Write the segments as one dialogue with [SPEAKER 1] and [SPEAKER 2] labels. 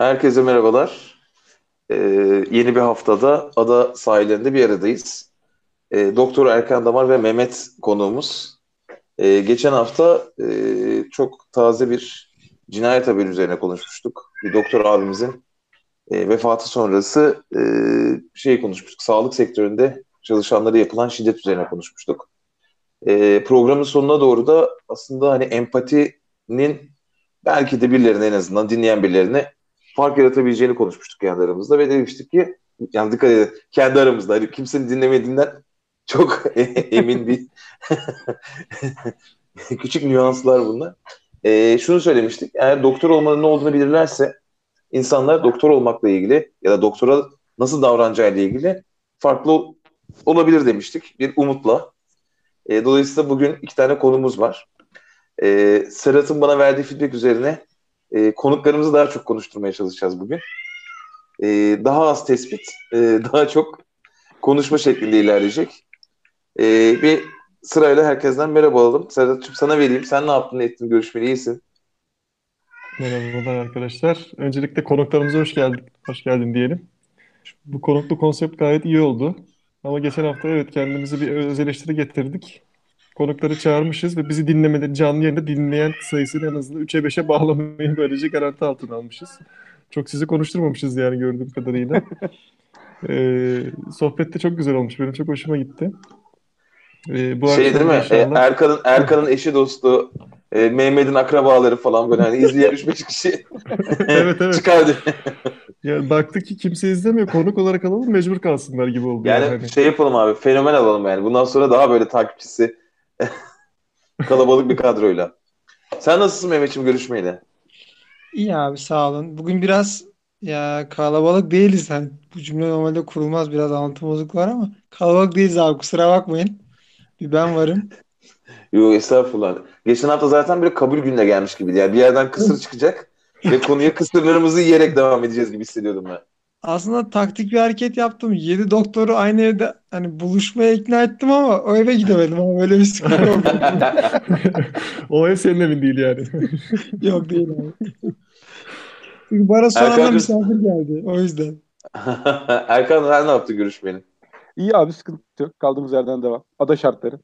[SPEAKER 1] Herkese merhabalar. Ee, yeni bir haftada ada sahillerinde bir aradayız. Ee, Doktor Erkan Damar ve Mehmet konuğumuz. Ee, geçen hafta e, çok taze bir cinayet haberi üzerine konuşmuştuk. Bir doktor abimizin e, vefatı sonrası e, şey konuşmuştuk. Sağlık sektöründe çalışanlara yapılan şiddet üzerine konuşmuştuk. E, programın sonuna doğru da aslında hani empatinin belki de birilerine en azından dinleyen birilerine fark yaratabileceğini konuşmuştuk kendi aramızda ve demiştik ki yani dikkat edin kendi aramızda hani kimsenin dinlemediğinden çok emin bir küçük nüanslar bunlar. E, şunu söylemiştik eğer doktor olmanın ne olduğunu bilirlerse insanlar doktor olmakla ilgili ya da doktora nasıl davranacağıyla ilgili farklı olabilir demiştik bir umutla. E, dolayısıyla bugün iki tane konumuz var. E, Serhat'ın bana verdiği feedback üzerine e, konuklarımızı daha çok konuşturmaya çalışacağız bugün. E, daha az tespit, e, daha çok konuşma şeklinde ilerleyecek. E, bir sırayla herkesten merhaba alalım. Serhat'cığım sana vereyim. Sen ne yaptın, ne ettin, görüşmeli iyisin.
[SPEAKER 2] Merhabalar arkadaşlar. Öncelikle konuklarımıza hoş geldin, hoş geldin diyelim. Bu konuklu konsept gayet iyi oldu. Ama geçen hafta evet kendimizi bir öz eleştiri getirdik. Konukları çağırmışız ve bizi dinlemeleri canlı yayında dinleyen sayısını en azından 3'e 5'e bağlamayı böylece garanti altına almışız. Çok sizi konuşturmamışız yani gördüğüm kadarıyla. ee, sohbet de çok güzel olmuş. Benim çok hoşuma gitti.
[SPEAKER 1] Ee, bu şey değil mi? Inşallah... Erkan'ın Erkan'ın eşi dostu e, Mehmet'in akrabaları falan böyle hani izleyen 3-5 kişi evet, evet. çıkardı.
[SPEAKER 2] yani baktık ki kimse izlemiyor. Konuk olarak alalım mecbur kalsınlar gibi oldu.
[SPEAKER 1] Yani, yani. şey yapalım abi fenomen alalım yani. Bundan sonra daha böyle takipçisi kalabalık bir kadroyla. Sen nasılsın Mehmet'ciğim görüşmeyle?
[SPEAKER 3] İyi abi sağ olun. Bugün biraz ya kalabalık değiliz. Hani bu cümle normalde kurulmaz. Biraz anlatım bozuk var ama kalabalık değiliz abi kusura bakmayın. Bir ben varım.
[SPEAKER 1] Yok estağfurullah. Geçen hafta zaten bir kabul gününe gelmiş gibi. Yani bir yerden kısır çıkacak ve konuya kısırlarımızı yiyerek devam edeceğiz gibi hissediyordum ben.
[SPEAKER 3] Aslında taktik bir hareket yaptım. Yedi doktoru aynı evde hani buluşmaya ikna ettim ama o eve gidemedim ama öyle bir sıkıntı oldu.
[SPEAKER 2] o ev senin evin değil yani.
[SPEAKER 3] Yok değil abi. Çünkü bana son anda misafir geldi. O yüzden.
[SPEAKER 1] Erkan sen ne yaptı görüşmenin?
[SPEAKER 4] İyi abi sıkıntı yok. Kaldığımız yerden devam. Ada şartları.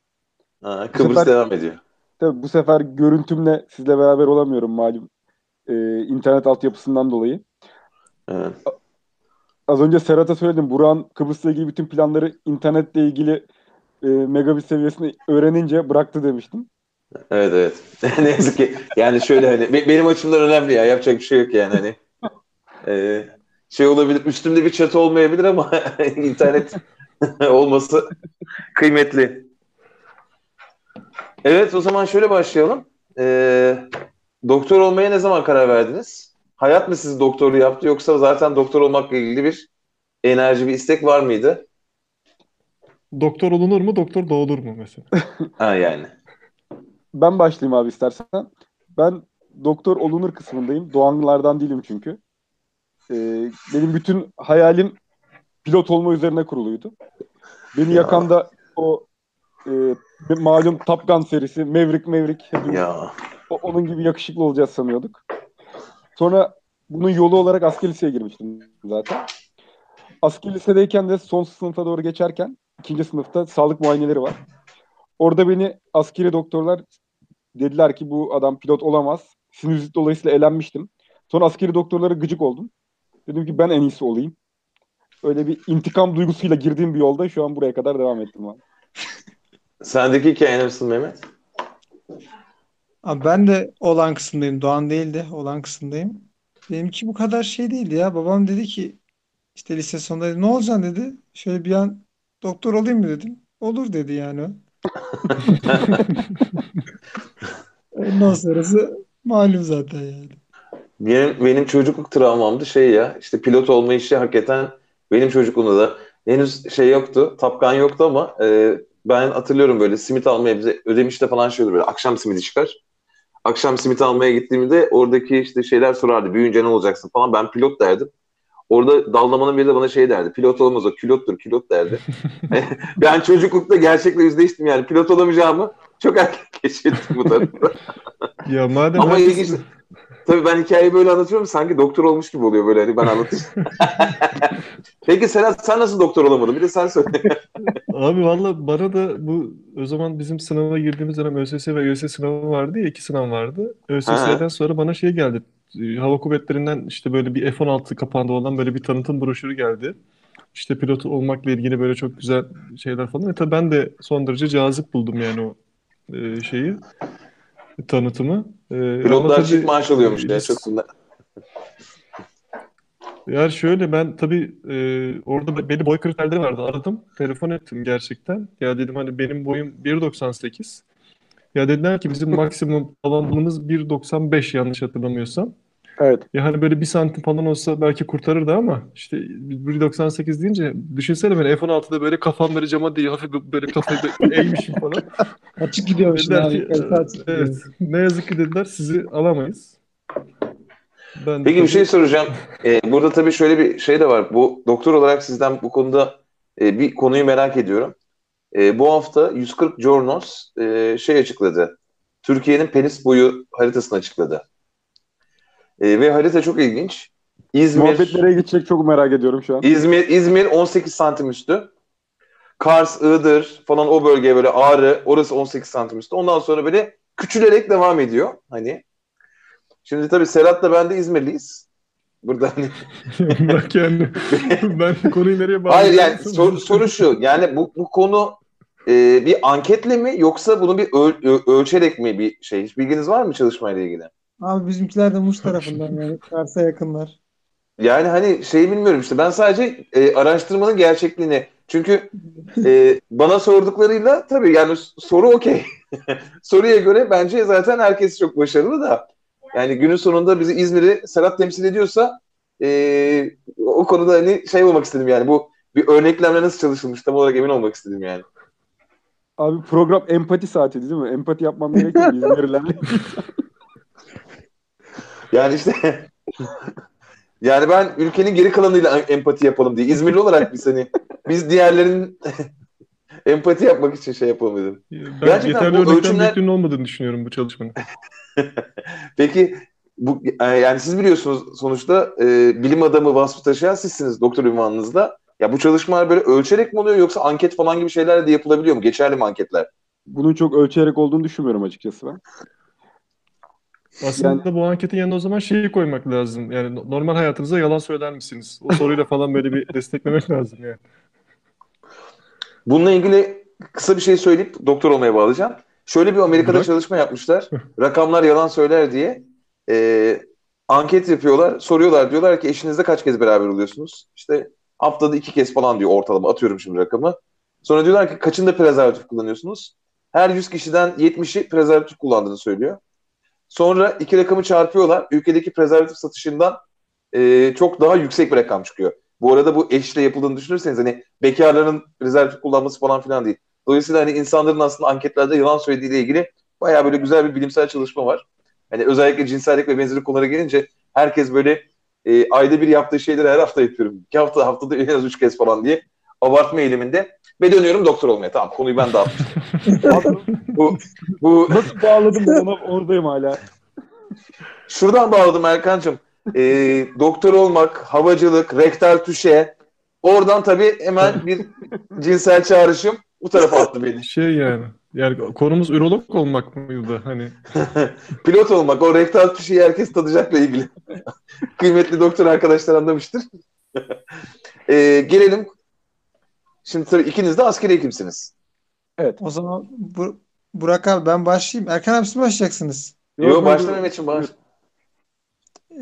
[SPEAKER 1] Ha, Kıbrıs sefer, devam ediyor.
[SPEAKER 4] Tabii bu sefer görüntümle sizle beraber olamıyorum malum. Ee, internet altyapısından dolayı. Evet. Az önce Serhat'a söyledim. Burak'ın Kıbrıs'la ilgili bütün planları internetle ilgili e, megabit seviyesini öğrenince bıraktı demiştim.
[SPEAKER 1] Evet evet. ne yazık ki. Yani şöyle hani benim açımdan önemli ya. Yapacak bir şey yok yani hani. Ee, şey olabilir. Üstümde bir çatı olmayabilir ama internet olması kıymetli. Evet o zaman şöyle başlayalım. Ee, doktor olmaya ne zaman karar verdiniz? Hayat mı sizi doktorlu yaptı yoksa zaten doktor olmakla ilgili bir enerji, bir istek var mıydı?
[SPEAKER 2] Doktor olunur mu, doktor doğulur mu mesela?
[SPEAKER 1] ha yani.
[SPEAKER 4] Ben başlayayım abi istersen. Ben doktor olunur kısmındayım. Doğanlardan değilim çünkü. Ee, benim bütün hayalim pilot olma üzerine kuruluydu. Beni ya. yakan da o e, malum Top Gun serisi Maverick Maverick hepimiz ya. O, onun gibi yakışıklı olacağız sanıyorduk. Sonra bunun yolu olarak asker liseye girmiştim zaten. Asker lisedeyken de son sınıfa doğru geçerken ikinci sınıfta sağlık muayeneleri var. Orada beni askeri doktorlar dediler ki bu adam pilot olamaz. Sinüzit dolayısıyla elenmiştim. Sonra askeri doktorlara gıcık oldum. Dedim ki ben en iyisi olayım. Öyle bir intikam duygusuyla girdiğim bir yolda şu an buraya kadar devam ettim abi.
[SPEAKER 1] Sendeki hikaye nasıl Mehmet?
[SPEAKER 3] Abi ben de olan kısımdayım. Doğan değil de olan kısımdayım. Benimki bu kadar şey değildi ya. Babam dedi ki işte lise sonunda dedi, ne olacaksın dedi. Şöyle bir an doktor olayım mı dedim. Olur dedi yani. Ondan sonrası malum zaten yani.
[SPEAKER 1] Benim, benim çocukluk travmamdı şey ya işte pilot olma işi hakikaten benim çocukluğumda da henüz şey yoktu tapkan yoktu ama e, ben hatırlıyorum böyle simit almaya bize ödemişte falan şey olur böyle akşam simidi çıkar. Akşam simit almaya gittiğimde oradaki işte şeyler sorardı büyüyünce ne olacaksın falan ben pilot derdim. Orada dallamanın biri de bana şey derdi. Pilot olamaz o külottur külot derdi. ben çocuklukta gerçekle yüzleştim yani. Pilot olamayacağımı çok erken keşfettim bu tarafta.
[SPEAKER 2] ya madem Ama herkes, ilginç...
[SPEAKER 1] Tabii ben hikayeyi böyle anlatıyorum sanki doktor olmuş gibi oluyor böyle hani ben anlatayım. Peki Serhat sen nasıl doktor olamadın? Bir de sen söyle.
[SPEAKER 2] Abi valla bana da bu o zaman bizim sınava girdiğimiz dönem ÖSS ve ÖSS sınavı vardı ya iki sınav vardı. ÖSS'den sonra bana şey geldi. Hava Kuvvetleri'nden işte böyle bir F-16 kapağında olan böyle bir tanıtım broşürü geldi. İşte pilot olmakla ilgili böyle çok güzel şeyler falan. E tabii ben de son derece cazip buldum yani o e, şeyi tanıtımı. E, ama
[SPEAKER 1] Pilotlar
[SPEAKER 2] tabii
[SPEAKER 1] çift maaş alıyormuş ya çok bunlar.
[SPEAKER 2] Yani şöyle ben tabii e, orada belli boy kriterleri vardı. Aradım, telefon ettim gerçekten. Ya dedim hani benim boyum 1.98. Ya dediler ki bizim maksimum alanımız 1.95 yanlış hatırlamıyorsam.
[SPEAKER 4] Evet.
[SPEAKER 2] Ya hani böyle bir santim falan olsa belki kurtarırdı ama işte 1.98 deyince düşünsene ben F-16'da böyle kafam böyle cama değil hafif böyle kafayı böyle eğmişim falan.
[SPEAKER 3] Açık gidiyormuş
[SPEAKER 2] Dediler
[SPEAKER 3] abi.
[SPEAKER 2] evet ne yazık ki dediler sizi alamayız. Ben de
[SPEAKER 1] Peki bir
[SPEAKER 2] tabii-
[SPEAKER 1] şey soracağım. Ee, burada tabii şöyle bir şey de var. Bu doktor olarak sizden bu konuda e, bir konuyu merak ediyorum. E, bu hafta 140 Jornos e, şey açıkladı. Türkiye'nin penis boyu haritasını açıkladı. E, ve harita çok ilginç. İzmir,
[SPEAKER 4] Muhabbet nereye gidecek çok merak ediyorum şu an.
[SPEAKER 1] İzmir, İzmir 18 santim üstü. Kars, Iğdır falan o bölgeye böyle Ağrı orası 18 santim üstü. Ondan sonra böyle küçülerek devam ediyor. Hani Şimdi tabii Serhat'la ben de İzmirliyiz. Burada hani
[SPEAKER 2] Bak yani ben konuyu nereye
[SPEAKER 1] Hayır yani sor- soru şu. Yani bu, bu konu e, bir anketle mi yoksa bunu bir öl- ö- ölçerek mi bir şey? Hiç bilginiz var mı çalışmayla ilgili?
[SPEAKER 3] Abi bizimkiler de Muş tarafından yani. Kars'a yakınlar.
[SPEAKER 1] Yani hani şey bilmiyorum işte. Ben sadece e, araştırmanın gerçekliğini çünkü e, bana sorduklarıyla tabii yani soru okey. Soruya göre bence zaten herkes çok başarılı da yani günün sonunda bizi İzmir'i Serhat temsil ediyorsa e, o konuda hani şey olmak istedim yani bu bir örneklemle nasıl çalışılmış tam olarak emin olmak istedim yani.
[SPEAKER 4] Abi program empati saati değil mi? Empati yapmam gerekiyor İzmirlilerle.
[SPEAKER 1] Yani işte yani ben ülkenin geri kalanıyla empati yapalım diye. İzmirli olarak biz hani biz diğerlerinin empati yapmak için şey yapalım dedim.
[SPEAKER 2] Ben
[SPEAKER 1] Gerçekten
[SPEAKER 2] yeterli
[SPEAKER 1] bu
[SPEAKER 2] örnekten
[SPEAKER 1] ölçümler-
[SPEAKER 2] büyüklüğünün olmadığını düşünüyorum bu çalışmanın.
[SPEAKER 1] Peki bu e, yani siz biliyorsunuz sonuçta e, bilim adamı vasfı taşıyan sizsiniz doktor ünvanınızda. Ya bu çalışmalar böyle ölçerek mi oluyor yoksa anket falan gibi şeyler de yapılabiliyor mu? Geçerli mi anketler?
[SPEAKER 4] Bunun çok ölçerek olduğunu düşünmüyorum açıkçası ben.
[SPEAKER 2] Aslında bu anketin yanına o zaman şeyi koymak lazım. Yani no- normal hayatınızda yalan söyler misiniz? O soruyla falan böyle bir desteklemek lazım yani.
[SPEAKER 1] Bununla ilgili kısa bir şey söyleyip doktor olmaya bağlayacağım. Şöyle bir Amerika'da
[SPEAKER 2] Bırak.
[SPEAKER 1] çalışma yapmışlar. Rakamlar yalan söyler diye. E, anket yapıyorlar. Soruyorlar. Diyorlar ki eşinizle kaç kez beraber oluyorsunuz? İşte haftada iki kez falan diyor ortalama. Atıyorum şimdi rakamı. Sonra diyorlar ki kaçında prezervatif kullanıyorsunuz? Her 100 kişiden 70'i prezervatif kullandığını söylüyor. Sonra iki rakamı çarpıyorlar. Ülkedeki prezervatif satışından e, çok daha yüksek bir rakam çıkıyor. Bu arada bu eşle yapıldığını düşünürseniz hani bekarların prezervatif kullanması falan filan değil. Dolayısıyla hani insanların aslında anketlerde yalan söylediğiyle ilgili bayağı böyle güzel bir bilimsel çalışma var. Hani özellikle cinsellik ve benzeri konulara gelince herkes böyle e, ayda bir yaptığı şeyleri her hafta yapıyorum. İki hafta haftada en az üç kez falan diye abartma eğiliminde. Ve dönüyorum doktor olmaya. Tamam konuyu ben dağıtmıştım. bu, bu
[SPEAKER 4] Nasıl bağladım ona oradayım hala.
[SPEAKER 1] Şuradan bağladım Erkan'cığım. Ee, doktor olmak, havacılık, rektal tüşe. Oradan tabii hemen bir cinsel çağrışım bu tarafa attı beni.
[SPEAKER 2] Şey yani. Yani konumuz ürolog olmak mıydı? Hani
[SPEAKER 1] Pilot olmak, o rektal tüşeyi herkes tadacakla ilgili. Kıymetli doktor arkadaşlar anlamıştır. Ee, gelelim. Şimdi tabii ikiniz de askeri hekimsiniz.
[SPEAKER 4] Evet.
[SPEAKER 3] O zaman bu, Burak abi ben başlayayım. Erkan abi siz mi başlayacaksınız?
[SPEAKER 1] Yo, başla Mehmetciğim başla.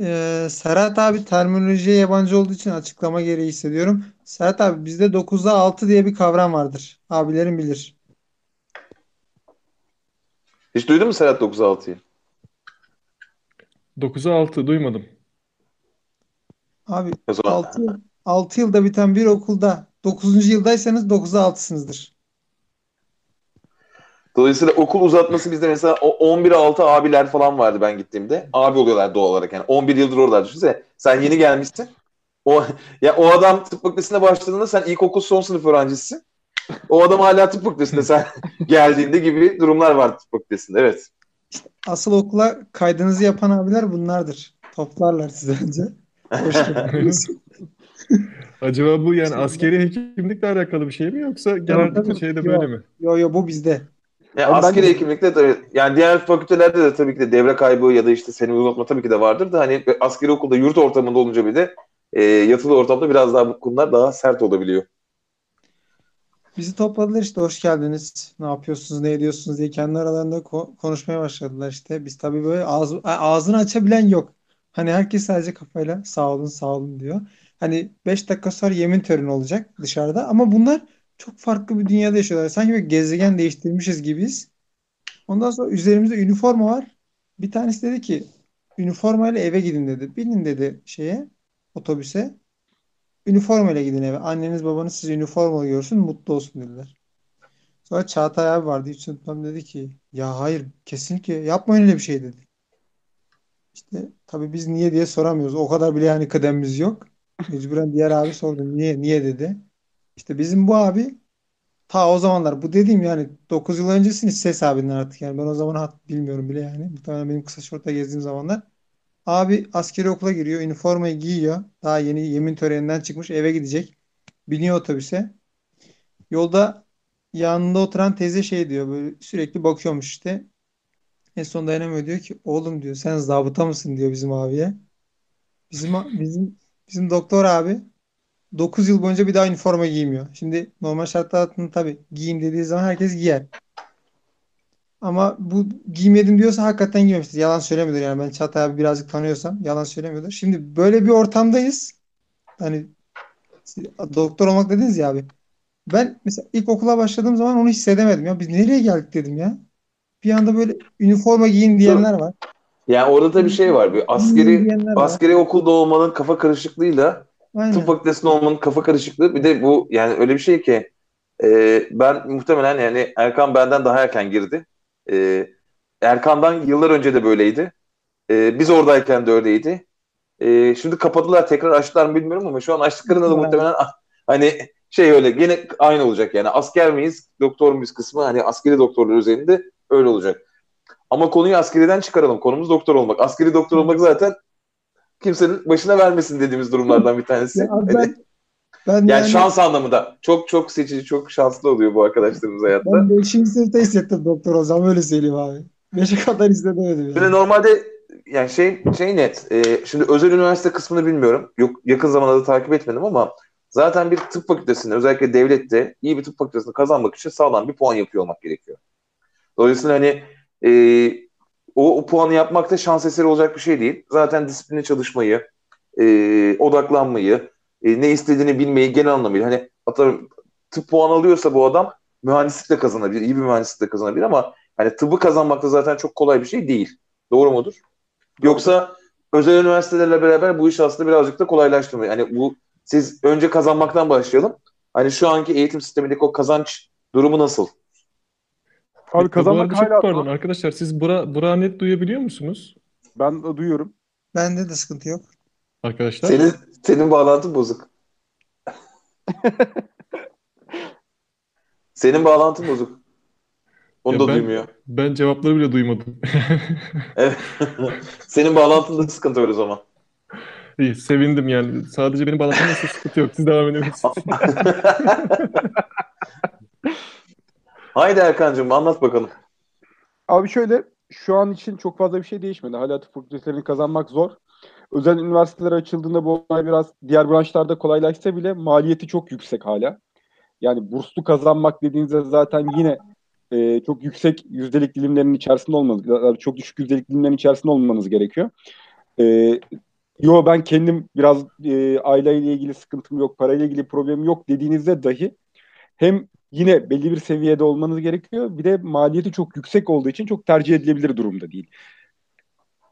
[SPEAKER 3] Ee, Serhat abi terminolojiye yabancı olduğu için açıklama gereği hissediyorum. Serhat abi bizde 9'a 6 diye bir kavram vardır. Abilerin bilir.
[SPEAKER 1] Hiç duydun mu Serhat 9-6'yı?
[SPEAKER 2] 9'a 6 duymadım.
[SPEAKER 3] Abi
[SPEAKER 1] O zaman
[SPEAKER 3] 6, 6 yılda biten bir okulda 9. yıldaysanız 9'a 6'sınızdır.
[SPEAKER 1] Dolayısıyla okul uzatması bizde mesela o 11'e 6 abiler falan vardı ben gittiğimde. Abi oluyorlar doğal olarak yani. 11 yıldır orada düşünsene. Sen yeni gelmişsin. O ya o adam tıp fakültesine başladığında sen ilkokul son sınıf öğrencisisin. O adam hala tıp fakültesinde sen geldiğinde gibi durumlar var tıp fakültesinde. Evet.
[SPEAKER 3] Asıl okula kaydınızı yapan abiler bunlardır. Toplarlar sizi önce. Hoş geldiniz.
[SPEAKER 2] Acaba bu yani
[SPEAKER 3] Şey-
[SPEAKER 2] askeri hekimlikle alakalı bir şey mi yoksa genel
[SPEAKER 3] Yok, yok,
[SPEAKER 2] şeyde
[SPEAKER 3] yok.
[SPEAKER 2] böyle mi?
[SPEAKER 3] Yo yo bu bizde.
[SPEAKER 1] Yani askeri
[SPEAKER 4] ben-
[SPEAKER 1] hekimlikte tabii yani diğer fakültelerde de tabii ki de devre kaybı ya da işte seni uzatma tabii ki de vardır da hani askeri okulda yurt ortamında olunca bir de e, yatılı ortamda biraz daha bu konular daha sert olabiliyor.
[SPEAKER 3] Bizi topladılar işte hoş geldiniz. Ne yapıyorsunuz, ne ediyorsunuz diye kendi aralarında ko- konuşmaya başladılar işte. Biz tabii böyle ağzı, ağzını açabilen yok. Hani herkes sadece kafayla sağ olun sağ olun diyor. Hani 5 dakika sonra yemin töreni olacak dışarıda ama bunlar çok farklı bir dünyada yaşıyorlar. Sanki böyle gezegen değiştirmişiz gibiyiz. Ondan sonra üzerimizde üniforma var. Bir tanesi dedi ki üniformayla eve gidin dedi. Binin dedi şeye otobüse. Üniformayla gidin eve. Anneniz babanız sizi üniformalı görsün mutlu olsun dediler. Sonra Çağatay abi vardı. Hiç unutmam dedi ki ya hayır kesinlikle yapmayın öyle bir şey dedi. İşte tabii biz niye diye soramıyoruz. O kadar bile yani kıdemimiz yok. Mecburen diğer abi sordu. Niye? Niye dedi. İşte bizim bu abi ta o zamanlar bu dediğim yani 9 yıl öncesini ses abinden artık yani ben o zaman hat bilmiyorum bile yani. Muhtemelen benim kısa şortta gezdiğim zamanlar. Abi askeri okula giriyor, üniformayı giyiyor. Daha yeni yemin töreninden çıkmış, eve gidecek. Biniyor otobüse. Yolda yanında oturan teyze şey diyor, böyle sürekli bakıyormuş işte. En son dayanamıyor diyor ki, oğlum diyor, sen zabıta mısın diyor bizim abiye. Bizim bizim bizim doktor abi 9 yıl boyunca bir daha üniforma giymiyor. Şimdi normal şartlar altında tabii giyin dediği zaman herkes giyer. Ama bu giymedim diyorsa hakikaten giymemiştir. Yalan söylemiyordur yani ben Çağatay abi birazcık tanıyorsam yalan söylemiyordur. Şimdi böyle bir ortamdayız. Hani doktor olmak dediniz ya abi. Ben mesela ilk okula başladığım zaman onu hissedemedim ya. Biz nereye geldik dedim ya. Bir anda böyle üniforma giyin diyenler var.
[SPEAKER 1] Yani orada da bir şey var. Bir askeri askeri okulda olmanın kafa karışıklığıyla tıp
[SPEAKER 3] Aynen.
[SPEAKER 1] fakültesinde olmanın kafa karışıklığı bir de bu yani öyle bir şey ki e, ben muhtemelen yani Erkan benden daha erken girdi. E, Erkan'dan yıllar önce de böyleydi. E, biz oradayken de öyleydi. E, şimdi kapadılar tekrar açtılar mı bilmiyorum ama şu an açtıklarında da muhtemelen hani şey öyle gene aynı olacak yani asker miyiz doktor muyuz kısmı hani askeri doktorlar üzerinde öyle olacak. Ama konuyu askeriden çıkaralım. Konumuz doktor olmak. Askeri doktor olmak zaten kimsenin başına vermesin dediğimiz durumlardan bir tanesi.
[SPEAKER 3] Ya abi
[SPEAKER 1] Hani-
[SPEAKER 3] ben ben
[SPEAKER 1] yani,
[SPEAKER 3] yani
[SPEAKER 1] şans anlamında. Çok çok seçici, çok şanslı oluyor bu arkadaşlarımız hayatta.
[SPEAKER 3] ben 5. sınıfta hissettim doktor olacağım öyle söyleyeyim abi. 5'e kadar
[SPEAKER 1] Şimdi
[SPEAKER 3] yani.
[SPEAKER 1] normalde yani şey şey net. e, şimdi özel üniversite kısmını bilmiyorum. Yok yakın zamanda da takip etmedim ama zaten bir tıp fakültesinde özellikle devlette iyi bir tıp fakültesini kazanmak için sağlam bir puan yapıyor olmak gerekiyor. Dolayısıyla hani e, o, o puanı yapmak da şans eseri olacak bir şey değil. Zaten disipline çalışmayı, e, odaklanmayı, e, ne istediğini bilmeyi genel anlamıyla hani atıyorum tıp puan alıyorsa bu adam mühendislik de kazanabilir, iyi bir mühendislik de kazanabilir ama hani tıbbı kazanmak da zaten çok kolay bir şey değil. Doğru mudur? Yoksa özel üniversitelerle beraber bu iş aslında birazcık da kolaylaştırmıyor. Yani bu siz önce kazanmaktan başlayalım. Hani şu anki eğitim sistemindeki o kazanç durumu nasıl?
[SPEAKER 4] Abi
[SPEAKER 2] Bu
[SPEAKER 4] kazanmak
[SPEAKER 2] çok
[SPEAKER 4] hala
[SPEAKER 2] pardon arkadaşlar siz bura, bura net duyabiliyor musunuz
[SPEAKER 4] Ben de duyuyorum.
[SPEAKER 3] Bende de sıkıntı yok.
[SPEAKER 2] arkadaşlar?
[SPEAKER 1] Senin senin bağlantın bozuk. Senin bağlantın bozuk. Onu
[SPEAKER 2] Ya
[SPEAKER 1] da
[SPEAKER 2] ben-
[SPEAKER 1] duymuyor.
[SPEAKER 2] Ben cevapları bile duymadım.
[SPEAKER 1] Evet. Senin bağlantında sıkıntı var o zaman.
[SPEAKER 2] İyi, sevindim yani. Sadece benim bağlantımda sıkıntı yok. Siz devam edebilirsiniz.
[SPEAKER 1] Haydi Erkancığım anlat bakalım.
[SPEAKER 4] Abi şöyle şu an için çok fazla bir şey değişmedi. Hala tıp fakültelerini kazanmak zor. Özel üniversiteler açıldığında bu olay biraz diğer branşlarda kolaylaşsa bile maliyeti çok yüksek hala. Yani burslu kazanmak dediğinizde zaten yine e, çok yüksek yüzdelik dilimlerin içerisinde olmanız, çok düşük yüzdelik dilimlerin içerisinde olmanız gerekiyor. E, yo ben kendim biraz e, aileyle ilgili sıkıntım yok, parayla ilgili problemim yok dediğinizde dahi hem yine belli bir seviyede olmanız gerekiyor. Bir de maliyeti çok yüksek olduğu için çok tercih edilebilir durumda değil.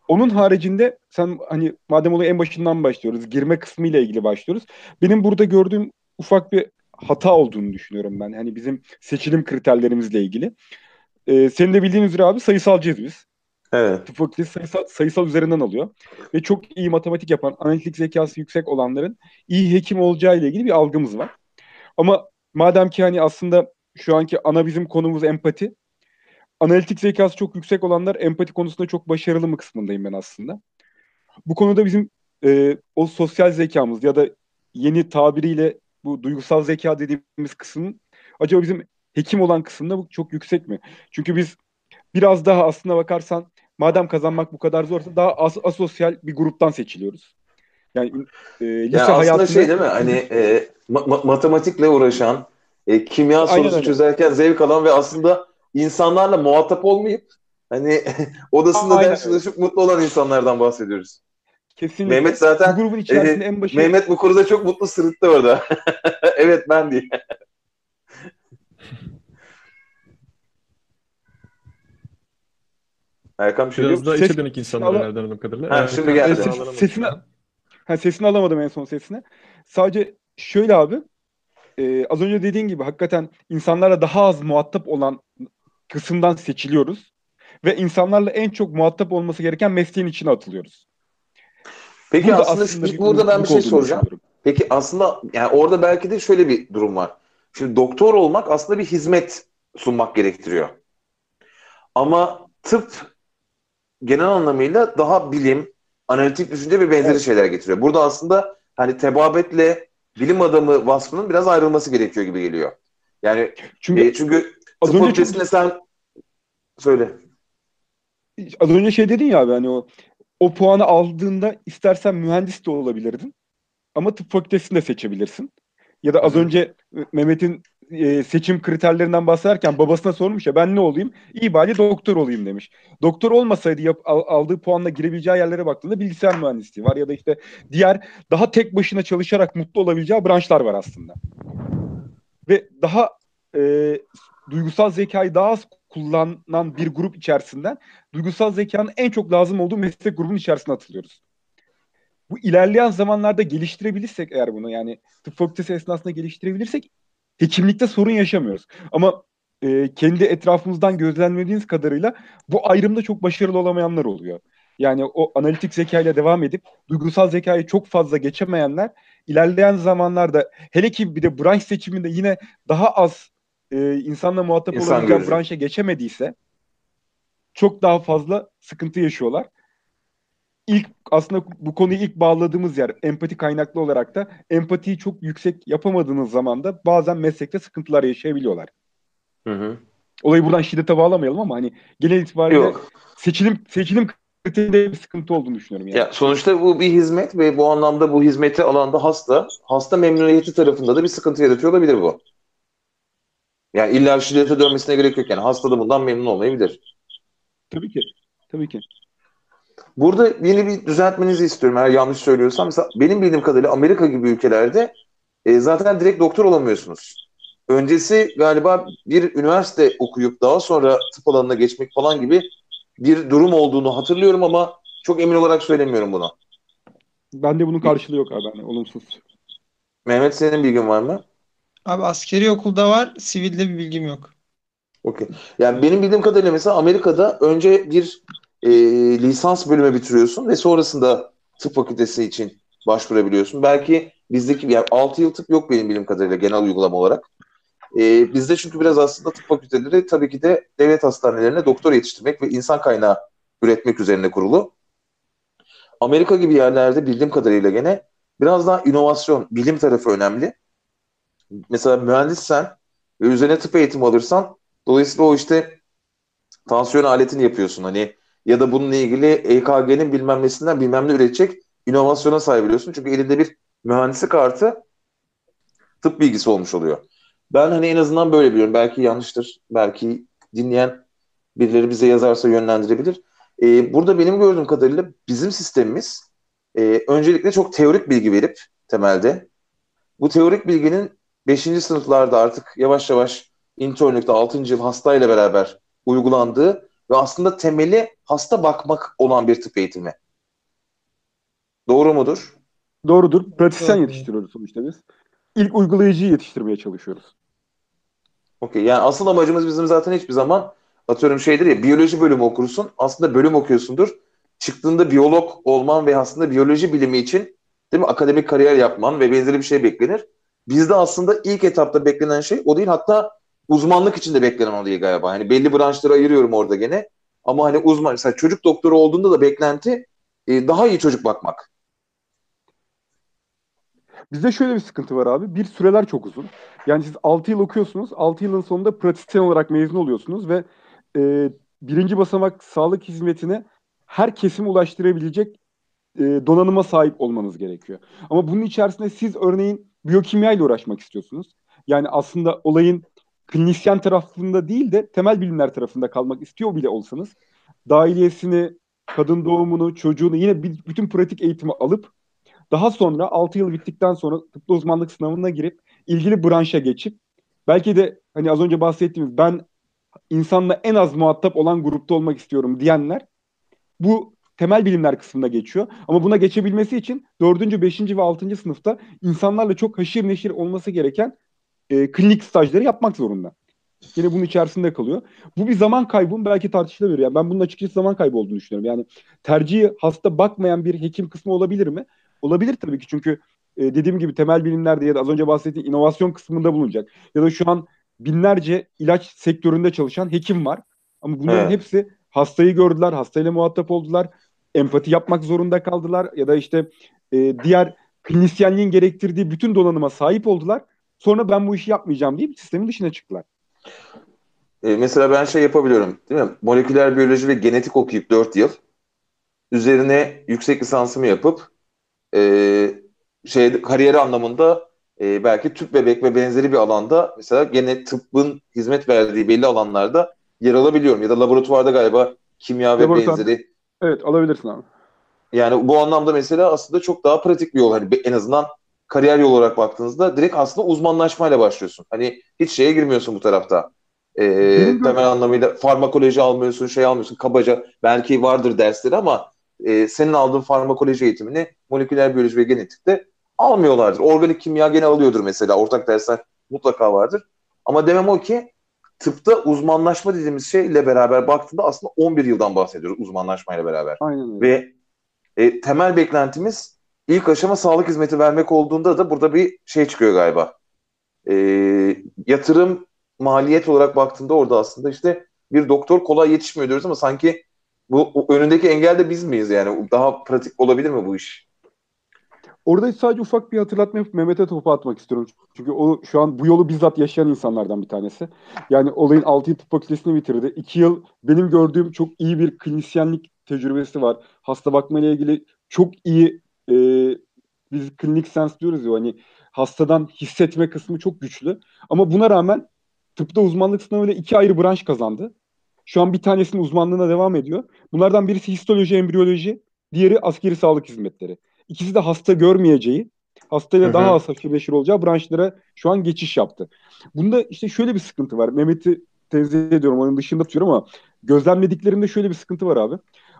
[SPEAKER 4] Onun haricinde sen hani madem olay en başından başlıyoruz, girme kısmı ile ilgili başlıyoruz. Benim burada gördüğüm ufak bir hata olduğunu düşünüyorum ben. Hani bizim seçilim kriterlerimizle ilgili. Ee, senin de bildiğin üzere abi sayısalcıyız biz.
[SPEAKER 1] Evet.
[SPEAKER 4] Tıp fakültesi sayısal, sayısal üzerinden alıyor. Ve çok iyi matematik yapan, analitik zekası yüksek olanların iyi hekim olacağı ile ilgili bir algımız var. Ama madem ki hani aslında şu anki ana bizim konumuz empati. analitik zekası çok yüksek olanlar empati konusunda çok başarılı mı kısmındayım ben aslında. Bu konuda bizim e, o sosyal zekamız ya da yeni tabiriyle bu duygusal zeka dediğimiz kısım acaba bizim hekim olan kısımda bu çok yüksek mi? Çünkü biz biraz daha aslına bakarsan madem kazanmak bu kadar zorsa daha as asosyal bir gruptan seçiliyoruz. Yani e, lise
[SPEAKER 1] Yani aslında
[SPEAKER 4] hayatında
[SPEAKER 1] şey değil mi? Hani e, ma- ma- matematikle uğraşan, e, kimya
[SPEAKER 4] Aynen
[SPEAKER 1] sorusu
[SPEAKER 4] öyle.
[SPEAKER 1] çözerken zevk alan ve aslında insanlarla muhatap olmayıp hani odasında
[SPEAKER 4] Aynen
[SPEAKER 1] ders çalışıp mutlu olan insanlardan bahsediyoruz.
[SPEAKER 4] kesinlikle
[SPEAKER 1] Mehmet zaten
[SPEAKER 4] bu grubun içerisinde
[SPEAKER 1] e,
[SPEAKER 4] en başı
[SPEAKER 1] Mehmet bu konuda çok mutlu sırıttı orada. evet ben diye. Erkan bir şey
[SPEAKER 2] Biraz daha içe dönük insanlar
[SPEAKER 4] Ama-
[SPEAKER 2] herhalde anladığım kadarıyla.
[SPEAKER 1] Ha, şimdi geldi.
[SPEAKER 4] Ses- sesini-. Ha, sesini alamadım en son sesini. Sadece şöyle abi. e, az önce dediğin gibi hakikaten insanlarla daha az muhatap olan kısımdan seçiliyoruz. Ve insanlarla en çok muhatap olması gereken mesleğin içine atılıyoruz.
[SPEAKER 1] Peki
[SPEAKER 4] Burada
[SPEAKER 1] aslında,
[SPEAKER 4] aslında bir
[SPEAKER 1] burada ben bir şey soracağım. Peki aslında yani orada belki de şöyle bir durum var. Şimdi doktor olmak aslında bir hizmet sunmak gerektiriyor. Ama tıp genel anlamıyla daha bilim, analitik düşünce ve benzeri
[SPEAKER 4] Evet.
[SPEAKER 1] şeyler getiriyor. Burada aslında hani tebabetle bilim adamı vasfının biraz ayrılması gerekiyor gibi geliyor. Yani
[SPEAKER 4] Çünkü
[SPEAKER 1] e, çünkü
[SPEAKER 4] az önce çok
[SPEAKER 1] fakültesinde sen söyle.
[SPEAKER 4] az önce şey dedin ya abi hani o o puanı aldığında istersen mühendis de olabilirdin. Ama tıp fakültesini de seçebilirsin. Ya da az önce Mehmet'in e, seçim kriterlerinden bahsederken babasına sormuş ya ben ne olayım? İyi bari doktor olayım demiş. Doktor olmasaydı yap, al- aldığı puanla girebileceği yerlere baktığında bilgisayar mühendisliği var ya da işte diğer daha tek başına çalışarak mutlu olabileceği branşlar var aslında. Ve daha e, duygusal zekayı daha az kullanan bir grup içerisinden duygusal zekanın en çok lazım olduğu meslek grubunun içerisine atılıyoruz. Bu ilerleyen zamanlarda geliştirebilirsek eğer bunu yani tıp fakültesi esnasında geliştirebilirsek hekimlikte sorun yaşamıyoruz. Ama e, kendi etrafımızdan gözlemlediğiniz kadarıyla bu ayrımda çok başarılı olamayanlar oluyor. Yani o analitik zekayla devam edip duygusal zekayı çok fazla geçemeyenler ilerleyen zamanlarda hele ki bir de branş seçiminde yine daha az e, insanla muhatap
[SPEAKER 1] İnsan gözü.
[SPEAKER 4] branşa geçemediyse çok daha fazla sıkıntı yaşıyorlar. İlk aslında bu konuyu ilk bağladığımız yer empati kaynaklı olarak da empatiyi çok yüksek yapamadığınız zaman da bazen meslekte sıkıntılar yaşayabiliyorlar.
[SPEAKER 1] Hı hı.
[SPEAKER 4] Olayı buradan şiddete bağlamayalım ama hani genel itibariyle
[SPEAKER 1] Yok.
[SPEAKER 4] seçilim seçilim kriterinde bir sıkıntı olduğunu düşünüyorum yani.
[SPEAKER 1] Ya sonuçta bu bir hizmet ve bu anlamda bu hizmeti alanda hasta, hasta memnuniyeti tarafında da bir sıkıntı yaratıyor olabilir bu. Yani illa şiddete dönmesine gerek yok yani hasta da bundan memnun olmayabilir.
[SPEAKER 4] Tabii ki. Tabii ki.
[SPEAKER 1] Burada yeni bir düzeltmenizi istiyorum eğer yanlış söylüyorsam. Mesela benim bildiğim kadarıyla Amerika gibi ülkelerde e, zaten direkt doktor olamıyorsunuz. Öncesi galiba bir üniversite okuyup daha sonra tıp alanına geçmek falan gibi bir durum olduğunu hatırlıyorum ama çok emin olarak söylemiyorum bunu.
[SPEAKER 4] Bende bunun karşılığı yok abi. Hani olumsuz.
[SPEAKER 1] Mehmet senin bilgin var mı?
[SPEAKER 3] Abi askeri okulda var, sivilde bir bilgim yok.
[SPEAKER 1] Okey. Yani benim bildiğim kadarıyla mesela Amerika'da önce bir e, lisans bölümü bitiriyorsun ve sonrasında tıp fakültesi için başvurabiliyorsun. Belki bizdeki yani 6 yıl tıp yok benim bildiğim kadarıyla genel uygulama olarak. E, bizde çünkü biraz aslında tıp fakülteleri tabii ki de devlet hastanelerine doktor yetiştirmek ve insan kaynağı üretmek üzerine kurulu. Amerika gibi yerlerde bildiğim kadarıyla gene biraz daha inovasyon, bilim tarafı önemli. Mesela mühendissen ve üzerine tıp eğitimi alırsan Dolayısıyla o işte tansiyon aletini yapıyorsun hani ya da bununla ilgili EKG'nin bilmem nesinden bilmem ne üretecek inovasyona sahip oluyorsun. Çünkü elinde bir mühendislik artı tıp bilgisi olmuş oluyor. Ben hani en azından böyle biliyorum. Belki yanlıştır. Belki dinleyen birileri bize yazarsa yönlendirebilir. Ee, burada benim gördüğüm kadarıyla bizim sistemimiz e, öncelikle çok teorik bilgi verip temelde bu teorik bilginin 5. sınıflarda artık yavaş yavaş internlükte 6. yıl hastayla beraber uygulandığı ve aslında temeli hasta bakmak olan bir tıp eğitimi. Doğru mudur?
[SPEAKER 4] Doğrudur. Pratisyen
[SPEAKER 3] Doğru.
[SPEAKER 4] yetiştiriyoruz sonuçta biz. İlk uygulayıcıyı yetiştirmeye çalışıyoruz.
[SPEAKER 1] Okey. Yani asıl amacımız bizim zaten hiçbir zaman atıyorum şeydir ya biyoloji bölümü okursun. Aslında bölüm okuyorsundur. Çıktığında biyolog olman ve aslında biyoloji bilimi için değil mi akademik kariyer yapman ve benzeri bir şey beklenir. Bizde aslında ilk etapta beklenen şey o değil. Hatta uzmanlık içinde beklenen o galiba. Hani belli branşları ayırıyorum orada gene. Ama hani uzman mesela çocuk doktoru olduğunda da beklenti e, daha iyi çocuk bakmak.
[SPEAKER 4] Bizde şöyle bir sıkıntı var abi. Bir süreler çok uzun. Yani siz 6 yıl okuyorsunuz. 6 yılın sonunda pratisyen olarak mezun oluyorsunuz ve e, birinci basamak sağlık hizmetine her kesim ulaştırabilecek e, donanıma sahip olmanız gerekiyor. Ama bunun içerisinde siz örneğin biyokimya ile uğraşmak istiyorsunuz. Yani aslında olayın klinisyen tarafında değil de temel bilimler tarafında kalmak istiyor bile olsanız dahiliyesini, kadın doğumunu, çocuğunu yine bütün pratik eğitimi alıp daha sonra 6 yıl bittikten sonra tıpta uzmanlık sınavına girip ilgili branşa geçip belki de hani az önce bahsettiğimiz ben insanla en az muhatap olan grupta olmak istiyorum diyenler bu temel bilimler kısmında geçiyor. Ama buna geçebilmesi için 4. 5. ve 6. sınıfta insanlarla çok haşir neşir olması gereken e, klinik stajları yapmak zorunda. Yine bunun içerisinde kalıyor. Bu bir zaman kaybı belki tartışılabilir. Yani ben bunun açıkçası zaman kaybı olduğunu düşünüyorum. Yani tercihi hasta bakmayan bir hekim kısmı olabilir mi? Olabilir tabii ki çünkü e, dediğim gibi temel bilimlerde ya da az önce bahsettiğim inovasyon kısmında bulunacak. Ya da şu an binlerce ilaç sektöründe çalışan hekim var. Ama bunların evet. hepsi hastayı gördüler, hastayla muhatap oldular, empati yapmak zorunda kaldılar ya da işte e, diğer klinisyenliğin gerektirdiği bütün donanıma sahip oldular. Sonra ben bu işi yapmayacağım deyip sistemin dışına çıktılar.
[SPEAKER 1] E, mesela ben şey yapabiliyorum değil mi? Moleküler biyoloji ve genetik okuyup 4 yıl üzerine yüksek lisansımı yapıp e, şey kariyeri anlamında e, belki tüp bebek ve benzeri bir alanda mesela gene tıbbın hizmet verdiği belli alanlarda yer alabiliyorum. Ya da laboratuvarda galiba kimya ve Laboratuvar. benzeri.
[SPEAKER 4] Evet alabilirsin abi.
[SPEAKER 1] Yani bu anlamda mesela aslında çok daha pratik bir yol. Hani en azından kariyer yolu olarak baktığınızda direkt aslında uzmanlaşmayla başlıyorsun. Hani hiç şeye girmiyorsun bu tarafta. Ee, temel anlamıyla farmakoloji almıyorsun, şey almıyorsun. Kabaca belki vardır dersleri ama e, senin aldığın farmakoloji eğitimini moleküler biyoloji ve genetikte almıyorlardır. Organik kimya gene alıyordur mesela. Ortak dersler mutlaka vardır. Ama demem o ki tıpta uzmanlaşma dediğimiz şeyle beraber baktığında aslında 11 yıldan bahsediyoruz uzmanlaşmayla beraber.
[SPEAKER 4] Aynen
[SPEAKER 1] öyle. Ve e, temel beklentimiz ilk aşama sağlık hizmeti vermek olduğunda da burada bir şey çıkıyor galiba. E, yatırım maliyet olarak baktığında orada aslında işte bir doktor kolay yetişmiyor diyoruz ama sanki bu önündeki engel de biz miyiz yani? Daha pratik olabilir mi bu iş?
[SPEAKER 4] Orada sadece ufak bir hatırlatma yapıp Mehmet'e topu atmak istiyorum. Çünkü o şu an bu yolu bizzat yaşayan insanlardan bir tanesi. Yani olayın 6 yıl tıp fakültesini bitirdi. 2 yıl benim gördüğüm çok iyi bir klinisyenlik tecrübesi var. Hasta bakma ile ilgili çok iyi e, biz klinik sens diyoruz ya hani hastadan hissetme kısmı çok güçlü. Ama buna rağmen tıpta uzmanlık sınavıyla iki ayrı branş kazandı. Şu an bir tanesinin uzmanlığına devam ediyor. Bunlardan birisi histoloji, embriyoloji, diğeri askeri sağlık hizmetleri. İkisi de hasta görmeyeceği, hastayla Hı-hı. daha az haşır olacağı branşlara şu an geçiş yaptı. Bunda işte şöyle bir sıkıntı var. Mehmet'i tenzih ediyorum, onun dışında tutuyorum ama gözlemlediklerimde şöyle bir sıkıntı var abi.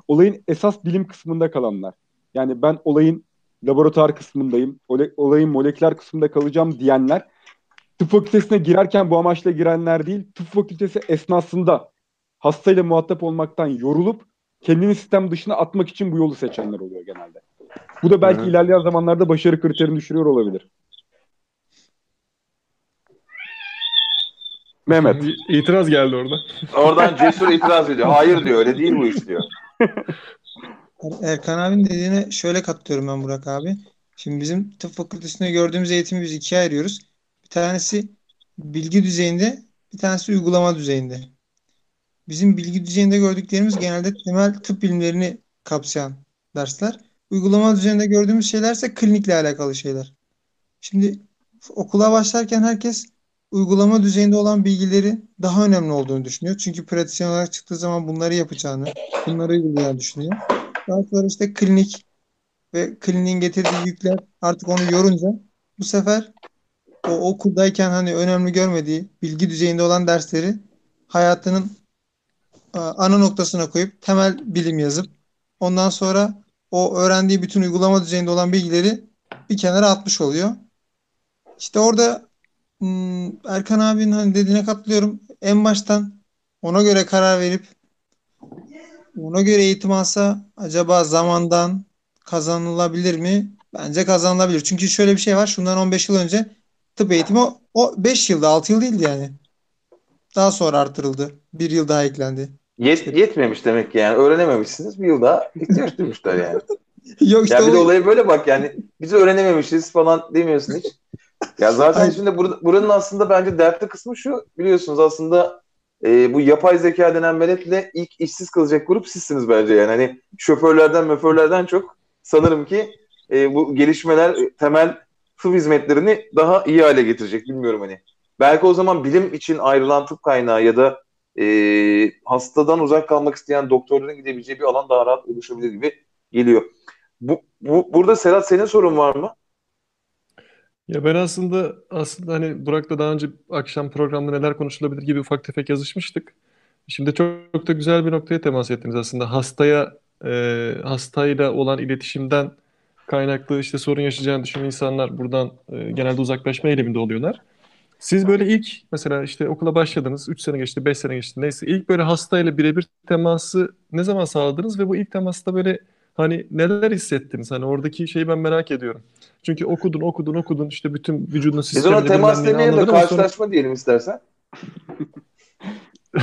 [SPEAKER 4] Olayın esas bilim kısmında kalanlar. Yani ben olayın laboratuvar kısmındayım, olayın moleküler kısmında kalacağım diyenler tıp fakültesine girerken bu amaçla girenler değil, tıp fakültesi esnasında hastayla muhatap olmaktan yorulup kendini sistem dışına atmak için bu yolu seçenler oluyor genelde. Bu da belki Hı-hı. ilerleyen zamanlarda başarı kriterini düşürüyor olabilir.
[SPEAKER 2] Mehmet. İtiraz geldi orada.
[SPEAKER 1] Oradan cesur itiraz ediyor. Hayır diyor. Öyle değil bu iş diyor.
[SPEAKER 3] Erkan abinin dediğine şöyle katılıyorum ben Burak abi. Şimdi bizim tıp fakültesinde gördüğümüz eğitimi biz ikiye ayırıyoruz. Bir tanesi bilgi düzeyinde, bir tanesi uygulama düzeyinde. Bizim bilgi düzeyinde gördüklerimiz genelde temel tıp bilimlerini kapsayan dersler. Uygulama düzeyinde gördüğümüz şeylerse klinikle alakalı şeyler. Şimdi okula başlarken herkes uygulama düzeyinde olan bilgileri daha önemli olduğunu düşünüyor. Çünkü pratisyen olarak çıktığı zaman bunları yapacağını, bunları uygulayacağını düşünüyor. Daha sonra işte klinik ve kliniğin getirdiği yükler artık onu yorunca bu sefer o okuldayken hani önemli görmediği bilgi düzeyinde olan dersleri hayatının ana noktasına koyup temel bilim yazıp ondan sonra o öğrendiği bütün uygulama düzeyinde olan bilgileri bir kenara atmış oluyor. İşte orada hmm, Erkan abinin hani dediğine katılıyorum. En baştan ona göre karar verip ona göre eğitim alsa acaba zamandan kazanılabilir mi? Bence kazanılabilir. Çünkü şöyle bir şey var. Şundan 15 yıl önce tıp eğitimi o 5 yılda 6 yıl değildi yani. daha sonra artırıldı. Bir yıl daha eklendi.
[SPEAKER 1] Yet, yetmemiş demek ki yani. Öğrenememişsiniz. Bir yıl daha ihtiyaç duymuşlar yani.
[SPEAKER 3] Yok işte
[SPEAKER 1] Ya bir de olaya böyle bak yani. Biz öğrenememişiz falan demiyorsun hiç. Ya zaten şimdi bur- buranın aslında bence dertli kısmı şu. Biliyorsunuz aslında e, bu yapay zeka denen meletle ilk işsiz kalacak grup sizsiniz bence yani. Hani şoförlerden möförlerden çok sanırım ki e, bu gelişmeler temel tıp hizmetlerini daha iyi hale getirecek. Bilmiyorum hani. Belki o zaman bilim için ayrılan tıp kaynağı ya da e, hastadan uzak kalmak isteyen doktorların gidebileceği bir alan daha rahat oluşabilir gibi geliyor. Bu, bu burada Serhat senin sorun var mı?
[SPEAKER 2] Ya ben aslında aslında hani Burak'la daha önce akşam programda neler konuşulabilir gibi ufak tefek yazışmıştık. Şimdi çok, çok da güzel bir noktaya temas ettiniz aslında. Hastaya e, hastayla olan iletişimden kaynaklı işte sorun yaşayacağını düşünen insanlar buradan e, genelde uzaklaşma eğiliminde oluyorlar. Siz böyle ilk mesela işte okula başladınız, 3 sene geçti, 5 sene geçti neyse ilk böyle hastayla birebir teması ne zaman sağladınız ve bu ilk temasta böyle hani neler hissettiniz? Hani oradaki şeyi ben merak ediyorum. Çünkü okudun, okudun, okudun işte bütün vücudun
[SPEAKER 1] Biz
[SPEAKER 2] sistemini
[SPEAKER 1] ona temas demeyelim de
[SPEAKER 2] ama sonra
[SPEAKER 1] karşılaşma diyelim istersen.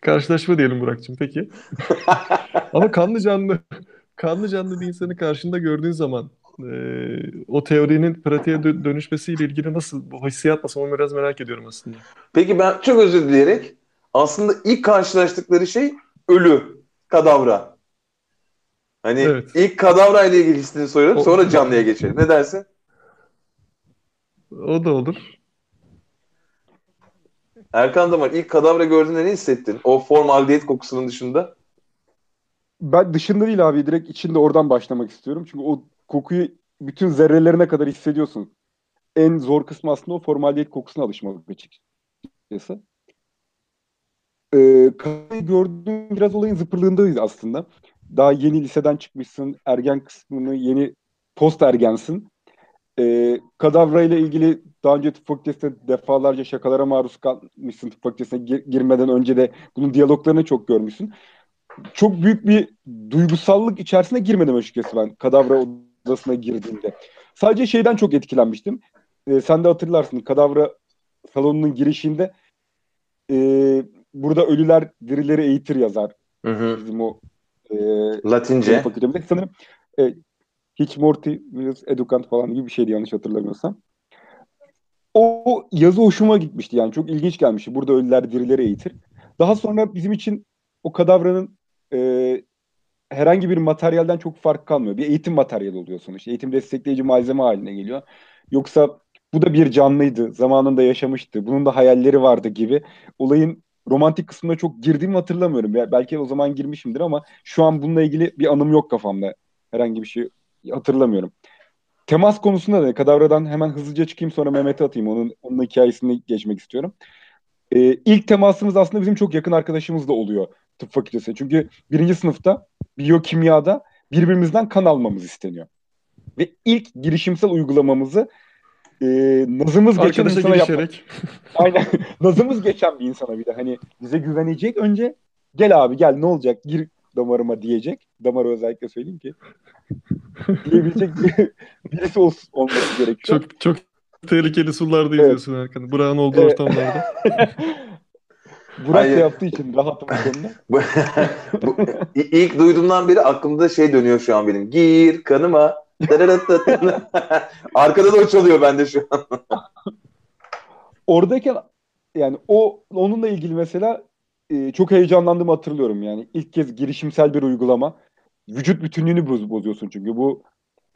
[SPEAKER 2] karşılaşma diyelim Burak'cığım peki. Ama kanlı canlı kanlı canlı bir insanı karşında gördüğün zaman e, o teorinin pratiğe dö- dönüşmesiyle ilgili nasıl bu hissiyat nasıl onu biraz merak ediyorum aslında.
[SPEAKER 1] Peki ben çok özür dileyerek aslında ilk karşılaştıkları şey ölü, kadavra. Hani
[SPEAKER 2] Evet.
[SPEAKER 1] ilk kadavra ile ilgili hissini soruyorum
[SPEAKER 2] O-
[SPEAKER 1] sonra canlıya geçelim. Ne dersin?
[SPEAKER 2] O da olur.
[SPEAKER 1] Erkan Damar ilk kadavra gördüğünde ne hissettin? O formaldehit kokusunun dışında.
[SPEAKER 4] Ben dışında değil abi direkt içinde oradan başlamak istiyorum. Çünkü o kokuyu bütün zerrelerine kadar hissediyorsun. En zor kısmı aslında o formaldehit kokusuna alışmak açıkçası. Ee, kadavrayı gördüğüm biraz olayın zıpırlığındayız aslında. Daha yeni liseden çıkmışsın, ergen kısmını yeni post ergensin. Ee, kadavra ile ilgili daha önce tıp fakültesinde defalarca şakalara maruz kalmışsın. Tıp fakültesine gir- girmeden önce de bunun diyaloglarını çok görmüşsün. Çok büyük bir duygusallık içerisine girmedim açıkçası ben kadavra odasına girdiğimde. Sadece şeyden çok etkilenmiştim. Ee, sen de hatırlarsın kadavra salonunun girişinde ee, burada ölüler dirileri eğitir yazar
[SPEAKER 1] Hı hı.
[SPEAKER 4] bizim o ee,
[SPEAKER 1] Latince.
[SPEAKER 4] Sanırım e, Hiç Morty Willis Educant falan gibi bir şeydi yanlış hatırlamıyorsam. O yazı hoşuma gitmişti yani çok ilginç gelmişti. Burada ölüler dirileri eğitir. Daha sonra bizim için o kadavranın e, herhangi bir materyalden çok fark kalmıyor. Bir eğitim materyali oluyor sonuçta. Eğitim destekleyici malzeme haline geliyor. Yoksa bu da bir canlıydı. Zamanında yaşamıştı. Bunun da hayalleri vardı gibi. Olayın romantik kısmına çok girdiğimi hatırlamıyorum. Belki o zaman girmişimdir ama şu an bununla ilgili bir anım yok kafamda. Herhangi bir şey hatırlamıyorum. Temas konusunda da kadavradan hemen hızlıca çıkayım sonra Mehmet'e atayım. Onun, onun hikayesini geçmek istiyorum. Ee, ilk temasımız aslında bizim çok yakın arkadaşımızla oluyor tıp fakültesi. Çünkü birinci sınıfta biyokimyada birbirimizden kan almamız isteniyor. Ve ilk girişimsel uygulamamızı e, nazımız geçen
[SPEAKER 2] Arkadaşa
[SPEAKER 4] insana yapmak.
[SPEAKER 2] girişerek.
[SPEAKER 4] Aynen. Nazımız geçen bir insana bir de hani bize güvenecek önce gel abi gel ne olacak gir damarıma diyecek. Damarı özellikle söyleyeyim ki. diyebilecek bir- birisi ol- olması gerekiyor.
[SPEAKER 2] Çok çok tehlikeli sularda
[SPEAKER 4] Evet.
[SPEAKER 2] yüzüyorsun Erkan. Burak'ın olduğu
[SPEAKER 4] Evet.
[SPEAKER 2] ortamlarda.
[SPEAKER 4] Burak
[SPEAKER 1] Hayır.
[SPEAKER 4] da yaptığı için rahatım bu konuda.
[SPEAKER 1] İlk duyduğumdan beri aklımda şey dönüyor şu an benim. Gir kanıma. Arkada da o çalıyor bende şu an.
[SPEAKER 4] Oradayken yani o onunla ilgili mesela e, çok heyecanlandığımı hatırlıyorum yani. ilk kez girişimsel bir uygulama. Vücut bütünlüğünü boz- bozuyorsun çünkü bu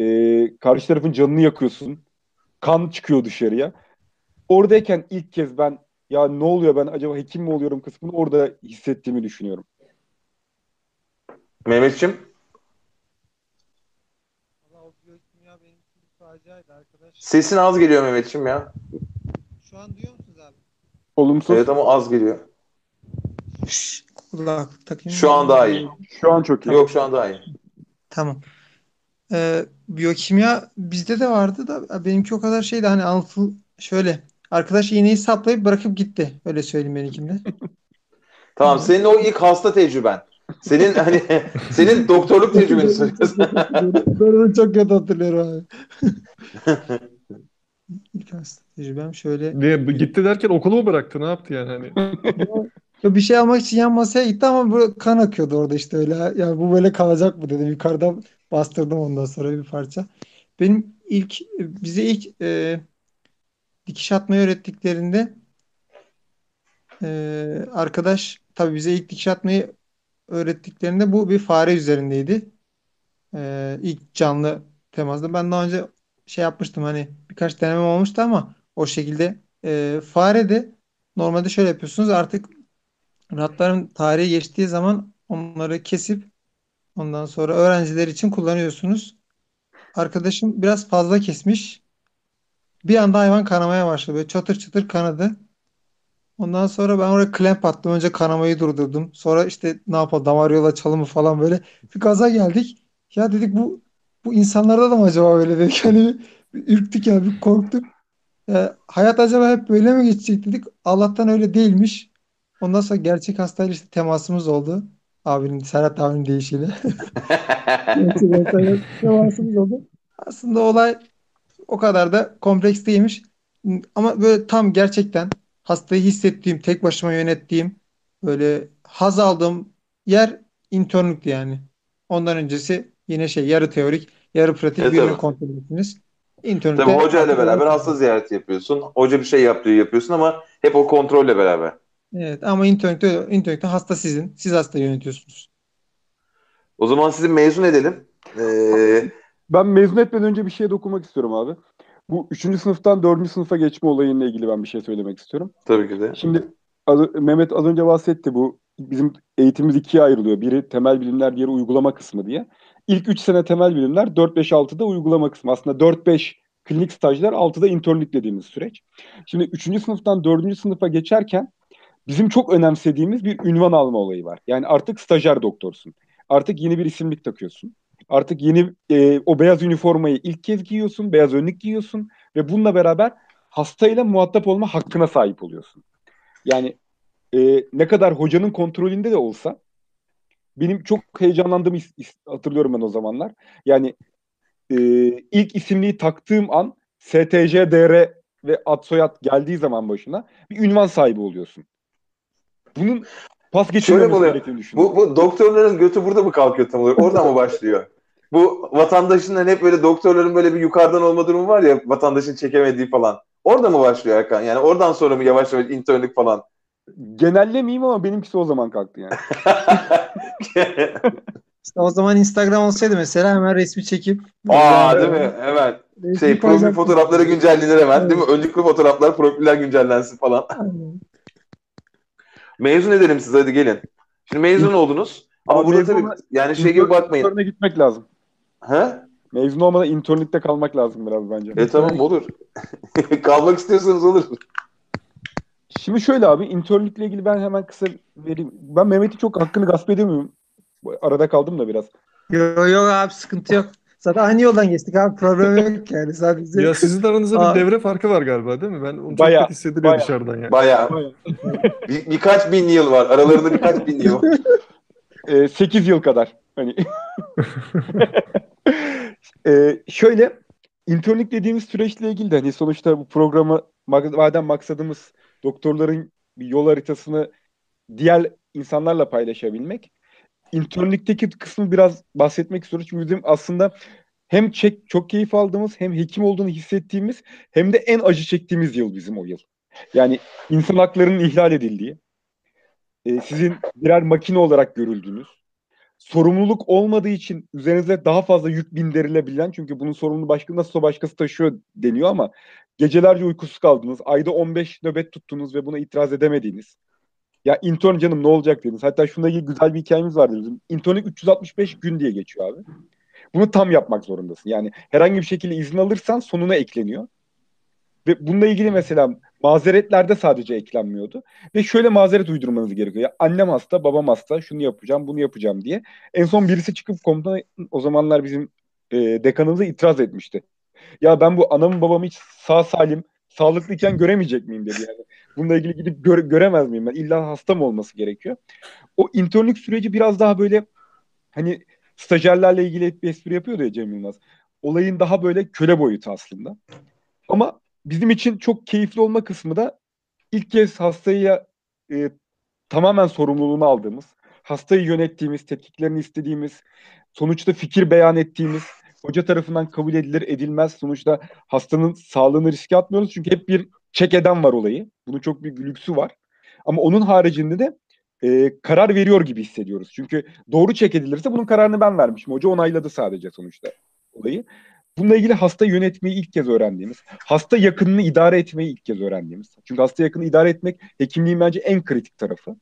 [SPEAKER 4] e, karşı tarafın canını yakıyorsun. Kan çıkıyor dışarıya. Oradayken ilk kez ben ya ne oluyor ben acaba hekim mi oluyorum kısmını orada hissettiğimi düşünüyorum.
[SPEAKER 1] Mehmetçim.
[SPEAKER 3] Valla o biyokimya benim arkadaş.
[SPEAKER 1] Sesin az geliyor Mehmetçim ya.
[SPEAKER 3] Şu an duyuyor musunuz abi?
[SPEAKER 4] Olumsuz.
[SPEAKER 1] Evet ama az geliyor.
[SPEAKER 3] Takayım.
[SPEAKER 1] Şu an daha iyi.
[SPEAKER 4] Şu an çok iyi.
[SPEAKER 1] Yok şu an daha iyi.
[SPEAKER 3] Tamam. Ee, biyokimya bizde de vardı da benimki o kadar şeydi hani anlatıl şöyle arkadaş iğneyi saplayıp bırakıp gitti. Öyle söyleyeyim benimkinde.
[SPEAKER 1] Tamam senin o ilk hasta tecrüben. Senin hani senin doktorluk tecrübeni soruyorsun.
[SPEAKER 3] Ben çok kötü hatırlıyorum abi. İlk hasta. tecrübem şöyle
[SPEAKER 2] Niye, gitti derken okulu mu bıraktı? Ne yaptı yani hani?
[SPEAKER 3] Ya bir şey almak için yan masaya gitti ama böyle kan akıyordu orada işte öyle. Ya bu böyle kalacak mı dedim. Yukarıdan bastırdım ondan sonra bir parça. Benim ilk bize ilk e, dikiş atmayı öğrettiklerinde e, arkadaş tabii bize ilk dikiş atmayı öğrettiklerinde bu bir fare üzerindeydi. E, ilk canlı temasda. Ben daha önce şey yapmıştım hani birkaç denemem olmuştu ama o şekilde e, fare de normalde şöyle yapıyorsunuz artık Ratların tarihi geçtiği zaman onları kesip ondan sonra öğrenciler için kullanıyorsunuz. Arkadaşım biraz fazla kesmiş. Bir anda hayvan kanamaya başladı. Böyle çatır çatır kanadı. Ondan sonra ben oraya klemp attım. Önce kanamayı durdurdum. Sonra işte ne yapalım damar yolu açalım falan böyle. Bir gaza geldik. Ya dedik bu bu insanlarda da mı acaba böyle dedik. Hani bir, bir ürktük ya bir korktuk. Ya, hayat acaba hep böyle mi geçecek dedik. Allah'tan öyle değilmiş. Ondan sonra gerçek hastayla işte temasımız oldu. Abinin, Serhat abinin deyişiyle. Temasımız oldu. Aslında olay o kadar da kompleks değilmiş. Ama böyle tam gerçekten hastayı hissettiğim, tek başıma yönettiğim, böyle haz aldığım yer internlükti yani. Ondan öncesi yine şey yarı teorik, yarı pratik
[SPEAKER 1] E,
[SPEAKER 3] birini
[SPEAKER 1] tabii.
[SPEAKER 3] kontrol ediyorsunuz.
[SPEAKER 1] Tabii
[SPEAKER 3] İnternlükte
[SPEAKER 1] hocayla beraber hasta ziyareti yapıyorsun. Hoca bir şey yaptığı yapıyorsun ama hep o kontrolle beraber.
[SPEAKER 3] Evet ama internette, internette hasta sizin. Siz hasta yönetiyorsunuz.
[SPEAKER 1] O zaman sizi mezun edelim. Ee,
[SPEAKER 4] Ben mezun etmeden önce bir şeye dokunmak istiyorum abi. Bu 3. sınıftan 4. sınıfa geçme olayıyla ilgili ben bir şey söylemek istiyorum.
[SPEAKER 1] tabii ki de.
[SPEAKER 4] Şimdi az- Mehmet az önce bahsetti bu bizim eğitimimiz ikiye ayrılıyor. Biri temel bilimler, diğeri uygulama kısmı diye. İlk 3 sene temel bilimler, 4-5-6'da uygulama kısmı. Aslında 4-5 klinik stajlar, 6'da internlik dediğimiz süreç. Şimdi 3. sınıftan 4. sınıfa geçerken bizim çok önemsediğimiz bir ünvan alma olayı var. Yani artık stajyer doktorsun. Artık yeni bir isimlik takıyorsun. Artık yeni e, o beyaz üniformayı ilk kez giyiyorsun, beyaz önlük giyiyorsun ve bununla beraber hastayla muhatap olma hakkına sahip oluyorsun. Yani e, ne kadar hocanın kontrolünde de olsa benim çok heyecanlandığımı hatırlıyorum ben o zamanlar. Yani e, ilk isimliği taktığım an STC, DR ve ad soyad geldiği zaman başına bir ünvan sahibi oluyorsun. Bunun pas
[SPEAKER 1] oluyor?
[SPEAKER 4] gerektiğini düşünüyorum.
[SPEAKER 1] Bu, bu doktorların götü burada mı kalkıyor tam olarak? Oradan mı başlıyor? Bu vatandaşın hani hep böyle doktorların böyle bir yukarıdan olma durumu var ya vatandaşın çekemediği falan. Orada mı başlıyor Erkan? Yani oradan sonra mı yavaş yavaş internlik falan?
[SPEAKER 4] Genellemeyeyim ama benimkisi o zaman kalktı yani.
[SPEAKER 3] İşte o zaman Instagram olsaydı mesela hemen resmi çekip
[SPEAKER 1] Aa değil mi? Hemen.
[SPEAKER 3] resmi
[SPEAKER 1] Şey profil fotoğrafları güncellenir hemen değil mi? Önlüklü fotoğraflar, profiller güncellensin falan.
[SPEAKER 3] Aynen.
[SPEAKER 1] Mezun edelim siz hadi gelin. Şimdi mezun oldunuz. Ama
[SPEAKER 4] Abi
[SPEAKER 1] burada tabii yani şey gibi bakmayın.
[SPEAKER 4] İntern'e gitmek lazım.
[SPEAKER 1] Ha?
[SPEAKER 4] Mezun olmadan internlikte kalmak lazım biraz bence.
[SPEAKER 1] E tamam olur. Kalmak istiyorsanız olur.
[SPEAKER 4] Şimdi şöyle abi internlikle ilgili ben hemen kısa vereyim. Ben Mehmet'i çok hakkını gasp edemiyorum. Arada kaldım da biraz.
[SPEAKER 3] Yok yok abi sıkıntı yok. Zaten aynı yoldan geçtik abi problem yok yani sadece.
[SPEAKER 2] Ya sizin aranızda
[SPEAKER 3] Aa.
[SPEAKER 2] bir devre farkı var galiba değil mi? Ben onu çok
[SPEAKER 4] Bayağı,
[SPEAKER 2] net hissediliyor
[SPEAKER 4] bayağı.
[SPEAKER 2] dışarıdan yani.
[SPEAKER 1] Bayağı. Bir, birkaç bin yıl var. Aralarında birkaç bin yıl.
[SPEAKER 4] Ee, 8 yıl kadar. Hani Ee, şöyle internlik dediğimiz süreçle ilgili de hani sonuçta bu programı madem maksadımız doktorların bir yol haritasını diğer insanlarla paylaşabilmek. İnternlikteki kısmı biraz bahsetmek istiyoruz. Çünkü bizim aslında hem çek, çok keyif aldığımız hem hekim olduğunu hissettiğimiz hem de en acı çektiğimiz yıl bizim o yıl. Yani insan haklarının ihlal edildiği, e, sizin birer makine olarak görüldüğünüz, sorumluluk olmadığı için üzerinize daha fazla yük bindirilebilen çünkü bunun sorumluluğu başka nasılsa başkası taşıyor deniyor ama gecelerce uykusuz kaldınız, ayda 15 nöbet tuttunuz ve buna itiraz edemediğiniz. Ya intern canım ne olacak dediniz. Hatta şunda güzel bir hikayemiz vardı bizim. İnternlik 365 gün diye geçiyor abi. Bunu tam yapmak zorundasın. Yani herhangi bir şekilde izin alırsan sonuna ekleniyor. Ve bununla ilgili mesela mazeretlerde sadece eklenmiyordu. Ve şöyle mazeret uydurmanız gerekiyor. Ya annem hasta, babam hasta, şunu yapacağım, bunu yapacağım diye. En son birisi çıkıp komutan o zamanlar bizim e, dekanımıza itiraz etmişti. Ya ben bu anamın babamı hiç sağ salim, sağlıklıyken göremeyecek miyim dedi yani. Bununla ilgili gidip gö- göremez miyim ben? İlla hasta mı olması gerekiyor? O internlük süreci biraz daha böyle hani stajyerlerle ilgili bir espri yapıyordu ya Cem Yılmaz. Olayın daha böyle köle boyutu aslında. Ama bizim için çok keyifli olma kısmı da ilk kez hastaya e, tamamen sorumluluğunu aldığımız, hastayı yönettiğimiz, tetkiklerini istediğimiz, sonuçta fikir beyan ettiğimiz, hoca tarafından kabul edilir edilmez. Sonuçta hastanın sağlığını riske atmıyoruz çünkü hep bir çek eden var olayı. Bunun çok bir lüksü var. Ama onun haricinde de e, karar veriyor gibi hissediyoruz. Çünkü doğru çek edilirse bunun kararını ben vermişim. Hoca onayladı sadece sonuçta olayı. Bununla ilgili hasta yönetmeyi ilk kez öğrendiğimiz, hasta yakınını idare etmeyi ilk kez öğrendiğimiz. Çünkü hasta yakını idare etmek hekimliğin bence en kritik tarafı.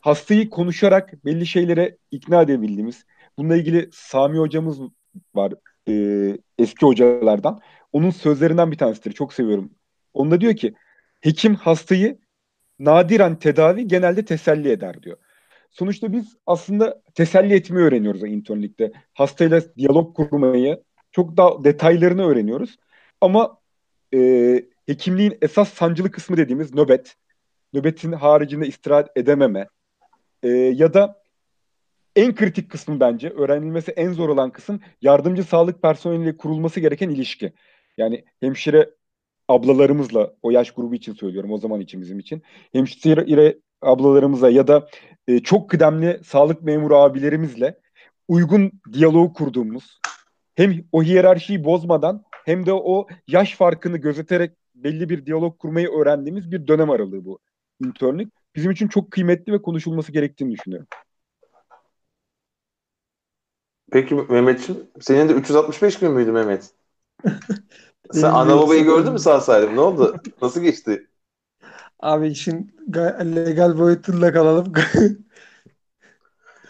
[SPEAKER 4] Hastayı konuşarak belli şeylere ikna edebildiğimiz. Bununla ilgili Sami hocamız var e, eski hocalardan. Onun sözlerinden bir tanesidir. Çok seviyorum. Onda diyor ki hekim hastayı nadiren tedavi genelde teselli eder diyor. Sonuçta biz aslında teselli etmeyi öğreniyoruz internlikte. Hastayla diyalog kurmayı, çok daha detaylarını öğreniyoruz. Ama e, hekimliğin esas sancılı kısmı dediğimiz nöbet, nöbetin haricinde istirahat edememe e, ya da en kritik kısmı bence öğrenilmesi en zor olan kısım yardımcı sağlık personeliyle kurulması gereken ilişki. Yani hemşire ablalarımızla o yaş grubu için söylüyorum o zaman için bizim için hemşire ablalarımıza ya da e, çok kıdemli sağlık memuru abilerimizle uygun diyaloğu kurduğumuz hem o hiyerarşiyi bozmadan hem de o yaş farkını gözeterek belli bir diyalog kurmayı öğrendiğimiz bir dönem aralığı bu internlük. Bizim için çok kıymetli ve konuşulması gerektiğini düşünüyorum.
[SPEAKER 1] Peki Mehmetciğim, senin de 365 gün müydü Mehmet? Sen ana babayı gördün mü sağ salim? Ne oldu? Nasıl geçti?
[SPEAKER 3] Abi işin ga- legal boyutuyla kalalım.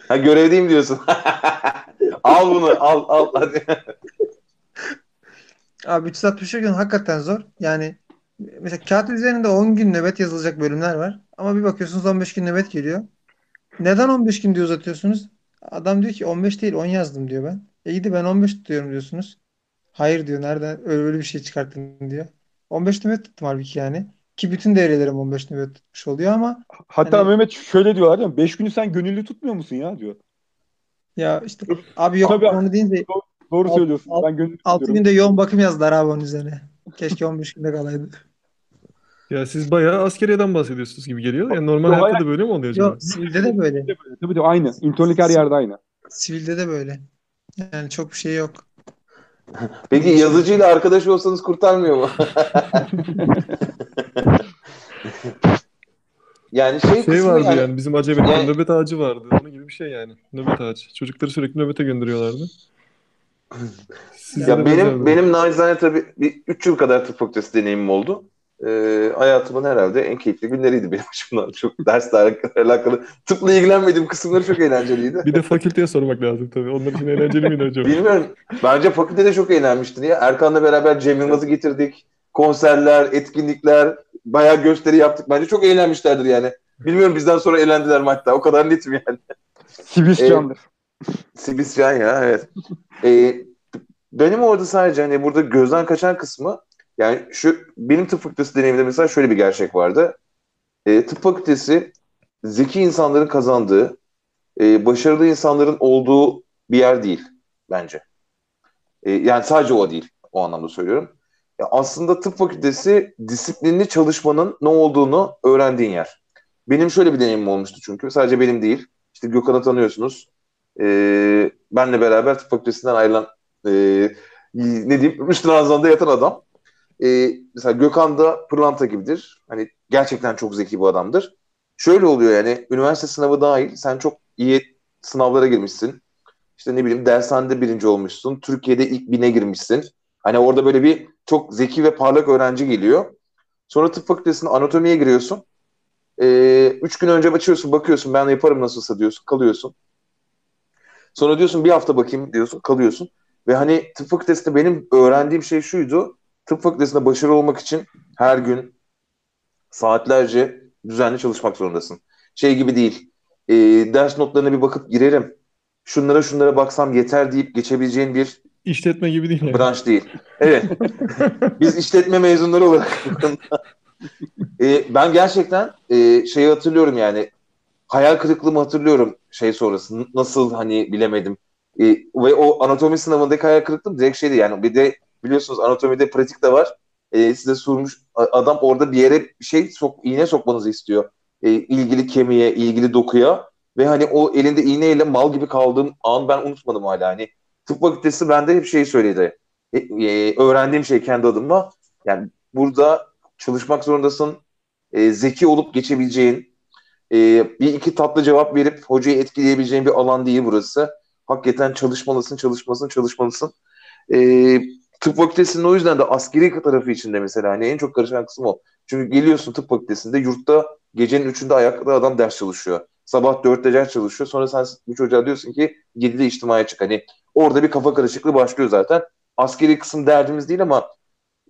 [SPEAKER 1] Ha görevdeyim diyorsun. al bunu, al, al hadi.
[SPEAKER 3] Abi 360 gün hakikaten zor. Yani mesela kağıt üzerinde 10 gün nöbet yazılacak bölümler var. Ama bir bakıyorsunuz 15 gün nöbet geliyor. Neden 15 gün diye uzatıyorsunuz? Adam diyor ki 15 değil 10 yazdım diyor ben. E de ben 15 tutuyorum diyorsunuz. Hayır diyor. Nereden öyle, öyle bir şey çıkarttın diyor. 15 nöbet tuttum halbuki yani. Ki bütün devrelerim 15 nöbet tutmuş oluyor ama
[SPEAKER 4] Hatta
[SPEAKER 3] Hani-
[SPEAKER 4] Mehmet şöyle diyorlar değil mi? 5 günü sen gönüllü tutmuyor musun ya diyor.
[SPEAKER 3] ya işte abi yok
[SPEAKER 4] Tabii.
[SPEAKER 3] onu deyince
[SPEAKER 4] Doğru
[SPEAKER 3] Alt-
[SPEAKER 4] söylüyorsun.
[SPEAKER 3] alt-
[SPEAKER 4] ben gönüllü
[SPEAKER 3] 6
[SPEAKER 4] tutuyorum.
[SPEAKER 3] günde yoğun bakım yazdılar abi onun üzerine. Keşke 15 günde kalaydı.
[SPEAKER 2] Ya siz bayağı askeriyeden bahsediyorsunuz gibi geliyor. Yani normal
[SPEAKER 4] Yok,
[SPEAKER 2] hayatta da böyle mi oluyor acaba?
[SPEAKER 3] Yok sivilde de böyle.
[SPEAKER 4] Tabii de aynı. İnternlik her yerde aynı.
[SPEAKER 3] Sivilde de böyle. Yani çok bir şey yok.
[SPEAKER 1] Peki yazıcıyla arkadaş olsanız kurtarmıyor mu? yani şey,
[SPEAKER 2] Şey vardı
[SPEAKER 1] yani,
[SPEAKER 2] yani bizim acemide
[SPEAKER 1] Yani-
[SPEAKER 2] nöbet ağacı vardı. Onun gibi bir şey yani. Nöbet ağacı. Çocukları sürekli nöbete gönderiyorlardı. Sizde
[SPEAKER 1] Ya benim benim nacizane tabii bir 3 yıl kadar tıp fakültesi deneyimim oldu. Ee, hayatımın herhalde en keyifli günleriydi benim açımdan. Çok derslerle alakalı. Tıpla ilgilenmediğim kısımları çok eğlenceliydi.
[SPEAKER 2] Bir de fakülteye sormak lazım tabii. Onlar için eğlenceli miydi acaba?
[SPEAKER 1] Bilmiyorum. Bence fakültede çok eğlenmiştin ya. Erkan'la beraber Cem Yılmaz'ı getirdik. Konserler, etkinlikler, bayağı gösteri yaptık. Bence çok eğlenmişlerdir yani. Bilmiyorum bizden sonra eğlendiler mi hatta. O kadar netim yani.
[SPEAKER 4] Sibis candır.
[SPEAKER 1] Sibiscan ya evet. Ee, benim orada sadece hani burada gözden kaçan kısmı yani şu benim tıp fakültesi deneyiminde mesela şöyle bir gerçek vardı. Ee, tıp fakültesi zeki insanların kazandığı, e, başarılı insanların olduğu bir yer değil bence. E, yani sadece o değil. O anlamda söylüyorum. Ya aslında tıp fakültesi disiplinli çalışmanın ne olduğunu öğrendiğin yer. Benim şöyle bir deneyimim olmuştu çünkü. Sadece benim değil. İşte Gökhan'ı tanıyorsunuz. Ee, benle beraber tıp fakültesinden ayrılan e, ne diyeyim Rüştü Nazan'da yatan adam. Ee, mesela Gökhan da pırlanta gibidir. Hani gerçekten çok zeki bir adamdır. Şöyle oluyor yani üniversite sınavı dahil sen çok iyi sınavlara girmişsin. İşte ne bileyim dershanede birinci olmuşsun. Türkiye'de ilk bine girmişsin. Hani orada böyle bir çok zeki ve parlak öğrenci geliyor. Sonra tıp fakültesinde anatomiye giriyorsun. Ee, üç gün önce açıyorsun bakıyorsun ben yaparım nasılsa diyorsun kalıyorsun. Sonra diyorsun bir hafta bakayım diyorsun kalıyorsun. Ve hani tıp fakültesinde benim öğrendiğim şey şuydu. Tıp fakültesinde başarılı olmak için her gün saatlerce düzenli çalışmak zorundasın. Şey gibi değil. E, ders notlarına bir bakıp girerim. Şunlara şunlara baksam yeter deyip geçebileceğin bir
[SPEAKER 2] İşletme gibi değil yani.
[SPEAKER 1] branş değil. Evet. Biz işletme mezunları olarak. E, ben gerçekten e, şeyi hatırlıyorum yani hayal kırıklığımı hatırlıyorum şey sonrası. Nasıl hani bilemedim. E, ve o anatomi sınavındaki hayal kırıklığım direkt şeydi yani bir de biliyorsunuz anatomide pratik de var. e, size sormuş adam orada bir yere şey sok, iğne sokmanızı istiyor. E, ilgili kemiğe, ilgili dokuya ve hani o elinde iğneyle mal gibi kaldığım an ben unutmadım hala. Hani tıp fakültesi bende hep şey söyledi. E, e, öğrendiğim şey kendi adıma. Yani burada çalışmak zorundasın. E, zeki olup geçebileceğin, e, bir iki tatlı cevap verip hocayı etkileyebileceğin bir alan değil burası. Hakikaten çalışmalısın, çalışmalısın, çalışmalısın. E, tıp fakültesinin o yüzden de askeri tarafı içinde mesela hani en çok karışan kısım o. Çünkü geliyorsun tıp fakültesinde yurtta gecenin üçünde ayakta adam ders çalışıyor. Sabah dörtte ders çalışıyor. Sonra sen bu çocuğa diyorsun ki 7'de içtimaya çık. Hani orada bir kafa karışıklığı başlıyor zaten. Askeri kısım derdimiz değil ama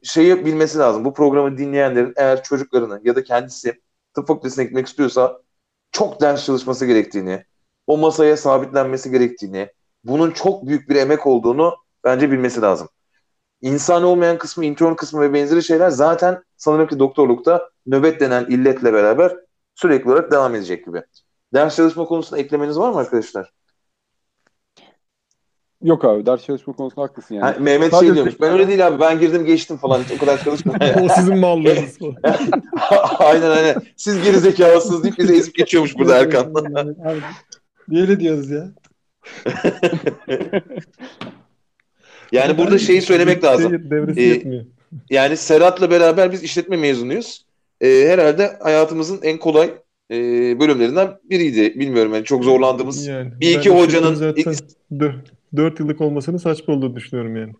[SPEAKER 1] şeyi bilmesi lazım. Bu programı dinleyenlerin eğer çocuklarını ya da kendisi tıp fakültesine gitmek istiyorsa çok ders çalışması gerektiğini, o masaya sabitlenmesi gerektiğini, bunun çok büyük bir emek olduğunu bence bilmesi lazım. İnsan olmayan kısmı, intern kısmı ve benzeri şeyler zaten sanırım ki doktorlukta nöbet denen illetle beraber sürekli olarak devam edecek gibi. Ders çalışma konusunda eklemeniz var mı arkadaşlar?
[SPEAKER 4] Yok abi ders çalışma konusunda haklısın yani.
[SPEAKER 1] Ha, Mehmet
[SPEAKER 4] Sadece
[SPEAKER 1] şey diyormuş. Ben öyle değil abi. Ben girdim geçtim falan. Hiç o kadar çalışmadım.
[SPEAKER 2] o sizin mallığınız.
[SPEAKER 1] aynen aynen. Siz geri zekalısınız deyip bizi ezip geçiyormuş burada Erkan.
[SPEAKER 3] Niye öyle diyoruz ya?
[SPEAKER 1] yani burada şeyi söylemek lazım.
[SPEAKER 2] Devresi
[SPEAKER 1] Ee,
[SPEAKER 2] yetmiyor.
[SPEAKER 1] Yani Serhat'la beraber biz işletme mezunuyuz. Ee, herhalde hayatımızın en kolay e, bölümlerinden biriydi. Bilmiyorum yani çok zorlandığımız.
[SPEAKER 2] Yani
[SPEAKER 1] bir iki hocanın
[SPEAKER 2] zaten 4 yıllık olmasını saçma olduğunu düşünüyorum yani.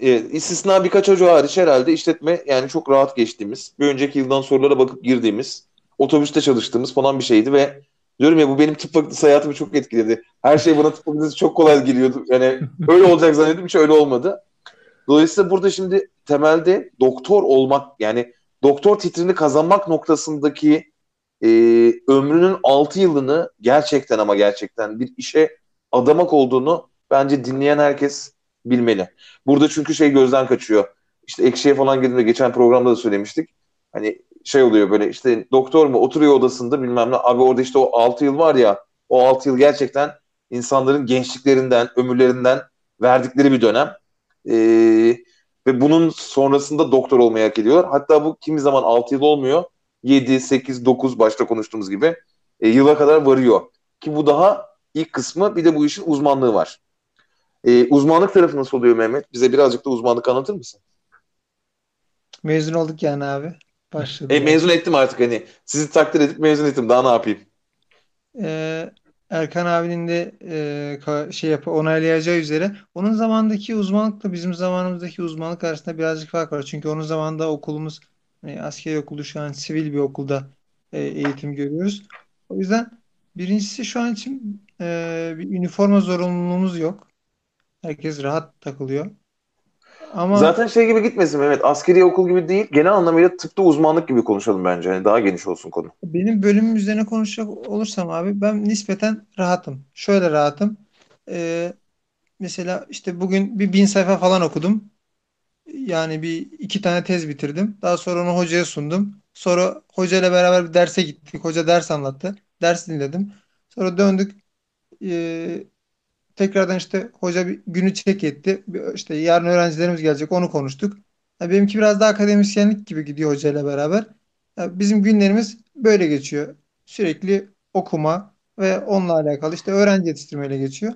[SPEAKER 1] Evet, istisna birkaç hoca hariç herhalde işletme yani çok rahat geçtiğimiz, bir önceki yıldan sorulara bakıp girdiğimiz, otobüste çalıştığımız falan bir şeydi ve diyorum ya bu benim tıp fakültesi hayatımı çok etkiledi. Her şey bana tıp fakültesi çok kolay geliyordu. Yani öyle olacak zannediyordum hiç öyle olmadı. Dolayısıyla burada şimdi temelde doktor olmak yani doktor titrini kazanmak noktasındaki e, ömrünün 6 yılını gerçekten ama gerçekten bir işe adamak olduğunu bence dinleyen herkes bilmeli. Burada çünkü şey gözden kaçıyor. İşte ekşiye falan girdiğinde geçen programda da söylemiştik. Hani şey oluyor böyle işte doktor mu oturuyor odasında bilmem ne. Abi orada işte o 6 yıl var ya o 6 yıl gerçekten insanların gençliklerinden, ömürlerinden verdikleri bir dönem. Ee, ve bunun sonrasında doktor olmaya hak ediyorlar. Hatta bu kimi zaman 6 yıl olmuyor. 7, 8, 9 başta konuştuğumuz gibi e, yıla kadar varıyor. Ki bu daha ilk kısmı bir de bu işin uzmanlığı var. E, uzmanlık tarafı nasıl oluyor Mehmet? Bize birazcık da uzmanlık anlatır mısın?
[SPEAKER 3] Mezun olduk yani abi. Başladı.
[SPEAKER 1] E, mezun ettim artık hani. Sizi takdir edip mezun ettim. Daha ne yapayım?
[SPEAKER 3] Ee, Erkan abinin de e, şey yapı onaylayacağı üzere onun zamandaki uzmanlıkla bizim zamanımızdaki uzmanlık arasında birazcık fark var. Çünkü onun zamanında okulumuz e, askeri okulu şu an sivil bir okulda e, eğitim görüyoruz. O yüzden birincisi şu an için e, bir üniforma zorunluluğumuz yok. Herkes rahat takılıyor. Ama
[SPEAKER 1] Zaten şey gibi gitmesin Mehmet. Askeri okul gibi değil. Genel anlamıyla tıpta uzmanlık gibi konuşalım bence. Yani daha geniş olsun konu.
[SPEAKER 3] benim bölümüm üzerine konuşacak olursam abi ben nispeten rahatım. Şöyle rahatım. Ee, mesela işte bugün bir bin sayfa falan okudum. Yani bir iki tane tez bitirdim. Daha sonra onu hocaya sundum. Sonra hocayla beraber bir derse gittik. Hoca ders anlattı. Ders dinledim. Sonra döndük. Ee, tekrardan işte hoca bir günü çek etti. İşte yarın öğrencilerimiz gelecek. Onu konuştuk. Ya benimki biraz daha akademisyenlik gibi gidiyor hocayla beraber. Ya bizim günlerimiz böyle geçiyor. Sürekli okuma ve onunla alakalı işte öğrenci yetiştirmeyle geçiyor.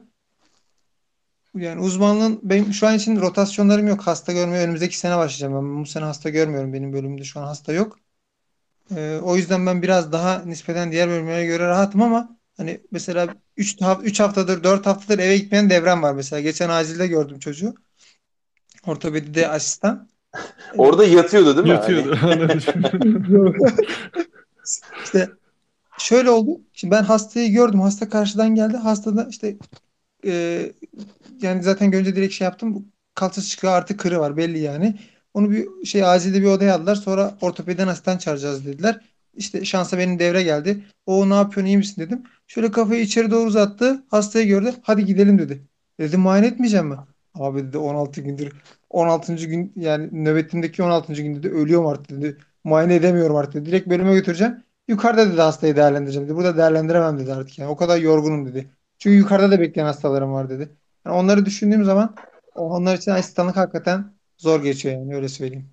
[SPEAKER 3] Yani uzmanlığın benim şu an için rotasyonlarım yok. Hasta görmeye önümüzdeki sene başlayacağım. Ben bu sene hasta görmüyorum. Benim bölümümde şu an hasta yok. Ee, o yüzden ben biraz daha nispeten diğer bölümlere göre rahatım ama hani mesela 3 3 haftadır 4 haftadır eve gitmeyen devrem var mesela. Geçen acilde gördüm çocuğu. Ortopedide asistan.
[SPEAKER 1] Orada yatıyordu değil mi?
[SPEAKER 2] Yatıyordu.
[SPEAKER 1] Hani-
[SPEAKER 3] İşte şöyle oldu. Şimdi ben hastayı gördüm. Hasta karşıdan geldi. Hastada işte e, yani zaten görünce direkt şey yaptım. Bu Kalçası çıkıyor artık kırı var belli yani. Onu bir şey acilde bir odaya aldılar. Sonra ortopediden asistan çağıracağız dediler. İşte şansa benim devre geldi. O ne yapıyorsun iyi misin dedim. Şöyle kafayı içeri doğru uzattı. Hastayı gördü. Hadi gidelim dedi. Dedim muayene etmeyeceğim mi? Abi dedi 16 gündür 16. gün yani nöbetimdeki 16. günde de ölüyorum artık dedi. Muayene edemiyorum artık dedi. Direkt bölüme götüreceğim. Yukarıda dedi hastayı değerlendireceğim dedi. Burada değerlendiremem dedi artık yani. O kadar yorgunum dedi. Çünkü yukarıda da bekleyen hastalarım var dedi. Yani onları düşündüğüm zaman onlar için asistanlık hakikaten zor geçiyor yani öyle söyleyeyim.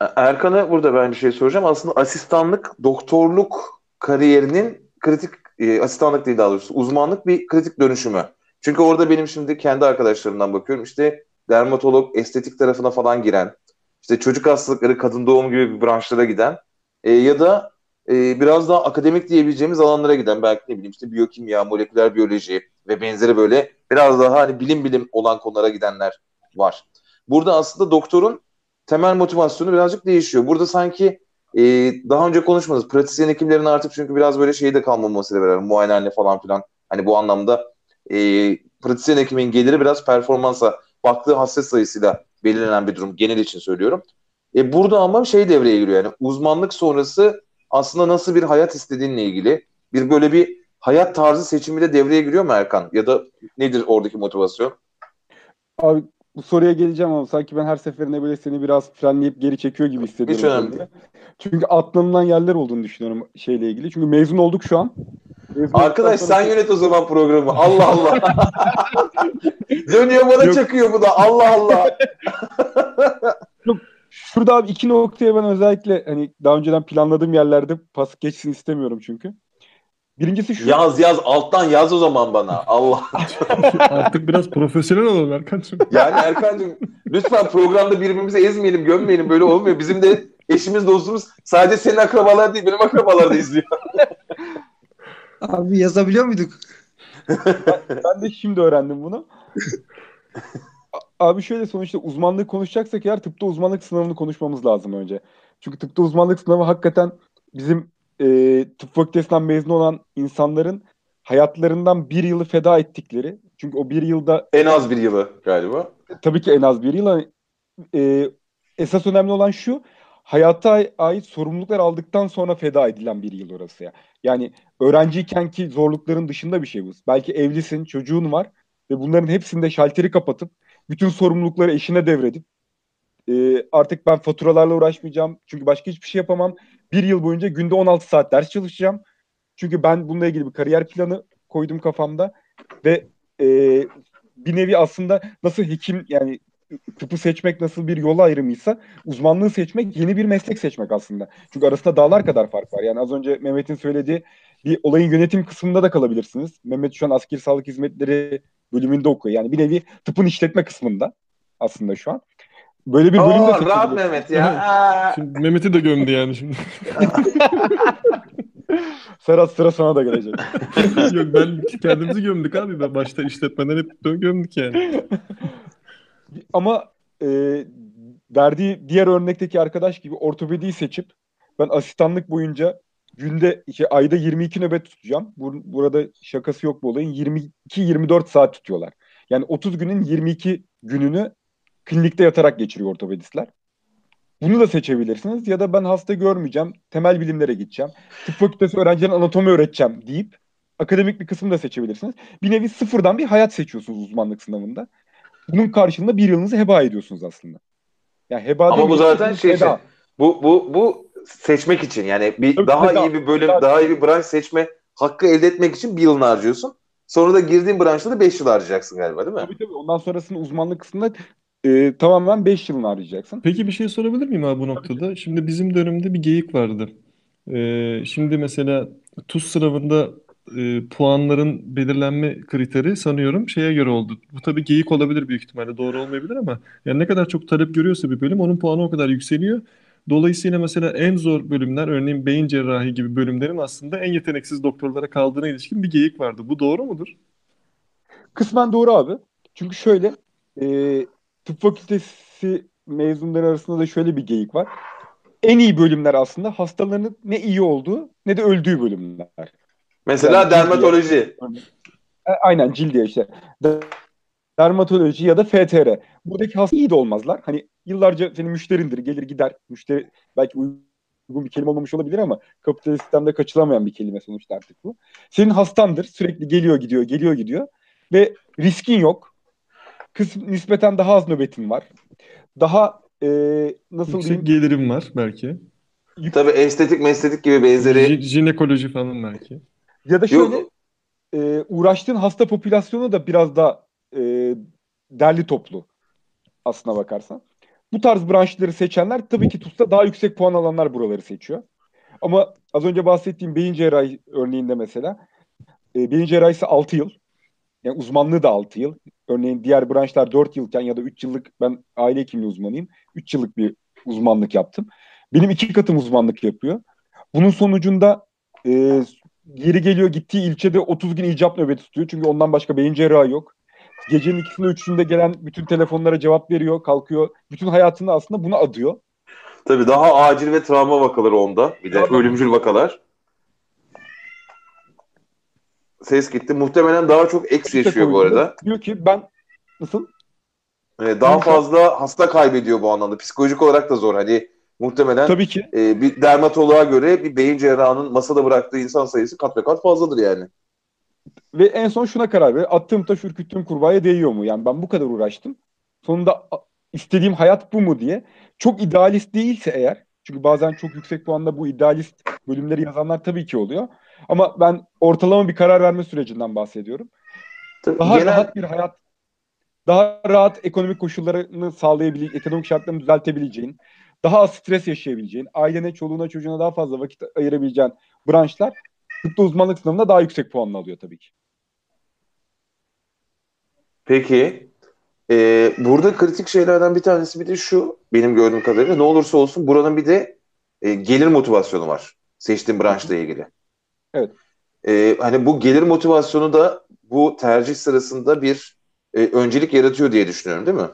[SPEAKER 1] Erkan'a burada ben bir şey soracağım. Aslında asistanlık, doktorluk kariyerinin kritik, e, asistanlık değil daha doğrusu, uzmanlık bir kritik dönüşümü. Çünkü orada benim şimdi kendi arkadaşlarımdan bakıyorum. İşte dermatolog, estetik tarafına falan giren, işte çocuk hastalıkları, kadın doğum gibi bir branşlara giden e, ya da e, biraz daha akademik diyebileceğimiz alanlara giden belki ne bileyim işte biyokimya, moleküler biyoloji ve benzeri böyle biraz daha hani bilim bilim olan konulara gidenler var. Burada aslında doktorun temel motivasyonu birazcık değişiyor. Burada sanki e, daha önce konuşmadınız. Pratisyen hekimlerin artık çünkü biraz böyle şeyde kalmaması beraber muayenehane falan filan. Hani bu anlamda e, pratisyen hekimin geliri biraz performansa baktığı hasret sayısıyla belirlenen bir durum. Genel için söylüyorum. E, burada ama şey devreye giriyor yani uzmanlık sonrası aslında nasıl bir hayat istediğinle ilgili bir böyle bir hayat tarzı seçimi de devreye giriyor mu Erkan? Ya da nedir oradaki motivasyon?
[SPEAKER 4] Abi bu soruya geleceğim ama sanki ben her seferinde böyle seni biraz frenleyip geri çekiyor gibi hissediyorum.
[SPEAKER 1] Hiç önemli değil.
[SPEAKER 4] Çünkü atlanılan yerler olduğunu düşünüyorum şeyle ilgili. Çünkü mezun olduk şu an.
[SPEAKER 1] Mezun Arkadaş sen yönet o zaman programı. Allah Allah. Dönüyor bana Yok. çakıyor bu da. Allah Allah.
[SPEAKER 4] Yok. Şurada abi iki noktaya ben özellikle hani daha önceden planladığım yerlerde pas geçsin istemiyorum çünkü. Birincisi şu.
[SPEAKER 1] Yaz yaz alttan yaz o zaman bana. Allah.
[SPEAKER 2] Artık biraz profesyonel olalım Erkan'cığım.
[SPEAKER 1] Yani Erkan'cığım lütfen programda birbirimizi ezmeyelim, gömmeyelim. Böyle olmuyor. Bizim de eşimiz, dostumuz sadece senin akrabalar değil, benim akrabalar da izliyor.
[SPEAKER 3] Abi yazabiliyor muyduk?
[SPEAKER 4] ben, ben de şimdi öğrendim bunu. Abi şöyle sonuçta uzmanlığı konuşacaksak eğer tıpta uzmanlık sınavını konuşmamız lazım önce. Çünkü tıpta uzmanlık sınavı hakikaten bizim e, tıp fakültesinden mezun olan insanların hayatlarından bir yılı feda ettikleri. Çünkü o bir yılda...
[SPEAKER 1] En az bir yılı galiba.
[SPEAKER 4] Tabii ki en az bir yıl. E, esas önemli olan şu, hayata ait sorumluluklar aldıktan sonra feda edilen bir yıl orası ya. Yani öğrenciyken ki zorlukların dışında bir şey bu. Belki evlisin, çocuğun var ve bunların hepsinde şalteri kapatıp bütün sorumlulukları eşine devredip e, artık ben faturalarla uğraşmayacağım çünkü başka hiçbir şey yapamam. Bir yıl boyunca günde 16 saat ders çalışacağım. Çünkü ben bununla ilgili bir kariyer planı koydum kafamda ve e, bir nevi aslında nasıl hekim yani tıpı seçmek nasıl bir yol ayrımıysa uzmanlığı seçmek yeni bir meslek seçmek aslında. Çünkü arasında dağlar kadar fark var. Yani az önce Mehmet'in söylediği bir olayın yönetim kısmında da kalabilirsiniz. Mehmet şu an askeri sağlık hizmetleri bölümünde okuyor. Yani bir nevi tıpın işletme kısmında aslında şu an. Böyle bir bölüm de
[SPEAKER 1] rahat Mehmet ya.
[SPEAKER 2] Şimdi Mehmet'i de gömdü yani şimdi.
[SPEAKER 4] Serhat sıra sana da gelecek.
[SPEAKER 2] Yok ben kendimizi gömdük abi. Ben başta işletmeden hep gömdük yani.
[SPEAKER 4] Ama e, verdiği diğer örnekteki arkadaş gibi ortopediyi seçip ben asistanlık boyunca günde iki, ayda 22 nöbet tutacağım. Bur burada şakası yok bu olayın. 22-24 saat tutuyorlar. Yani 30 günün 22 gününü klinikte yatarak geçiriyor ortopedistler. Bunu da seçebilirsiniz ya da ben hasta görmeyeceğim, temel bilimlere gideceğim. Tıp fakültesi öğrencilerin anatomi öğreteceğim deyip akademik bir kısmı da seçebilirsiniz. Bir nevi sıfırdan bir hayat seçiyorsunuz uzmanlık sınavında. Bunun karşılığında bir yılınızı heba ediyorsunuz aslında.
[SPEAKER 1] Yani heba Ama bu zaten şey, şey bu bu bu seçmek için yani bir Tabii daha iyi bir bölüm, daha, daha iyi bir branş seçme hakkı elde etmek için bir yılını harcıyorsun. Sonra da girdiğin branşta da 5 yıl harcayacaksın galiba değil mi?
[SPEAKER 4] Tabii tabii. Ondan sonrasında uzmanlık kısmında e, tamamen 5 yılını harcayacaksın.
[SPEAKER 2] Peki bir şey sorabilir miyim abi bu noktada? Şimdi bizim dönemde bir geyik vardı. Ee, şimdi mesela TUS sınavında e, puanların belirlenme kriteri sanıyorum şeye göre oldu. Bu tabii geyik olabilir büyük ihtimalle doğru olmayabilir ama yani ne kadar çok talep görüyorsa bir bölüm onun puanı o kadar yükseliyor. Dolayısıyla mesela en zor bölümler örneğin beyin cerrahi gibi bölümlerin aslında en yeteneksiz doktorlara kaldığına ilişkin bir geyik vardı. Bu doğru mudur?
[SPEAKER 4] Kısmen doğru abi. Çünkü şöyle e, tıp fakültesi mezunları arasında da şöyle bir geyik var. En iyi bölümler aslında hastaların ne iyi olduğu ne de öldüğü bölümler.
[SPEAKER 1] Mesela yani dermatoloji. Cildiye.
[SPEAKER 4] Aynen cildiye işte. Dermatoloji ya da FTR. Buradaki hasta iyi de olmazlar. Hani yıllarca senin müşterindir. Gelir gider. Müşteri belki uygun bir kelime olmamış olabilir ama kapitalist sistemde kaçılamayan bir kelime sonuçta artık bu. Senin hastandır. Sürekli geliyor gidiyor, geliyor gidiyor. Ve riskin yok. Kısm, nispeten daha az nöbetin var. Daha e, nasıl
[SPEAKER 2] Yüksek diyeyim? gelirim var belki.
[SPEAKER 1] Tabii estetik mestetik gibi benzeri.
[SPEAKER 2] J- jinekoloji falan belki.
[SPEAKER 4] Ya da şöyle e, uğraştığın hasta popülasyonu da biraz da e, derli toplu aslına bakarsan. Bu tarz branşları seçenler tabii ki TUS'ta daha yüksek puan alanlar buraları seçiyor. Ama az önce bahsettiğim beyin cerrahi örneğinde mesela e, beyin cerrahisi 6 yıl. Yani uzmanlığı da 6 yıl. Örneğin diğer branşlar 4 yılken ya da 3 yıllık ben aile hekimliği uzmanıyım. 3 yıllık bir uzmanlık yaptım. Benim iki katım uzmanlık yapıyor. Bunun sonucunda e, yeri geliyor gittiği ilçede 30 gün icap nöbeti tutuyor. Çünkü ondan başka beyin cerrahı yok. Gecenin ikisinde üçünde gelen bütün telefonlara cevap veriyor, kalkıyor. Bütün hayatını aslında buna adıyor.
[SPEAKER 1] Tabii daha acil ve travma vakaları onda. Bir de ölümcül vakalar. Ses gitti. Muhtemelen daha çok eks yaşıyor bu arada.
[SPEAKER 4] Diyor ki ben nasıl?
[SPEAKER 1] Ee, daha fazla hasta kaybediyor bu anlamda. Psikolojik olarak da zor. Hani muhtemelen
[SPEAKER 4] Tabii ki.
[SPEAKER 1] e, bir dermatoloğa göre bir beyin cerrahının masada bıraktığı insan sayısı kat be kat fazladır yani.
[SPEAKER 4] Ve en son şuna karar ver. Attığım taş ürküttüğüm kurbağaya değiyor mu? Yani ben bu kadar uğraştım. Sonunda istediğim hayat bu mu diye. Çok idealist değilse eğer. Çünkü bazen çok yüksek puanla bu idealist bölümleri yazanlar tabii ki oluyor. Ama ben ortalama bir karar verme sürecinden bahsediyorum. Daha
[SPEAKER 1] genel-
[SPEAKER 4] rahat bir hayat, daha rahat ekonomik koşullarını sağlayabileceğin, ekonomik şartlarını düzeltebileceğin, daha az stres yaşayabileceğin, ailene, çoluğuna, çocuğuna daha fazla vakit ayırabileceğin branşlar tıpta uzmanlık sınavında daha yüksek puanla alıyor tabii ki.
[SPEAKER 1] Peki e, burada kritik şeylerden bir tanesi bir de şu benim gördüğüm kadarıyla ne olursa olsun buranın bir de e, gelir motivasyonu var seçtiğin branşla ilgili.
[SPEAKER 4] Evet.
[SPEAKER 1] E, hani bu gelir motivasyonu da bu tercih sırasında bir e, öncelik yaratıyor diye düşünüyorum değil mi?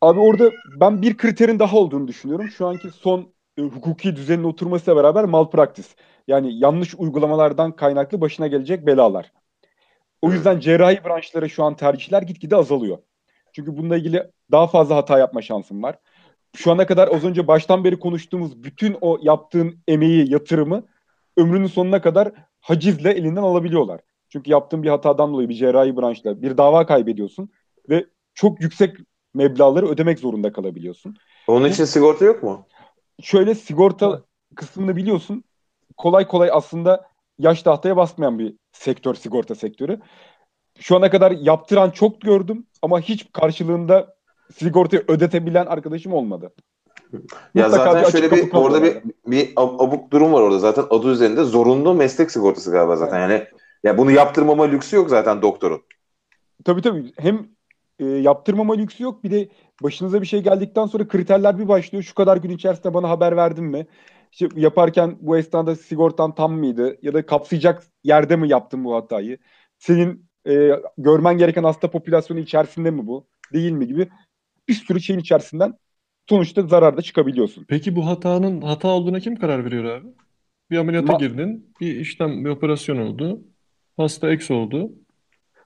[SPEAKER 4] Abi orada ben bir kriterin daha olduğunu düşünüyorum. Şu anki son e, hukuki düzenin oturmasıyla beraber malpraktis. Yani yanlış uygulamalardan kaynaklı başına gelecek belalar. O yüzden cerrahi branşlara şu an tercihler gitgide azalıyor. Çünkü bununla ilgili daha fazla hata yapma şansım var. Şu ana kadar az önce baştan beri konuştuğumuz bütün o yaptığın emeği, yatırımı ömrünün sonuna kadar hacizle elinden alabiliyorlar. Çünkü yaptığın bir hatadan dolayı bir cerrahi branşla bir dava kaybediyorsun ve çok yüksek meblağları ödemek zorunda kalabiliyorsun.
[SPEAKER 1] Onun için sigorta yok mu?
[SPEAKER 4] Şöyle sigorta kısmını biliyorsun. Kolay kolay aslında yaş tahtaya basmayan bir sektör sigorta sektörü. Şu ana kadar yaptıran çok gördüm ama hiç karşılığında sigortayı ödetebilen arkadaşım olmadı.
[SPEAKER 1] Ya
[SPEAKER 4] Mutlaka
[SPEAKER 1] zaten
[SPEAKER 4] bir
[SPEAKER 1] şöyle bir orada bir, bir ab- abuk durum var orada zaten adı üzerinde zorunlu meslek sigortası galiba zaten yani ya bunu yaptırmama lüksü yok zaten doktorun.
[SPEAKER 4] Tabii tabii. Hem e, yaptırmama lüksü yok bir de başınıza bir şey geldikten sonra kriterler bir başlıyor. Şu kadar gün içerisinde bana haber verdin mi? İşte yaparken bu esnada sigortan tam mıydı? Ya da kapsayacak yerde mi yaptın bu hatayı? Senin e, görmen gereken hasta popülasyonu içerisinde mi bu? Değil mi gibi bir sürü şeyin içerisinden sonuçta zararda çıkabiliyorsun.
[SPEAKER 2] Peki bu hatanın hata olduğuna kim karar veriyor abi? Bir ameliyata
[SPEAKER 4] Ma-
[SPEAKER 2] girdin, bir işlem, bir operasyon oldu, hasta eks oldu.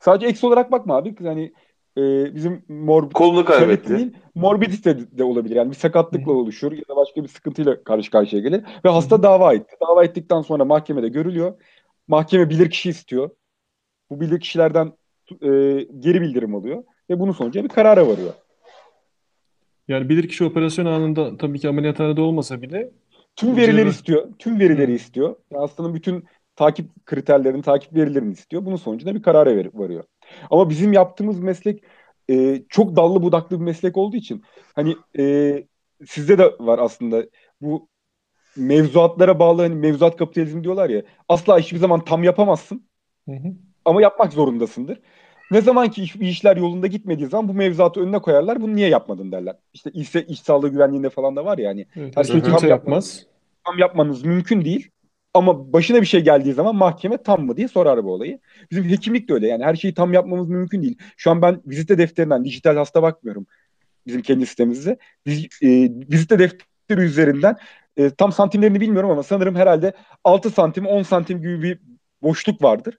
[SPEAKER 4] Sadece eksi olarak bakma abi. Yani e, bizim morbid
[SPEAKER 1] Kolunu kaybetti.
[SPEAKER 4] Değil, morbidite de, de olabilir. Yani bir sakatlıkla oluşur ya da başka bir sıkıntıyla karşı karşıya gelir. Ve hasta dava etti. Dava ettikten sonra mahkemede görülüyor. Mahkeme bilirkişi istiyor. Bu bilirkişilerden e, geri bildirim alıyor. Ve bunun sonucu bir karara varıyor.
[SPEAKER 2] Yani bilirkişi operasyon anında tabii ki ameliyathanede olmasa bile
[SPEAKER 4] Tüm verileri
[SPEAKER 2] Cerrah-
[SPEAKER 4] istiyor. Tüm verileri
[SPEAKER 2] Hı.
[SPEAKER 4] istiyor. Yani hastanın bütün takip kriterlerini, takip verilerini istiyor. Bunun sonucunda bir karara ver- varıyor. Ama bizim yaptığımız meslek e, çok dallı budaklı bir meslek olduğu için hani e, sizde de var aslında bu mevzuatlara bağlı hani mevzuat kapitalizmi diyorlar ya asla hiçbir zaman tam yapamazsın
[SPEAKER 2] Hı hı.
[SPEAKER 4] ama yapmak zorundasındır. Ne zaman ki iş, işler yolunda gitmediği zaman bu mevzuatı önüne koyarlar. Bunu niye yapmadın derler. İşte iş, iş sağlığı güvenliğinde falan da var ya hani
[SPEAKER 2] Evet,
[SPEAKER 4] Her şeyi tam yapmaz.
[SPEAKER 2] yapmaz.
[SPEAKER 4] tam yapmanız mümkün değil. Ama başına bir şey geldiği zaman mahkeme tam mı diye sorar bu olayı. Bizim hekimlik de öyle yani her şeyi tam yapmamız mümkün değil. Şu an ben vizite defterinden dijital hasta bakmıyorum bizim kendi sitemimizde. Biz, e, vizite defteri üzerinden e, tam santimlerini bilmiyorum ama sanırım herhalde 6 santim 10 santim gibi bir boşluk vardır.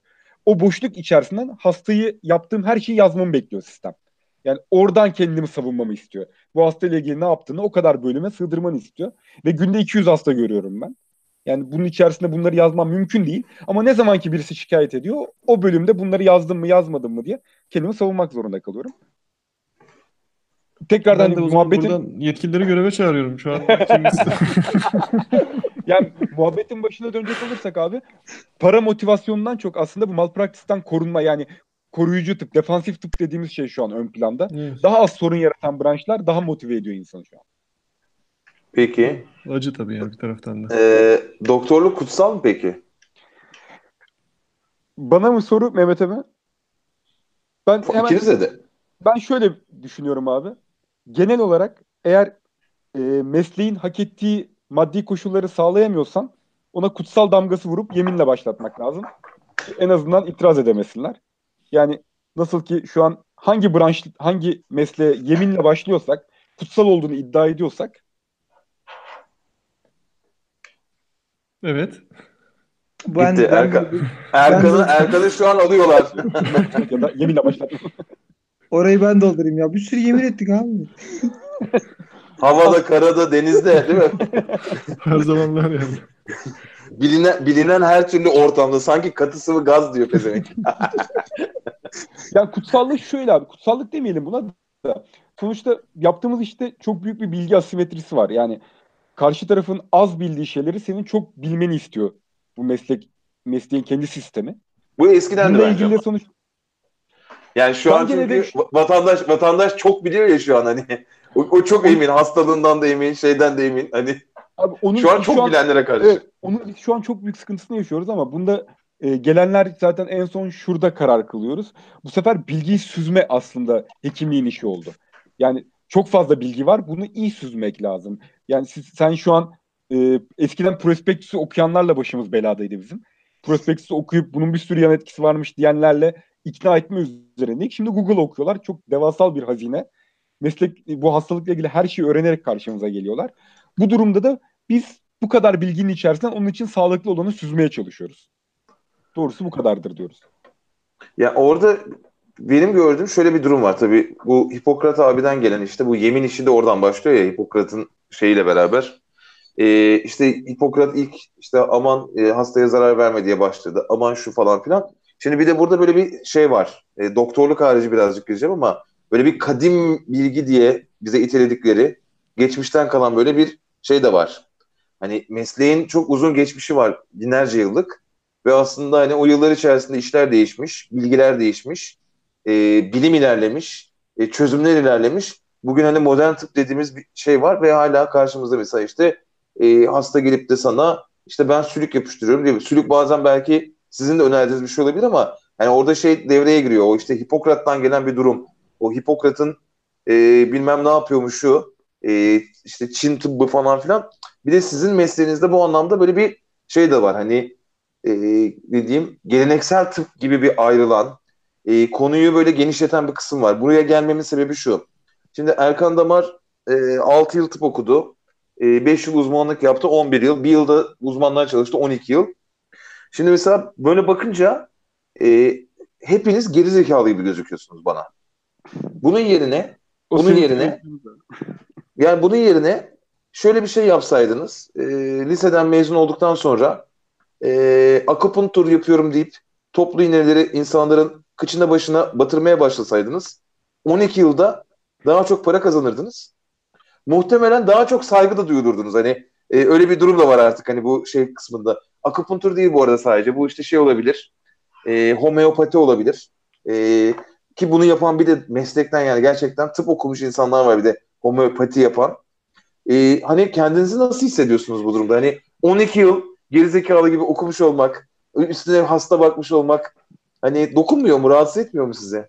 [SPEAKER 4] O boşluk içerisinden hastayı yaptığım her şeyi yazmamı bekliyor sistem. Yani oradan kendimi savunmamı istiyor. Bu hastayla ilgili ne yaptığını o kadar bölüme sığdırmanı istiyor. Ve günde 200 hasta görüyorum ben. Yani bunun içerisinde bunları yazmam mümkün değil. Ama ne zaman ki birisi şikayet ediyor, o bölümde bunları yazdım mı yazmadım mı diye kendimi savunmak zorunda kalıyorum. Tekrardan
[SPEAKER 2] Ben de
[SPEAKER 4] muhabbetin
[SPEAKER 2] buradan yetkilileri göreve çağırıyorum şu an.
[SPEAKER 4] Yani muhabbetin başına dönecek olursak abi para motivasyonundan çok aslında bu malpraktisten korunma yani koruyucu tıp, defansif tıp dediğimiz şey şu an ön planda.
[SPEAKER 2] Evet.
[SPEAKER 4] Daha az sorun yaratan branşlar daha motive ediyor insanı şu an.
[SPEAKER 1] Peki.
[SPEAKER 2] Acı tabii yani bir taraftan da.
[SPEAKER 1] Ee, doktorluk kutsal mı peki?
[SPEAKER 4] Bana mı soru Mehmet'e mi? Ben hemen
[SPEAKER 1] İkinize de.
[SPEAKER 4] ben şöyle düşünüyorum abi. Genel olarak eğer e, mesleğin hak ettiği maddi koşulları sağlayamıyorsan ona kutsal damgası vurup yeminle başlatmak lazım. En azından itiraz edemesinler. Yani nasıl ki şu an hangi branş, hangi mesleğe yeminle başlıyorsak, kutsal olduğunu iddia ediyorsak
[SPEAKER 2] Evet.
[SPEAKER 3] Ben,
[SPEAKER 1] Gitti
[SPEAKER 3] ben
[SPEAKER 1] Erkan. Erkan'ı
[SPEAKER 3] Ben de-
[SPEAKER 1] Erkan'ı şu an alıyorlar.
[SPEAKER 4] ya da yeminle başlatmak.
[SPEAKER 3] orayı ben doldurayım ya. Bir sürü yemin ettik abi.
[SPEAKER 1] Havada, karada, denizde değil mi?
[SPEAKER 2] Her zaman var yani.
[SPEAKER 1] Bilinen, bilinen her türlü ortamda sanki katı sıvı gaz diyor pezevenk.
[SPEAKER 4] Yani kutsallık şöyle abi. Kutsallık demeyelim buna da. Sonuçta yaptığımız işte çok büyük bir bilgi asimetrisi var. Yani karşı tarafın az bildiği şeyleri senin çok bilmeni istiyor. Bu meslek mesleğin kendi sistemi.
[SPEAKER 1] Bu eskiden de
[SPEAKER 4] Bununla ilgili de
[SPEAKER 1] ama.
[SPEAKER 4] sonuç
[SPEAKER 1] Yani şu an
[SPEAKER 4] Ben gene
[SPEAKER 1] çünkü
[SPEAKER 4] de-
[SPEAKER 1] va- vatandaş vatandaş çok biliyor ya şu an hani. O, o çok emin, hastalığından da emin, şeyden de emin. Hani
[SPEAKER 4] abi onun
[SPEAKER 1] şu an çok bilenlere karşı.
[SPEAKER 4] Evet, onun biz şu an çok büyük sıkıntısını yaşıyoruz ama bunda e, gelenler zaten en son şurada karar kılıyoruz. Bu sefer bilgiyi süzme aslında hekimliğin işi oldu. Yani çok fazla bilgi var. Bunu iyi süzmek lazım. Yani siz, sen şu an e, eskiden prospektüsü okuyanlarla başımız beladaydı bizim. Prospektüsü okuyup bunun bir sürü yan etkisi varmış diyenlerle ikna etme üzerineydik. Şimdi Google okuyorlar. Çok devasal bir hazine. Meslek bu hastalıkla ilgili her şeyi öğrenerek karşımıza geliyorlar. Bu durumda da biz bu kadar bilginin içerisinden onun için sağlıklı olanı süzmeye çalışıyoruz. Doğrusu bu kadardır diyoruz.
[SPEAKER 1] Ya orada benim gördüğüm şöyle bir durum var tabii. Bu Hipokrat abiden gelen işte bu yemin işi de oradan başlıyor ya Hipokrat'ın şeyiyle beraber. Ee, işte Hipokrat ilk işte aman e, hastaya zarar verme diye başladı. Aman şu falan filan. Şimdi bir de burada böyle bir şey var. E, doktorluk harici birazcık gireceğim ama böyle bir kadim bilgi diye bize iteledikleri geçmişten kalan böyle bir şey de var. Hani mesleğin çok uzun geçmişi var. Binlerce yıllık. Ve aslında hani o yıllar içerisinde işler değişmiş, bilgiler değişmiş, e, bilim ilerlemiş, e, çözümler ilerlemiş. Bugün hani modern tıp dediğimiz bir şey var ve hala karşımızda mesela işte e, hasta gelip de sana işte ben sülük yapıştırıyorum diye. Sülük bazen belki sizin de önerdiğiniz bir şey olabilir ama hani orada şey devreye giriyor. O işte Hipokrat'tan gelen bir durum. O Hipokrat'ın e, bilmem ne yapıyormuşu, e, işte Çin tıbbı falan filan. Bir de sizin mesleğinizde bu anlamda böyle bir şey de var. Hani e, ne diyeyim geleneksel tıp gibi bir ayrılan e, konuyu böyle genişleten bir kısım var. Buraya gelmemin sebebi şu. Şimdi Erkan Damar e, 6 yıl tıp okudu. E, 5 yıl uzmanlık yaptı 11 yıl. Bir yılda uzmanlığa çalıştı 12 yıl. Şimdi mesela böyle bakınca e, hepiniz gerizekalı gibi gözüküyorsunuz bana. Bunun yerine
[SPEAKER 4] O
[SPEAKER 1] Bunun yerine- yani bunun yerine şöyle bir şey yapsaydınız. E, liseden mezun olduktan sonra e, akupunktur yapıyorum deyip toplu iğneleri insanların kıçına başına batırmaya başlasaydınız 12 yılda daha çok para kazanırdınız. Muhtemelen daha çok saygı da duyulurdunuz. Hani e, öyle bir durum da var artık hani bu şey kısmında. Akupunktur değil bu arada sadece. Bu işte şey olabilir. E, homeopati olabilir. E, ki bunu yapan bir de meslekten yani gerçekten tıp okumuş insanlar var bir de homeopati yapan. E, hani kendinizi nasıl hissediyorsunuz bu durumda? Hani 12 yıl gerizekalı gibi okumuş olmak, üstüne hasta bakmış olmak hani dokunmuyor mu, rahatsız etmiyor mu size?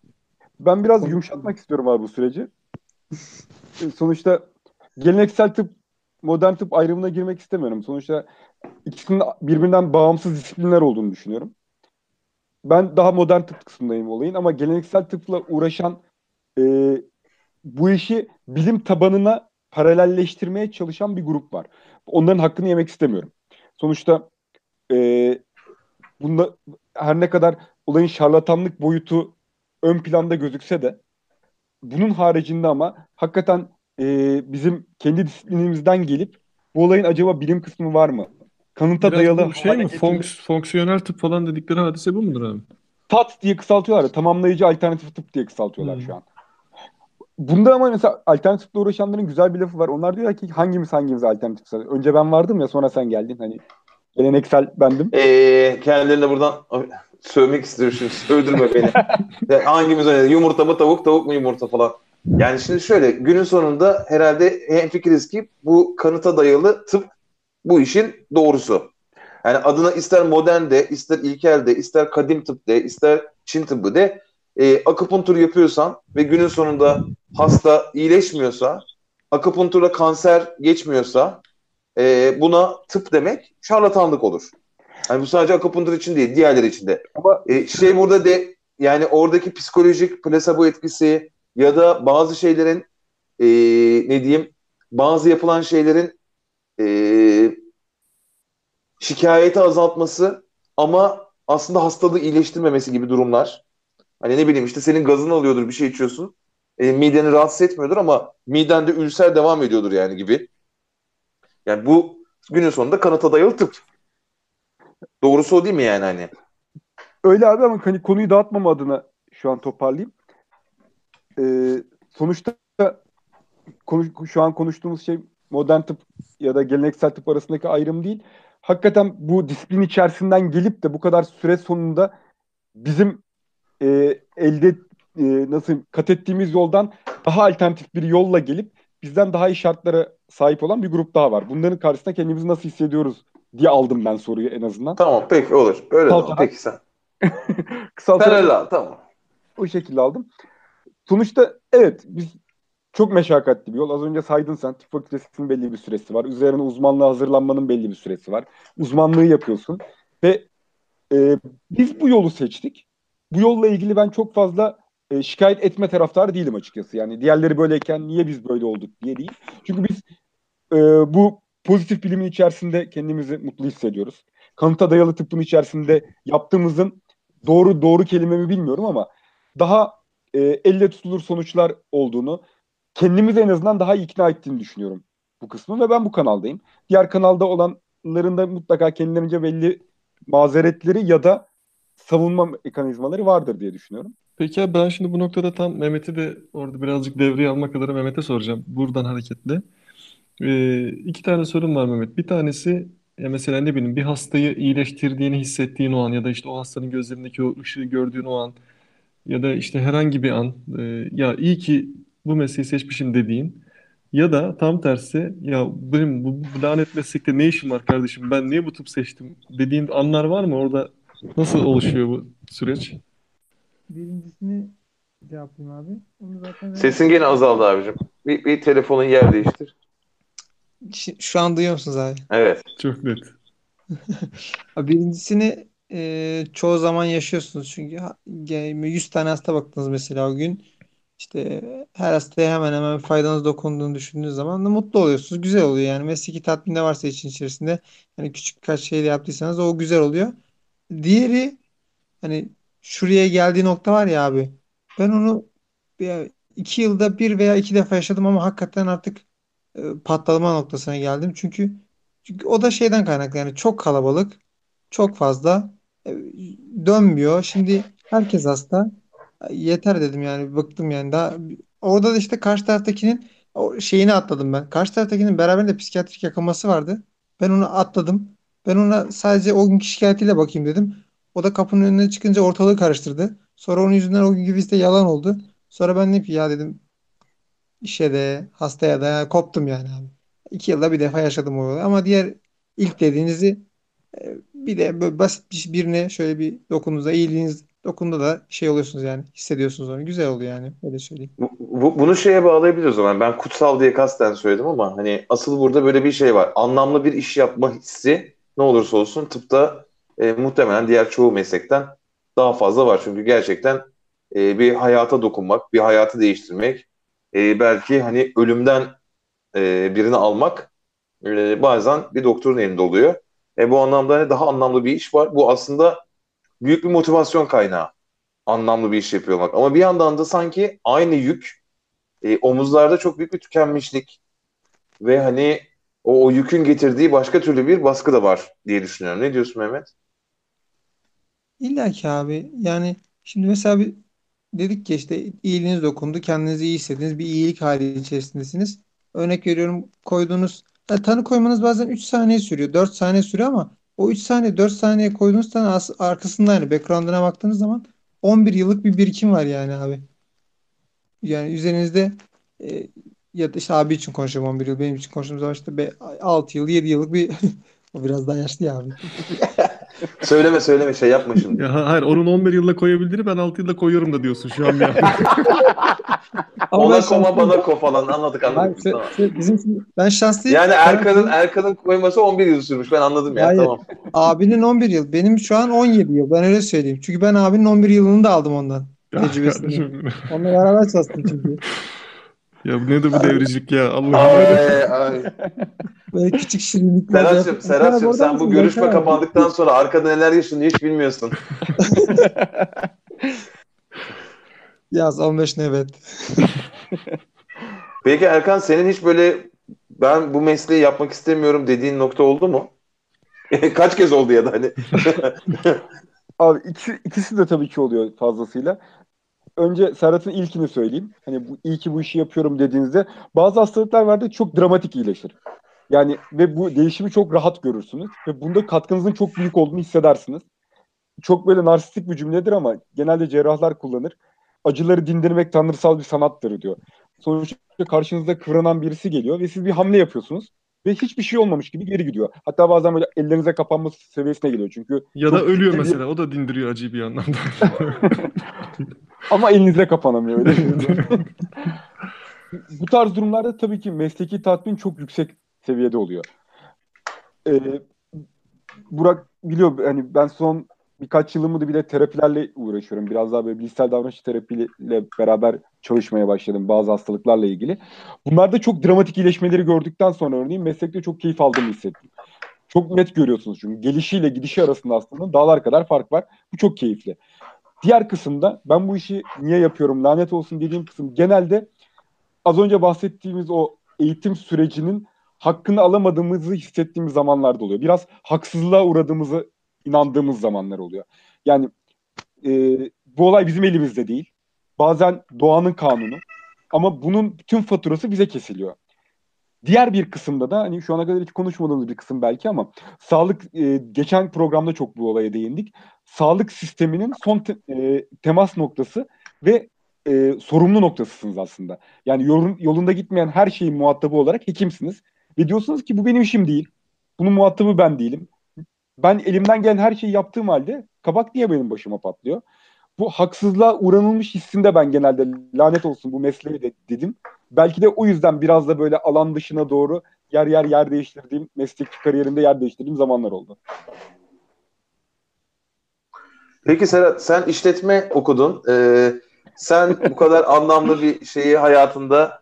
[SPEAKER 4] Ben biraz yumuşatmak istiyorum abi bu süreci. Sonuçta geleneksel tıp, modern tıp ayrımına girmek istemiyorum. Sonuçta ikisinin birbirinden bağımsız disiplinler olduğunu düşünüyorum. Ben daha modern tıp kısmındayım olayın ama geleneksel tıpla uğraşan e, bu işi bilim tabanına paralelleştirmeye çalışan bir grup var. Onların hakkını yemek istemiyorum. Sonuçta e, bunda her ne kadar olayın şarlatanlık boyutu ön planda gözükse de bunun haricinde ama hakikaten e, bizim kendi disiplinimizden gelip bu olayın acaba bilim kısmı var mı? Kanıta
[SPEAKER 2] Biraz
[SPEAKER 4] dayalı
[SPEAKER 2] bu şey mi? Fonks, fonksiyonel tıp falan dedikleri hadise bu mudur abi?
[SPEAKER 4] TAT diye kısaltıyorlar. ya, Tamamlayıcı alternatif tıp diye kısaltıyorlar
[SPEAKER 2] Hmm.
[SPEAKER 4] şu an. Bunda ama mesela alternatifle uğraşanların güzel bir lafı var. Onlar diyorlar ki hangimiz hangimiz alternatif? Önce ben vardım ya sonra sen geldin. Hani geleneksel bendim.
[SPEAKER 1] E, kendilerine buradan sövmek istiyorum şimdi. Sövdürme beni. Hangimiz oynadı? Yumurta mı tavuk, tavuk mu yumurta falan. Yani şimdi şöyle günün sonunda herhalde hemfikiriz ki bu kanıta dayalı tıp bu işin doğrusu. Yani adına ister modern de, ister ilkel de, ister kadim tıp de, ister Çin tıbbı de e, akupunktur yapıyorsan ve günün sonunda hasta iyileşmiyorsa, akupunkturla kanser geçmiyorsa e, buna tıp demek şarlatanlık olur. Yani bu sadece akupunktur için değil, diğerleri için de.
[SPEAKER 4] Ama
[SPEAKER 1] E, şey burada de yani oradaki psikolojik plasebo etkisi ya da bazı şeylerin e, ne diyeyim bazı yapılan şeylerin e, şikayeti azaltması ama aslında hastalığı iyileştirmemesi gibi durumlar. Hani ne bileyim işte senin gazın alıyordur bir şey içiyorsun. E, mideni rahatsız etmiyordur ama midende ülser devam ediyordur yani gibi. Yani bu günün sonunda kanıta dayalı tıp. Doğrusu o değil mi yani hani?
[SPEAKER 4] öyle abi ama hani konuyu dağıtmama adına şu an toparlayayım. Ee, sonuçta konuş, şu an konuştuğumuz şey modern tıp ya da geleneksel tıp arasındaki ayrım değil. Hakikaten bu disiplin içerisinden gelip de bu kadar süre sonunda bizim e, elde e, nasıl kat ettiğimiz yoldan daha alternatif bir yolla gelip bizden daha iyi şartlara sahip olan bir grup daha var. Bunların karşısında kendimizi nasıl hissediyoruz diye aldım ben soruyu en azından.
[SPEAKER 1] Tamam peki olur. Öyle
[SPEAKER 4] Tamam.
[SPEAKER 1] Peki sen.
[SPEAKER 4] Kısaltarak
[SPEAKER 1] al tamam.
[SPEAKER 4] o şekilde aldım. Sonuçta evet biz çok meşakkatli bir yol. Az önce saydın sen tıp fakültesinin belli bir süresi var. Üzerine uzmanlığa hazırlanmanın belli bir süresi var. Uzmanlığı yapıyorsun ve e, biz bu yolu seçtik. Bu yolla ilgili ben çok fazla e, şikayet etme taraftarı değilim açıkçası. Yani diğerleri böyleyken niye biz böyle olduk diye değil. Çünkü biz e, bu pozitif bilimin içerisinde kendimizi mutlu hissediyoruz. Kanıta dayalı tıbbın içerisinde yaptığımızın doğru doğru kelimemi bilmiyorum ama daha e, elle tutulur sonuçlar olduğunu kendimizi en azından daha ikna ettiğini düşünüyorum bu kısmı ve ben bu kanaldayım. Diğer kanalda olanların da mutlaka kendilerince belli mazeretleri ya da savunma mekanizmaları vardır diye düşünüyorum.
[SPEAKER 2] Peki abi ben şimdi bu noktada tam Mehmet'i de orada birazcık devreye almak adına Mehmet'e soracağım. Buradan hareketle. Ee, iki tane sorum var Mehmet. Bir tanesi ya mesela ne bileyim bir hastayı iyileştirdiğini hissettiğin o an ya da işte o hastanın gözlerindeki o ışığı gördüğün o an ya da işte herhangi bir an e, ya iyi ki bu mesleği seçmişim dediğin ya da tam tersi ya benim bu, bu lanet meslekte ne işim var kardeşim ben niye bu tıp seçtim dediğin anlar var mı? Orada nasıl oluşuyor bu süreç?
[SPEAKER 3] Birincisini cevaplayayım abi. Onu zaten
[SPEAKER 1] Sesin gene azaldı abicim. Bir, bir telefonun yer değiştir.
[SPEAKER 3] Şi- Şu an duyuyor musunuz abi?
[SPEAKER 1] Evet.
[SPEAKER 2] Çok net.
[SPEAKER 3] Abi Birincisini e, çoğu zaman yaşıyorsunuz çünkü ha- ge- 100 tane hasta baktınız mesela o gün. İşte her hastaya hemen hemen faydanız dokunduğunu düşündüğünüz zaman da mutlu oluyorsunuz. Güzel oluyor yani. Mesleki tatmin de varsa için içerisinde hani küçük birkaç şey de yaptıysanız o güzel oluyor. Diğeri hani şuraya geldiği nokta var ya abi. Ben onu bir, iki yılda bir veya iki defa yaşadım ama hakikaten artık e, patlama noktasına geldim. Çünkü çünkü o da şeyden kaynaklı yani çok kalabalık, çok fazla e, dönmüyor. Şimdi herkes hasta. Yeter dedim yani bıktım yani daha orada da işte karşı taraftakinin o şeyini atladım ben. Karşı taraftakinin beraberinde psikiyatrik yakaması vardı. Ben onu atladım. Ben ona sadece o günkü şikayetiyle bakayım dedim. O da kapının önüne çıkınca ortalığı karıştırdı. Sonra onun yüzünden o günkü vizite yalan oldu. Sonra ben dedim ki ya dedim işe de hastaya da koptum yani abi. İki yılda bir defa yaşadım o olayı. Ama diğer ilk dediğinizi e, bir de böyle basit bir birine şöyle bir dokunduğunuzda iyiliğiniz dokunduğunda da şey oluyorsunuz yani hissediyorsunuz onu. Güzel oluyor yani öyle söyleyeyim.
[SPEAKER 1] Bu- bunu şeye bağlayabiliriz o zaman. Ben kutsal diye kasten söyledim ama hani asıl burada böyle bir şey var. Anlamlı bir iş yapma hissi ne olursa olsun tıpta e, muhtemelen diğer çoğu meslekten daha fazla var. Çünkü gerçekten e, bir hayata dokunmak, bir hayatı değiştirmek, e, belki hani ölümden e, birini almak e, bazen bir doktorun elinde oluyor. E, bu anlamda hani daha anlamlı bir iş var. Bu aslında büyük bir motivasyon kaynağı. Anlamlı bir iş yapıyor olmak. Ama bir yandan da sanki aynı yük e, omuzlarda çok büyük bir tükenmişlik ve hani o, o yükün getirdiği başka türlü bir baskı da var diye düşünüyorum. Ne diyorsun Mehmet?
[SPEAKER 3] İlla ki abi yani şimdi mesela bir dedik ki işte iyiliğiniz dokundu kendinizi iyi hissettiniz bir iyilik hali içerisindesiniz. Örnek veriyorum koyduğunuz tanı koymanız bazen 3 saniye sürüyor 4 saniye sürüyor ama O 3 saniye 4 saniye koyduğunuz tane as- arkasında yani background'ına baktığınız zaman 11 yıllık bir birikim var yani abi. Yani üzerinizde e, ya da işte abi için konuşuyorum 11 yıl benim için konuştuğum zaman işte be- 6 yıl 7 yıllık bir o biraz daha yaşlı ya abi.
[SPEAKER 1] Söyleme söyleme şey yapma şimdi.
[SPEAKER 2] Ya ha- hayır onun 11 yılda koyabildiğini ben 6 yılda koyuyorum da diyorsun şu an ya.
[SPEAKER 3] Ama
[SPEAKER 1] Ona
[SPEAKER 3] ben
[SPEAKER 1] koma bana ko falan anladık anladık.
[SPEAKER 3] şey-
[SPEAKER 1] Tamam.
[SPEAKER 3] şey, bizim için- ben şanslıyım.
[SPEAKER 1] Yani
[SPEAKER 3] Ben-
[SPEAKER 1] Erkan'ın Erkan'ın koyması 11 yıl sürmüş. Ben anladım ya.
[SPEAKER 3] Hayır.
[SPEAKER 1] Tamam.
[SPEAKER 3] Abinin 11 yıl. Benim şu an 17 yıl. Ben öyle söyleyeyim. Çünkü ben abinin 11 yılını da aldım ondan. Tecrübesini. Onunla beraber çalıştım çünkü.
[SPEAKER 2] Ya bu nedir bu devricilik ya Allah'ım.
[SPEAKER 1] Ay, ay.
[SPEAKER 3] Böyle küçük şirinlikler
[SPEAKER 1] Serhat'cığım, Serhat'cığım sen bu görüşme
[SPEAKER 3] abi.
[SPEAKER 1] kapandıktan sonra arkada neler yaşanıyor hiç bilmiyorsun.
[SPEAKER 3] Yaz 15 evet.
[SPEAKER 1] Peki Erkan senin hiç böyle ben bu mesleği yapmak istemiyorum dediğin nokta oldu mu? Kaç kez oldu ya da hani?
[SPEAKER 4] Abi ikisi, ikisi de tabii ki oluyor fazlasıyla. Önce Serhat'ın ilkini söyleyeyim. Hani bu iyi ki bu işi yapıyorum dediğinizde bazı hastalıklar vardı çok dramatik iyileşir. Yani ve bu değişimi çok rahat görürsünüz ve bunda katkınızın çok büyük olduğunu hissedersiniz. Çok böyle narsistik bir cümledir ama genelde cerrahlar kullanır. Acıları dindirmek tanrısal bir sanattır diyor. Sonuçta karşınızda kıvranan birisi geliyor ve siz bir hamle yapıyorsunuz ve hiçbir şey olmamış gibi geri gidiyor. Hatta bazen böyle ellerinize kapanması seviyesine geliyor çünkü
[SPEAKER 2] Ya da ölüyor
[SPEAKER 4] ciddi
[SPEAKER 2] mesela. O da dindiriyor acıyı bir anlamda.
[SPEAKER 4] Ama elinize kapanamıyor öyle. Bu tarz durumlarda tabii ki mesleki tatmin çok yüksek seviyede oluyor. Ee, Burak biliyor hani ben son birkaç yılımı da bile terapilerle uğraşıyorum. Biraz daha böyle bilişsel davranış terapiyle beraber çalışmaya başladım bazı hastalıklarla ilgili. Bunlarda çok dramatik iyileşmeleri gördükten sonra örneğin meslekte çok keyif aldığımı hissettim. Çok net görüyorsunuz çünkü gelişiyle gidişi arasında aslında dağlar kadar fark var. Bu çok keyifli. Diğer kısımda ben bu işi niye yapıyorum lanet olsun dediğim kısım genelde az önce bahsettiğimiz o eğitim sürecinin hakkını alamadığımızı hissettiğimiz zamanlarda oluyor. Biraz haksızlığa uğradığımızı inandığımız zamanlar oluyor. Yani e, bu olay bizim elimizde değil. Bazen doğanın kanunu. Ama bunun bütün faturası bize kesiliyor. Diğer bir kısımda da hani şu ana kadar hiç konuşmadığımız bir kısım belki ama sağlık e, geçen programda çok bu olaya değindik. Sağlık sisteminin son te- e, temas noktası ve e, sorumlu noktasısınız aslında. Yani yolun, yolunda gitmeyen her şeyin muhatabı olarak hekimsiniz. Ve diyorsunuz ki bu benim işim değil. Bunun muhatabı ben değilim. Ben elimden gelen her şeyi yaptığım halde kabak niye benim başıma patlıyor? Bu haksızlığa uğranılmış hissinde ben genelde lanet olsun bu mesleğe de dedim. Belki de o yüzden biraz da böyle alan dışına doğru yer yer yer değiştirdiğim, mesleki kariyerimde yer değiştirdiğim zamanlar oldu.
[SPEAKER 1] Peki Serhat sen işletme okudun. Ee, sen bu kadar anlamlı bir şeyi hayatında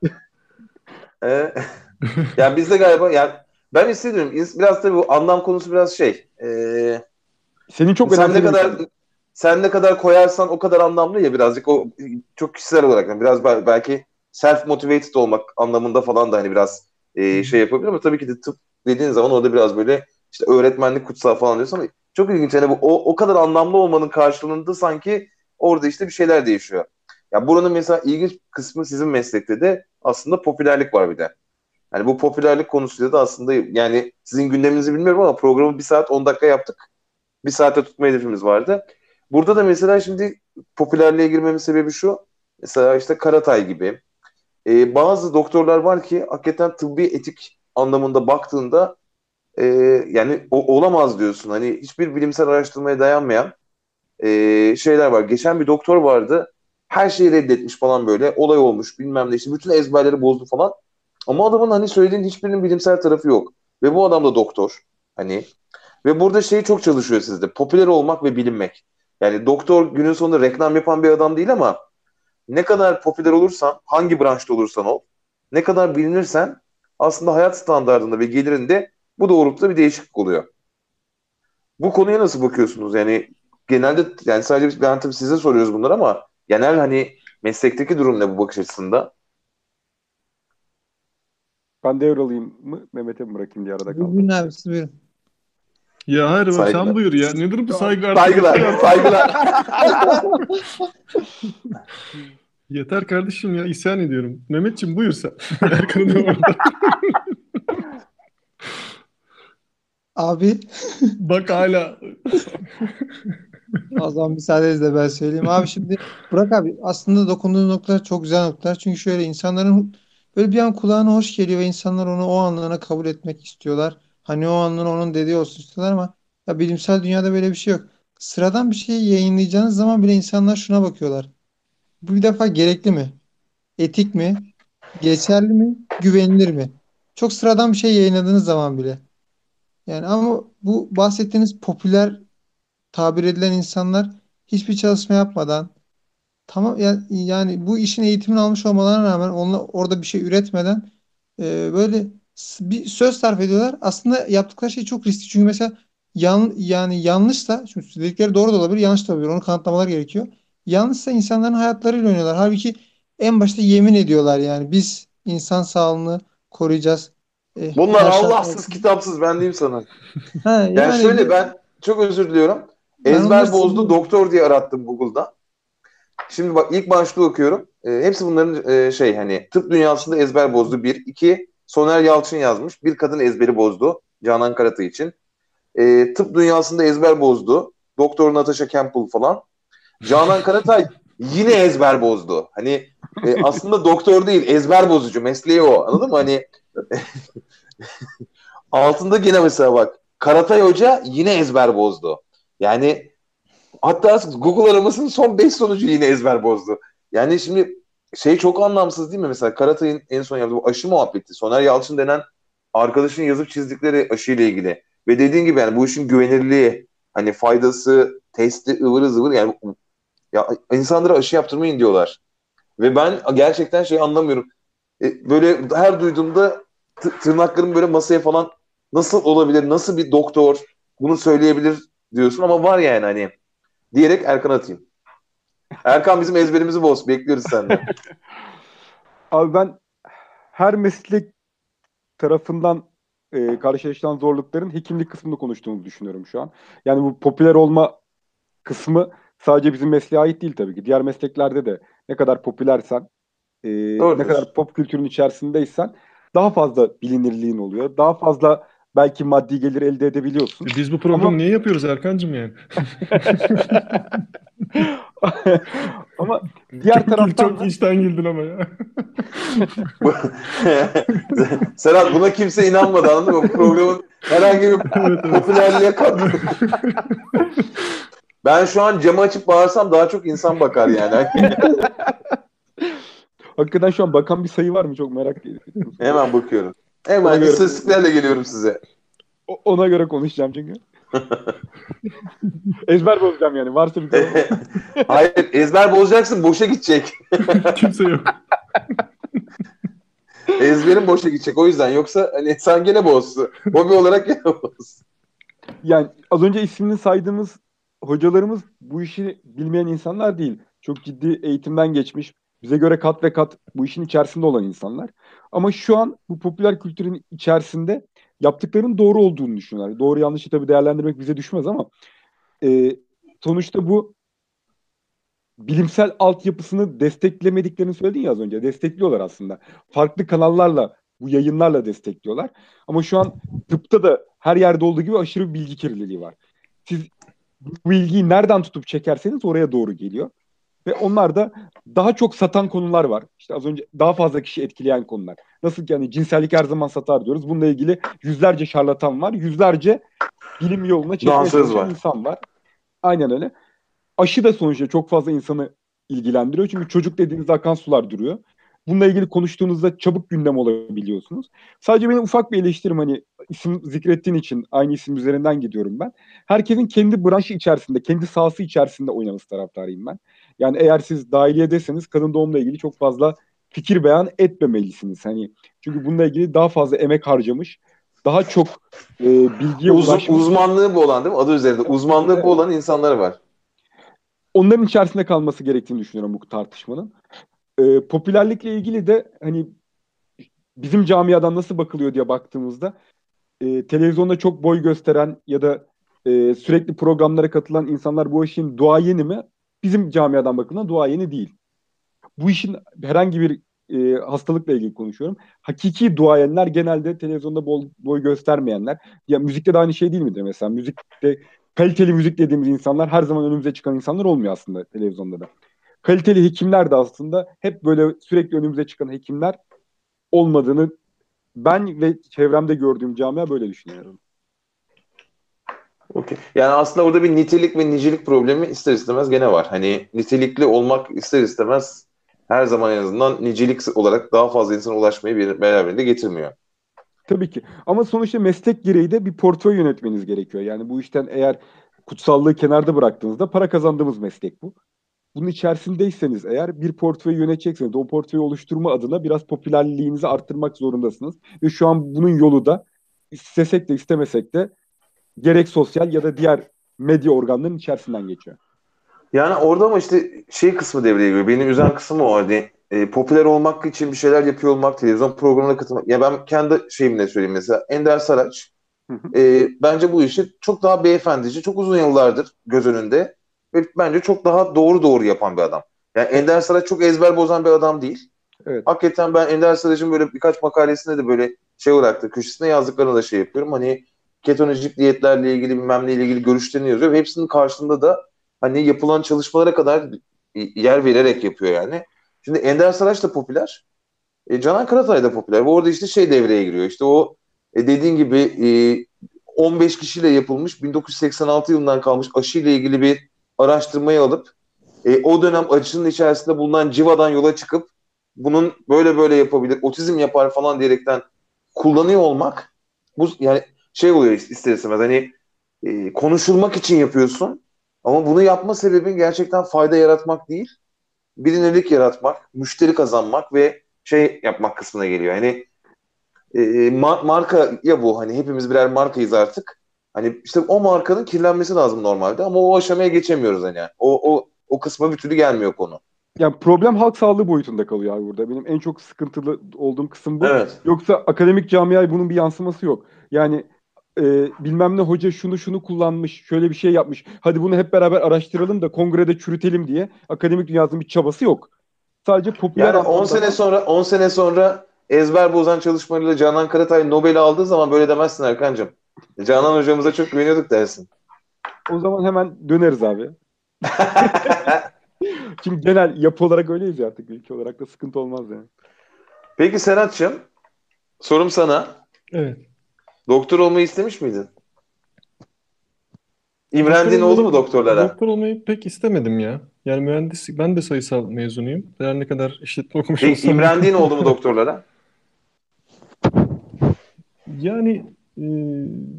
[SPEAKER 1] e, yani bizde galiba yani ben hissediyorum biraz tabii bu anlam konusu biraz şey e,
[SPEAKER 4] Senin çok
[SPEAKER 1] sen ne
[SPEAKER 4] önemli bir
[SPEAKER 1] kadar
[SPEAKER 4] konu.
[SPEAKER 1] sen ne kadar koyarsan o kadar anlamlı ya birazcık o çok kişisel olarak yani biraz bel- belki self motivated olmak anlamında falan da hani biraz e, şey yapabilir ama tabii ki de tıp dediğin zaman orada biraz böyle işte öğretmenlik kutsal falan diyorsun ama çok ilginç hani bu o, o kadar anlamlı olmanın karşılığında sanki orada işte bir şeyler değişiyor. Ya buranın mesela ilginç kısmı sizin meslekte de aslında popülerlik var bir de. Yani bu popülerlik konusuyla da aslında yani sizin gündeminizi bilmiyorum ama programı bir saat 10 dakika yaptık. Bir saate tutma hedefimiz vardı. Burada da mesela şimdi popülerliğe girmemin sebebi şu. Mesela işte Karatay gibi. Ee, bazı doktorlar var ki hakikaten tıbbi etik anlamında baktığında e, yani o, olamaz diyorsun. Hani hiçbir bilimsel araştırmaya dayanmayan e, şeyler var. Geçen bir doktor vardı. Her şeyi reddetmiş falan böyle. Olay olmuş bilmem ne işte. Bütün ezberleri bozdu falan. Ama adamın hani söylediğin hiçbirinin bilimsel tarafı yok. Ve bu adam da doktor. Hani ve burada şey çok çalışıyor sizde. Popüler olmak ve bilinmek. Yani doktor günün sonunda reklam yapan bir adam değil ama ne kadar popüler olursan, hangi branşta olursan ol, ne kadar bilinirsen aslında hayat standartında ve gelirinde bu doğrultuda bir değişiklik oluyor. Bu konuya nasıl bakıyorsunuz? Yani genelde yani sadece ben tabii size soruyoruz bunları ama genel hani meslekteki durum ne bu bakış açısında?
[SPEAKER 4] Ben devralayım mı Mehmet'e mi bırakayım diye arada kaldım.
[SPEAKER 3] Bugün abi siz buyurun.
[SPEAKER 2] Ya hayır
[SPEAKER 1] Saygılar.
[SPEAKER 2] sen buyur ya. Nedir bu saygı artık?
[SPEAKER 1] Saygılar, saygılar.
[SPEAKER 2] Yeter kardeşim ya isyan ediyorum. Mehmetciğim buyur sen. Erkan'ın da orada.
[SPEAKER 3] Abi
[SPEAKER 2] Bak hala.
[SPEAKER 3] o zaman müsaadenizle ben söyleyeyim. Abi şimdi Burak abi aslında dokunduğun noktalar çok güzel noktalar. Çünkü şöyle insanların böyle bir an kulağına hoş geliyor ve insanlar onu o anlığına kabul etmek istiyorlar. Hani o anlığına onun dediği olsun istiyorlar ama ya bilimsel dünyada böyle bir şey yok. Sıradan bir şeyi yayınlayacağınız zaman bile insanlar şuna bakıyorlar. Bu bir defa gerekli mi? Etik mi? Geçerli mi? Güvenilir mi? Çok sıradan bir şey yayınladığınız zaman bile. Yani ama bu bahsettiğiniz popüler tabir edilen insanlar hiçbir çalışma yapmadan tamam ya- yani bu işin eğitimini almış olmalarına rağmen onlar orada bir şey üretmeden e, böyle bir söz sarf ediyorlar. Aslında yaptıkları şey çok riskli. Çünkü mesela yan, yani yanlışsa şimdi dedikleri doğru da olabilir, yanlış da olabilir. Onu kanıtlamalar gerekiyor. Yanlışsa insanların hayatlarıyla oynuyorlar. Halbuki en başta yemin ediyorlar yani biz insan sağlığını koruyacağız. E,
[SPEAKER 1] Bunlar
[SPEAKER 3] şartlar
[SPEAKER 1] Allahsız kitapsız ben diyeyim sana.
[SPEAKER 3] Ha,
[SPEAKER 1] Yani
[SPEAKER 3] yani
[SPEAKER 1] şöyle ben çok özür diliyorum. Ezber bozdu doktor diye arattım Google'da. Şimdi bak ilk başlığı okuyorum. E, hepsi bunların e, şey hani tıp dünyasında ezber bozdu. Bir. iki Soner Yalçın yazmış. Bir kadın ezberi bozdu. Canan Karatay için. E, tıp dünyasında ezber bozdu. Doktor Natasha Campbell falan. Canan Karatay yine ezber bozdu. Hani e, aslında doktor değil ezber bozucu. Mesleği o. Anladın mı? Hani altında yine mesela bak Karatay Hoca yine ezber bozdu. Yani hatta Google aramasının son 5 sonucu yine ezber bozdu. Yani şimdi şey çok anlamsız değil mi? Mesela Karatay'ın en son yaptığı aşı muhabbeti. Soner Yalçın denen arkadaşın yazıp çizdikleri aşıyla ilgili. Ve dediğin gibi yani bu işin güvenirliği, hani faydası, testi, ıvırı zıvır yani ya insanlara aşı yaptırmayın diyorlar. Ve ben gerçekten şey anlamıyorum. E, böyle her duyduğumda t- tırnaklarım böyle masaya falan nasıl olabilir, nasıl bir doktor bunu söyleyebilir diyorsun ama var yani hani diyerek Erkan atayım. Erkan bizim ezberimizi boz. Bekliyoruz senden.
[SPEAKER 4] Abi ben her meslek tarafından e, karşılaşılan zorlukların hekimlik kısmını konuştuğumuzu düşünüyorum şu an. Yani bu popüler olma kısmı sadece bizim mesleğe ait değil tabii ki. Diğer mesleklerde de ne kadar popülersen, e,
[SPEAKER 1] Doğrudur.
[SPEAKER 4] ne kadar pop kültürün içerisindeysen daha fazla bilinirliğin oluyor. Daha fazla belki maddi gelir elde edebiliyorsun.
[SPEAKER 2] E Biz bu programı
[SPEAKER 4] Ama-
[SPEAKER 2] niye yapıyoruz Erkancığım yani?
[SPEAKER 4] Ama diğer taraftan
[SPEAKER 2] Çok
[SPEAKER 4] da
[SPEAKER 2] içten güldün ama ya.
[SPEAKER 1] Serhat buna kimse inanmadı anladın mı? Bu programın herhangi bir popülerliğe katkı. ben şu an camı açıp bağırsam daha çok insan bakar yani.
[SPEAKER 4] hakikaten şu an bakan bir sayı var mı çok merak ediyorum.
[SPEAKER 1] Hemen bakıyorum. Hemen
[SPEAKER 4] göre-
[SPEAKER 1] istatistiklerle geliyorum size.
[SPEAKER 4] O- Ona göre konuşacağım çünkü. Ezber bozacağım yani. Varsa bir.
[SPEAKER 1] Hayır ezber bozacaksın boşa gidecek.
[SPEAKER 2] Kimse yok.
[SPEAKER 1] Ezberin boşa gidecek o yüzden. Yoksa hani sen gene bozsun. Hobi olarak gene boz.
[SPEAKER 4] Yani az önce ismini saydığımız hocalarımız bu işi bilmeyen insanlar değil. Çok ciddi eğitimden geçmiş. Bize göre kat ve kat bu işin içerisinde olan insanlar. Ama şu an bu popüler kültürün içerisinde yaptıklarının doğru olduğunu düşünüyorlar. Doğru yanlışı tabii değerlendirmek bize düşmez ama e, sonuçta bu bilimsel altyapısını desteklemediklerini söyledin ya az önce. Destekliyorlar aslında. Farklı kanallarla, bu yayınlarla destekliyorlar. Ama şu an tıpta da her yerde olduğu gibi aşırı bilgi kirliliği var. Siz bu bilgiyi nereden tutup çekerseniz oraya doğru geliyor. Ve onlar da daha çok satan konular var. İşte az önce daha fazla kişi etkileyen konular. Nasıl ki hani cinsellik her zaman satar diyoruz. Bununla ilgili yüzlerce şarlatan var. Yüzlerce bilim yoluna çekmeye çalışan insan var. Aynen öyle. Aşı da sonuçta çok fazla insanı ilgilendiriyor. Çünkü çocuk dediğinizde akan sular duruyor. Bununla ilgili konuştuğunuzda çabuk gündem olabiliyorsunuz. Sadece benim ufak bir eleştirim hani isim zikrettiğin için aynı isim üzerinden gidiyorum ben. Herkesin kendi branşı içerisinde, kendi sahası içerisinde oynaması taraftarıyım ben. Yani eğer siz dahiliyedeseniz kadın doğumla ilgili çok fazla fikir beyan etmemelisiniz. Hani çünkü bununla ilgili daha fazla emek harcamış, daha çok e, bilgiye
[SPEAKER 1] Uz-
[SPEAKER 4] ulaşmış.
[SPEAKER 1] uzmanlığı bu olan değil mi? Adı üzerinde. Uzmanlığı bu olan insanlar var.
[SPEAKER 4] onların içerisinde kalması gerektiğini düşünüyorum bu tartışmanın. Ee, popülerlikle ilgili de hani bizim camiadan nasıl bakılıyor diye baktığımızda e, televizyonda çok boy gösteren ya da e, sürekli programlara katılan insanlar bu işin duayeni mi? Bizim camiadan bakıldığında duayeni değil. Bu işin herhangi bir e, hastalıkla ilgili konuşuyorum. Hakiki duayenler genelde televizyonda bol, boy göstermeyenler. Ya müzikte de aynı şey değil midir mesela? Müzikte kaliteli müzik dediğimiz insanlar her zaman önümüze çıkan insanlar olmuyor aslında televizyonda da. Kaliteli hekimler de aslında hep böyle sürekli önümüze çıkan hekimler olmadığını ben ve çevremde gördüğüm camia böyle düşünüyorum.
[SPEAKER 1] Okay. Yani aslında orada bir nitelik ve nicelik problemi ister istemez gene var. Hani nitelikli olmak ister istemez her zaman en azından nicelik olarak daha fazla insana ulaşmayı bir, beraberinde getirmiyor.
[SPEAKER 4] Tabii ki. Ama sonuçta meslek gereği de bir portföy yönetmeniz gerekiyor. Yani bu işten eğer kutsallığı kenarda bıraktığınızda para kazandığımız meslek bu. Bunun içerisindeyseniz eğer bir portföy yönetecekseniz o portföyü oluşturma adına biraz popülerliğinizi arttırmak zorundasınız. Ve şu an bunun yolu da istesek de istemesek de gerek sosyal ya da diğer medya organlarının içerisinden geçiyor.
[SPEAKER 1] Yani orada ama işte şey kısmı devreye giriyor. Beni üzen kısmı o. Hani e, popüler olmak için bir şeyler yapıyor olmak, televizyon programına katılmak. Ya ben kendi şeyimle söyleyeyim mesela. Ender Saraç e, bence bu işi çok daha beyefendici, çok uzun yıllardır göz önünde ve bence çok daha doğru doğru yapan bir adam. Yani Ender Saraç çok ezber bozan bir adam değil. Evet. Hakikaten ben Ender Saraç'ın böyle birkaç makalesinde de böyle şey olarak da köşesine yazdıklarını da şey yapıyorum. Hani ketonojik diyetlerle ilgili bilmem neyle ilgili görüşlerini yazıyor. Ve hepsinin karşılığında da hani yapılan çalışmalara kadar yer vererek yapıyor yani. Şimdi Ender Saraç da popüler. E, Canan Karatay da popüler. Ve orada işte şey devreye giriyor. İşte o e, dediğin gibi e, 15 kişiyle yapılmış 1986 yılından kalmış aşı ile ilgili bir araştırmayı alıp e, o dönem aşının içerisinde bulunan civadan yola çıkıp bunun böyle böyle yapabilir, otizm yapar falan diyerekten kullanıyor olmak bu yani şey oluyor ister istemez hani e, konuşulmak için yapıyorsun ama bunu yapma sebebin gerçekten fayda yaratmak değil bilinirlik yaratmak, müşteri kazanmak ve şey yapmak kısmına geliyor. Hani e, ma- marka ya bu hani hepimiz birer markayız artık. Hani işte o markanın kirlenmesi lazım normalde ama o aşamaya geçemiyoruz hani. O o o kısma bir türlü gelmiyor konu.
[SPEAKER 4] Yani problem halk sağlığı boyutunda kalıyor abi burada. Benim en çok sıkıntılı olduğum kısım bu.
[SPEAKER 1] Evet.
[SPEAKER 4] Yoksa akademik camiaya bunun bir yansıması yok. Yani e, bilmem ne hoca şunu şunu kullanmış, şöyle bir şey yapmış. Hadi bunu hep beraber araştıralım da kongrede çürütelim diye akademik dünyasının bir çabası yok. Sadece popüler
[SPEAKER 1] yani 10 sene sonra 10 sene sonra ezber bozan çalışmalarıyla Canan Karatay Nobel'i aldığı zaman böyle demezsin Erkancığım. Canan hocamıza çok güveniyorduk dersin.
[SPEAKER 4] O zaman hemen döneriz abi. Çünkü genel yapı olarak öyleyiz ya artık. Ülke olarak da sıkıntı olmaz yani.
[SPEAKER 1] Peki Serhat'cığım sorum sana.
[SPEAKER 2] Evet.
[SPEAKER 1] Doktor olmayı istemiş miydin? İmrendin oldu mu doktorlara?
[SPEAKER 2] Doktor olmayı pek istemedim ya. Yani mühendis, ben de sayısal mezunuyum. Her ne kadar işletme okumuş
[SPEAKER 1] Peki,
[SPEAKER 2] olsam.
[SPEAKER 1] İmrendiğin oldu mu doktorlara?
[SPEAKER 2] Yani e,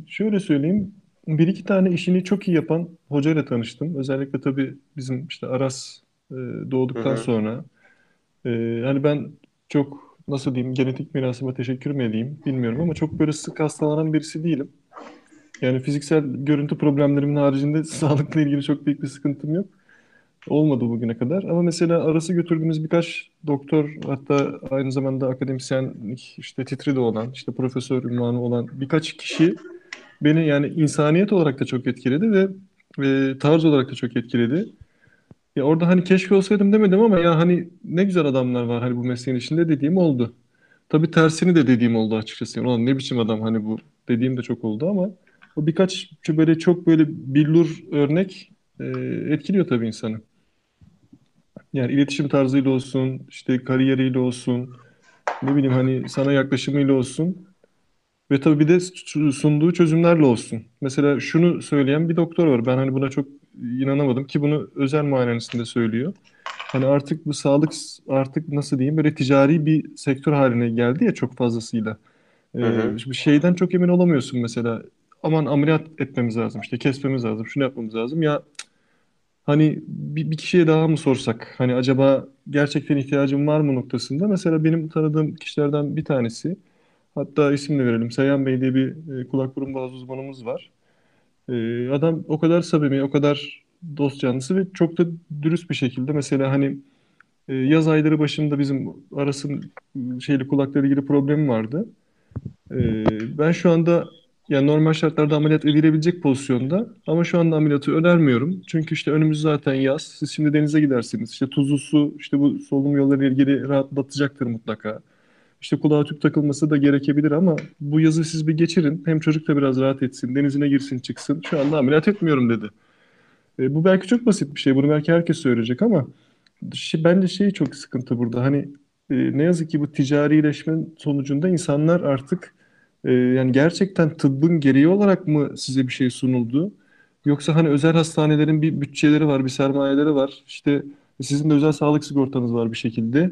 [SPEAKER 2] şöyle söyleyeyim. Bir iki tane işini çok iyi yapan hocayla tanıştım. Özellikle tabii bizim işte Aras e, doğduktan
[SPEAKER 1] Hı hı.
[SPEAKER 2] sonra. E, hani ben çok nasıl diyeyim genetik mirasıma teşekkür mü edeyim bilmiyorum ama çok böyle sık hastalanan birisi değilim. Yani fiziksel görüntü problemlerimin haricinde sağlıkla ilgili çok büyük bir sıkıntım yok. Olmadı bugüne kadar. Ama mesela arası götürdüğümüz birkaç doktor hatta aynı zamanda akademisyenlik işte titri de olan işte profesör ünvanı olan birkaç kişi beni yani insaniyet olarak da çok etkiledi ve, ve tarz olarak da çok etkiledi. Ya orada hani keşke olsaydım demedim ama ya hani ne güzel adamlar var hani bu mesleğin içinde dediğim oldu. Tabii tersini de dediğim oldu açıkçası. Ulan ne biçim adam hani bu dediğim de çok oldu ama o birkaç böyle çok böyle billur örnek e, etkiliyor tabii insanı. Yani iletişim tarzıyla olsun, işte kariyeriyle olsun, ne bileyim hani sana yaklaşımıyla olsun ve tabii bir de sunduğu çözümlerle olsun. Mesela şunu söyleyen bir doktor var. Ben hani buna çok inanamadım ki bunu özel muayenesinde söylüyor. Hani artık bu sağlık artık nasıl diyeyim böyle ticari bir sektör haline geldi ya çok fazlasıyla. Ee,
[SPEAKER 1] Hı hı.
[SPEAKER 2] şeyden çok emin olamıyorsun mesela. Aman ameliyat etmemiz lazım, işte kesmemiz lazım, şunu yapmamız lazım. Ya hani bir, bir kişiye daha mı sorsak? Hani acaba gerçekten ihtiyacım var mı noktasında? Mesela benim tanıdığım kişilerden bir tanesi, hatta isim de verelim. Seyhan Bey diye bir e, kulak burun boğaz uzmanımız var. E, adam o kadar samimi, o kadar dost canlısı ve çok da dürüst bir şekilde mesela hani e, yaz ayları başında bizim Aras'ın şeyli kulakları ilgili problemi vardı. E, ben şu anda Yani normal şartlarda ameliyat edilebilecek pozisyonda ama şu anda ameliyatı önermiyorum. Çünkü işte önümüz zaten yaz. Siz şimdi denize gidersiniz. İşte tuzlu su işte bu solunum yolları ilgili rahatlatacaktır mutlaka. İşte kulağa tüp takılması da gerekebilir ama bu yazı siz bir geçirin. Hem çocuk da biraz rahat etsin, denizine girsin çıksın. Şu anda ameliyat etmiyorum dedi. E, bu belki çok basit bir şey. Bunu belki herkes söyleyecek ama şey, bence şey çok sıkıntı burada. Hani e, ne yazık ki bu ticarileşme sonucunda insanlar artık e, yani gerçekten tıbbın gereği olarak mı size bir şey sunuldu? Yoksa hani özel hastanelerin bir bütçeleri var, bir sermayeleri var. İşte sizin de özel sağlık sigortanız var bir şekilde.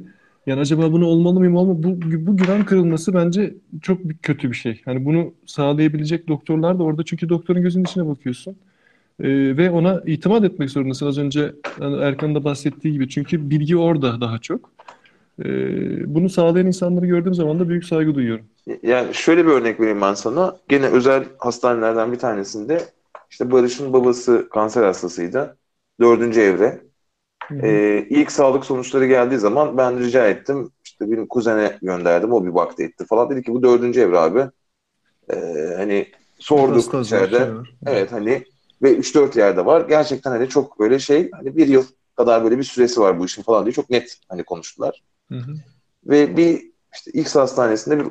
[SPEAKER 2] Yani acaba bunu olmalı mıyım olma bu bu güven kırılması bence çok kötü bir şey. Hani bunu sağlayabilecek doktorlar da orada çünkü doktorun gözünün içine bakıyorsun. Ee, ve ona itimat etmek zorundasın az önce hani Erkan'ın da bahsettiği gibi. Çünkü bilgi orada daha çok. Ee, bunu sağlayan insanları gördüğüm zaman da büyük saygı duyuyorum.
[SPEAKER 1] Yani şöyle bir örnek vereyim ben sana. Gene özel hastanelerden bir tanesinde işte Barış'ın babası kanser hastasıydı. Dördüncü evre. Ee, ilk sağlık sonuçları geldiği zaman ben rica ettim. İşte benim kuzene gönderdim. O bir baktı etti falan. Dedi ki bu dördüncü evre abi. Ee, hani sorduk
[SPEAKER 2] Hasta
[SPEAKER 1] içeride.
[SPEAKER 2] şey var.
[SPEAKER 1] Evet hani ve 3-4 yerde var. Gerçekten hani çok böyle şey hani bir yıl kadar böyle bir süresi var bu işin falan diye çok net hani konuştular.
[SPEAKER 2] Hı hı.
[SPEAKER 1] Ve bir işte X hastanesinde bir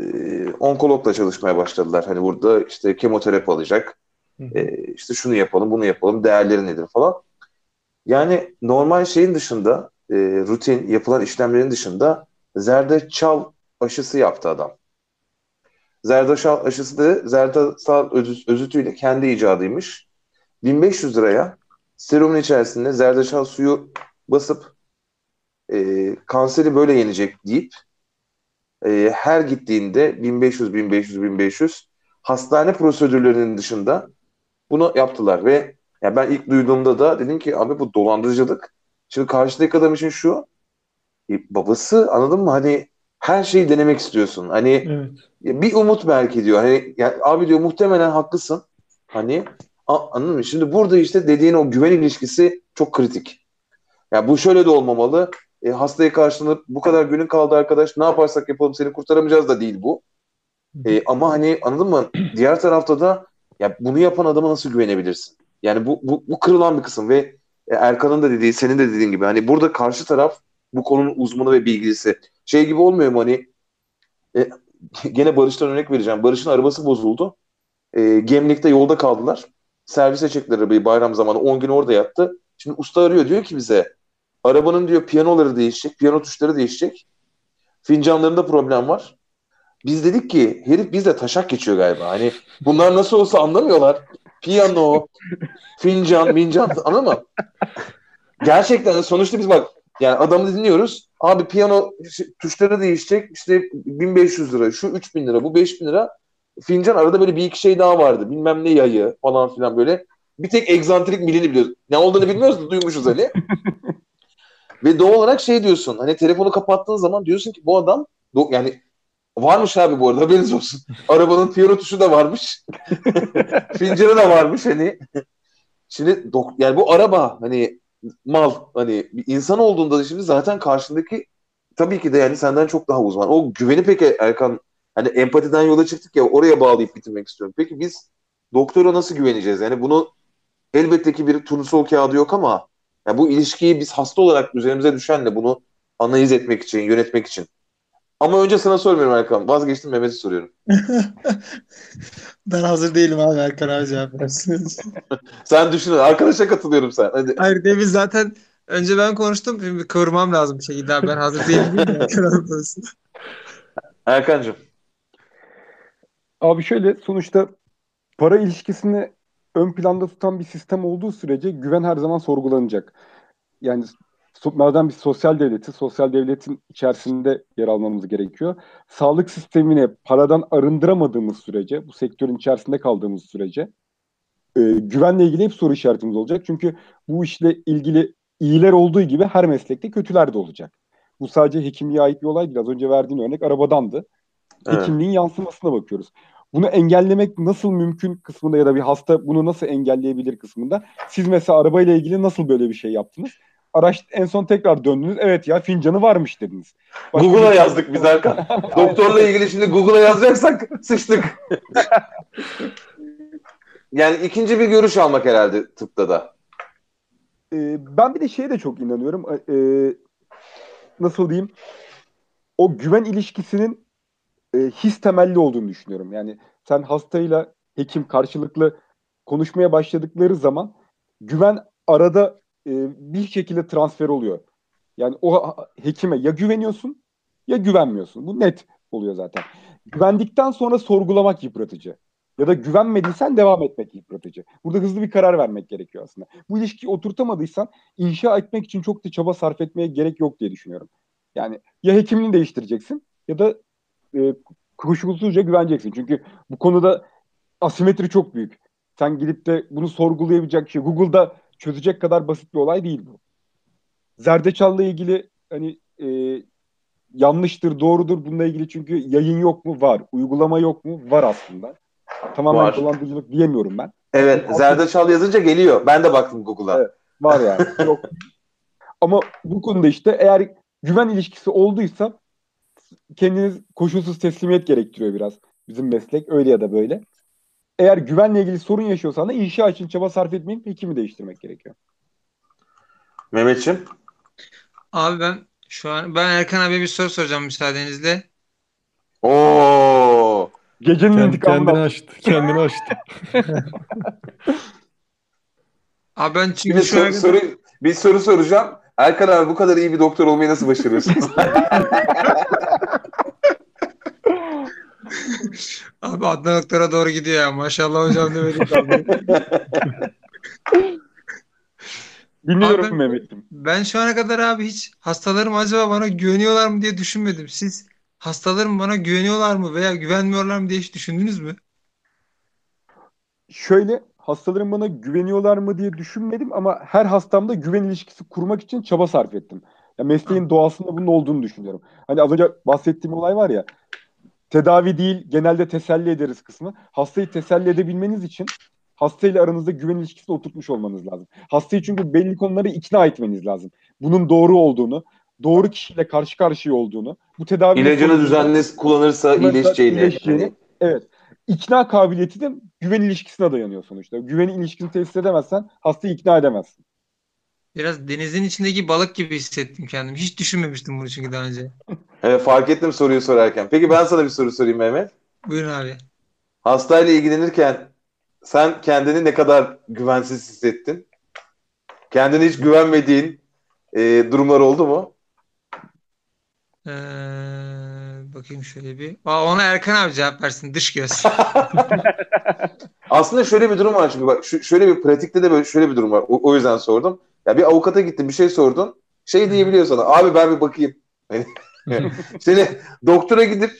[SPEAKER 1] e, onkologla çalışmaya başladılar. Hani burada işte kemoterapi alacak.
[SPEAKER 2] Hı hı.
[SPEAKER 1] E, işte şunu yapalım, bunu yapalım, değerleri nedir falan. Yani normal şeyin dışında, e, rutin yapılan işlemlerin dışında zerdeçal aşısı yaptı adam. Zerdeçal aşısı da zerdeçal özü- özütüyle kendi icadıymış. 1500 liraya serumun içerisinde zerdeçal suyu basıp e, kanseri böyle yenecek deyip e, her gittiğinde 1500 1500 1500 hastane prosedürlerinin dışında bunu yaptılar ve ya ben ilk duyduğumda da dedim ki abi bu dolandırıcılık. Şimdi karşıdaki adam için şu e, babası anladın mı hani her şeyi denemek istiyorsun. Hani
[SPEAKER 2] Evet.
[SPEAKER 1] bir umut belki diyor. Hani yani abi diyor muhtemelen haklısın. Hani anladın mı? Şimdi burada işte dediğin o güven ilişkisi çok kritik. Ya bu şöyle de olmamalı. E, hastaya karşılanıp bu kadar günün kaldı arkadaş ne yaparsak yapalım seni kurtaramayacağız da değil bu. E, ama hani anladın mı? Diğer tarafta da ya bunu yapan adama nasıl güvenebilirsin? Yani bu, bu, bu kırılan bir kısım ve Erkan'ın da dediği, senin de dediğin gibi hani burada karşı taraf bu konunun uzmanı ve bilgilisi. Şey gibi olmuyor mu hani e, gene Barış'tan örnek vereceğim. Barış'ın arabası bozuldu. E, Gemlik'te yolda kaldılar. Servise çektiler arabayı bayram zamanı. 10 gün orada yattı. Şimdi usta arıyor diyor ki bize arabanın diyor piyanoları değişecek, piyano tuşları değişecek. Fincanlarında problem var. Biz dedik ki herif bizde taşak geçiyor galiba. Hani bunlar nasıl olsa anlamıyorlar. Piyano, fincan, mincan anladın mı? Gerçekten sonuçta biz bak yani adamı dinliyoruz. Abi piyano tuşları değişecek. işte 1500 lira, şu 3000 lira, bu 5000 lira. Fincan arada böyle bir iki şey daha vardı. Bilmem ne yayı falan filan böyle. Bir tek egzantrik milini biliyoruz. Ne olduğunu bilmiyoruz da duymuşuz hani. Ve doğal olarak şey diyorsun. Hani telefonu kapattığın zaman diyorsun ki bu adam yani varmış abi bu arada haberiniz olsun. Arabanın piyano tuşu da varmış. Fincanı da varmış hani. Şimdi dok- yani bu araba hani mal hani bir insan olduğunda da şimdi zaten karşındaki tabii ki de yani senden çok daha uzman. O güveni peki Erkan hani empatiden yola çıktık ya oraya bağlayıp bitirmek istiyorum. Peki biz doktora nasıl güveneceğiz? Yani bunu elbette ki bir turnusol kağıdı yok ama yani bu ilişkiyi biz hasta olarak üzerimize düşenle bunu analiz etmek için, yönetmek için. Ama önce sana sormuyorum Erkan. Vazgeçtim Mehmet'e soruyorum.
[SPEAKER 3] Ben hazır değilim abi Erkan abi cevap versin.
[SPEAKER 1] Sen düşün. Arkadaşa katılıyorum sen. Hadi.
[SPEAKER 3] Hayır demin zaten önce ben konuştum. Şimdi kıvırmam lazım bir şekilde. abi. Ben hazır değilim değil Erkan?
[SPEAKER 1] Erkan'cığım.
[SPEAKER 4] Abi şöyle sonuçta para ilişkisini ön planda tutan bir sistem olduğu sürece güven her zaman sorgulanacak. Yani madem biz sosyal devleti, sosyal devletin içerisinde yer almamız gerekiyor. Sağlık sistemini paradan arındıramadığımız sürece, bu sektörün içerisinde kaldığımız sürece e, güvenle ilgili hep soru işaretimiz olacak. Çünkü bu işle ilgili iyiler olduğu gibi her meslekte kötüler de olacak. Bu sadece hekimliğe ait bir olay değil. Az önce verdiğin örnek arabadandı.
[SPEAKER 1] Evet.
[SPEAKER 4] Hekimliğin yansımasına bakıyoruz. Bunu engellemek nasıl mümkün kısmında ya da bir hasta bunu nasıl engelleyebilir kısmında. Siz mesela arabayla ilgili nasıl böyle bir şey yaptınız? Araş en son tekrar döndünüz. Evet ya fincanı varmış dediniz. Başka
[SPEAKER 1] Google'a
[SPEAKER 4] bir-
[SPEAKER 1] yazdık biz Erkan. Doktorla ilgili şimdi Google'a yazacaksak sıçtık. yani ikinci bir görüş almak herhalde tıpta da.
[SPEAKER 4] Ee, ben bir de şeye de çok inanıyorum. Ee, nasıl diyeyim? O güven ilişkisinin e, his temelli olduğunu düşünüyorum. Yani sen hastayla hekim karşılıklı konuşmaya başladıkları zaman güven arada e, bir şekilde transfer oluyor. Yani o hekime ya güveniyorsun ya güvenmiyorsun. Bu net oluyor zaten. Güvendikten sonra sorgulamak yıpratıcı. Ya da güvenmediysen devam etmek yıpratıcı. Burada hızlı bir karar vermek gerekiyor aslında. Bu ilişkiyi oturtamadıysan inşa etmek için çok da çaba sarf etmeye gerek yok diye düşünüyorum. Yani ya hekimliğini değiştireceksin ya da e, koşulsuzca güveneceksin. Çünkü bu konuda asimetri çok büyük. Sen gidip de bunu sorgulayabilecek şey Google'da çözecek kadar basit bir olay değil bu. Zerdeçal'la ilgili hani e, yanlıştır, doğrudur bununla ilgili çünkü yayın yok mu? Var. Uygulama yok mu? Var aslında. Tamamen
[SPEAKER 1] Var.
[SPEAKER 4] dolandırıcılık diyemiyorum ben.
[SPEAKER 1] Evet, Zerdeçal yazınca geliyor. Ben de baktım Google'a.
[SPEAKER 4] Evet. Var yani. Yok. Ama bu konuda işte eğer güven ilişkisi olduysa kendiniz koşulsuz teslimiyet gerektiriyor biraz. Bizim meslek öyle ya da böyle. Eğer güvenle ilgili sorun yaşıyorsan da inşa için çaba sarf etmeyip hekimi değiştirmek gerekiyor.
[SPEAKER 1] Mehmetçim.
[SPEAKER 5] Abi ben şu an ben Erkan abiye bir soru soracağım müsaadenizle.
[SPEAKER 1] Oo.
[SPEAKER 4] Gecenin intikamını
[SPEAKER 2] kendini açtı. Kendini açtı.
[SPEAKER 5] Abi ben
[SPEAKER 1] Bir,
[SPEAKER 5] çünkü
[SPEAKER 1] de
[SPEAKER 5] şu
[SPEAKER 1] soru, soru, bir soru soracağım. Erkan abi bu kadar iyi bir doktor olmayı nasıl başarıyorsunuz?
[SPEAKER 5] abi Adnan Oktar'a doğru gidiyor ya. Maşallah hocam demedik abi.
[SPEAKER 4] Dinliyorum
[SPEAKER 5] Abi-
[SPEAKER 4] Mehmet'im.
[SPEAKER 5] Ben şu ana kadar abi hiç hastalarım acaba bana güveniyorlar mı diye düşünmedim. Siz hastalarım bana güveniyorlar mı veya güvenmiyorlar mı diye hiç düşündünüz mü?
[SPEAKER 4] Şöyle hastalarım bana güveniyorlar mı diye düşünmedim ama her hastamda güven ilişkisi kurmak için çaba sarf ettim. Ya mesleğin doğasında bunun olduğunu düşünüyorum. Hani az önce bahsettiğim olay var ya tedavi değil genelde teselli ederiz kısmı. Hastayı teselli edebilmeniz için hastayla aranızda güven ilişkisini oturtmuş olmanız lazım. Hastayı çünkü belli konuları ikna etmeniz lazım. Bunun doğru olduğunu, doğru kişiyle karşı karşıya olduğunu, bu tedavi
[SPEAKER 1] İlacını düzenli kullanırsa iyileşeceğini.
[SPEAKER 4] iyileşeceğini. Evet. İkna kabiliyeti de güven ilişkisine dayanıyor sonuçta. Güven ilişkisini tesis edemezsen hastayı ikna edemezsin.
[SPEAKER 5] Biraz denizin içindeki balık gibi hissettim kendimi. Hiç düşünmemiştim bunu çünkü daha önce.
[SPEAKER 1] Evet, fark ettim soruyu sorarken. Peki ben sana bir soru sorayım Mehmet.
[SPEAKER 5] Buyurun abi.
[SPEAKER 1] Hastayla ilgilenirken sen kendini ne kadar güvensiz hissettin? Kendine hiç güvenmediğin e, durumlar oldu mu?
[SPEAKER 5] Ee, bakayım şöyle bir. Aa, ona Erkan abi cevap versin. Dış göz.
[SPEAKER 1] Aslında şöyle bir durum var çünkü bak şu, şöyle bir pratikte de böyle şöyle bir durum var. O, o yüzden sordum. Ya bir avukata gittin bir şey sordun. Şey diyebiliyor sana. Abi ben bir bakayım. Seni doktora gidip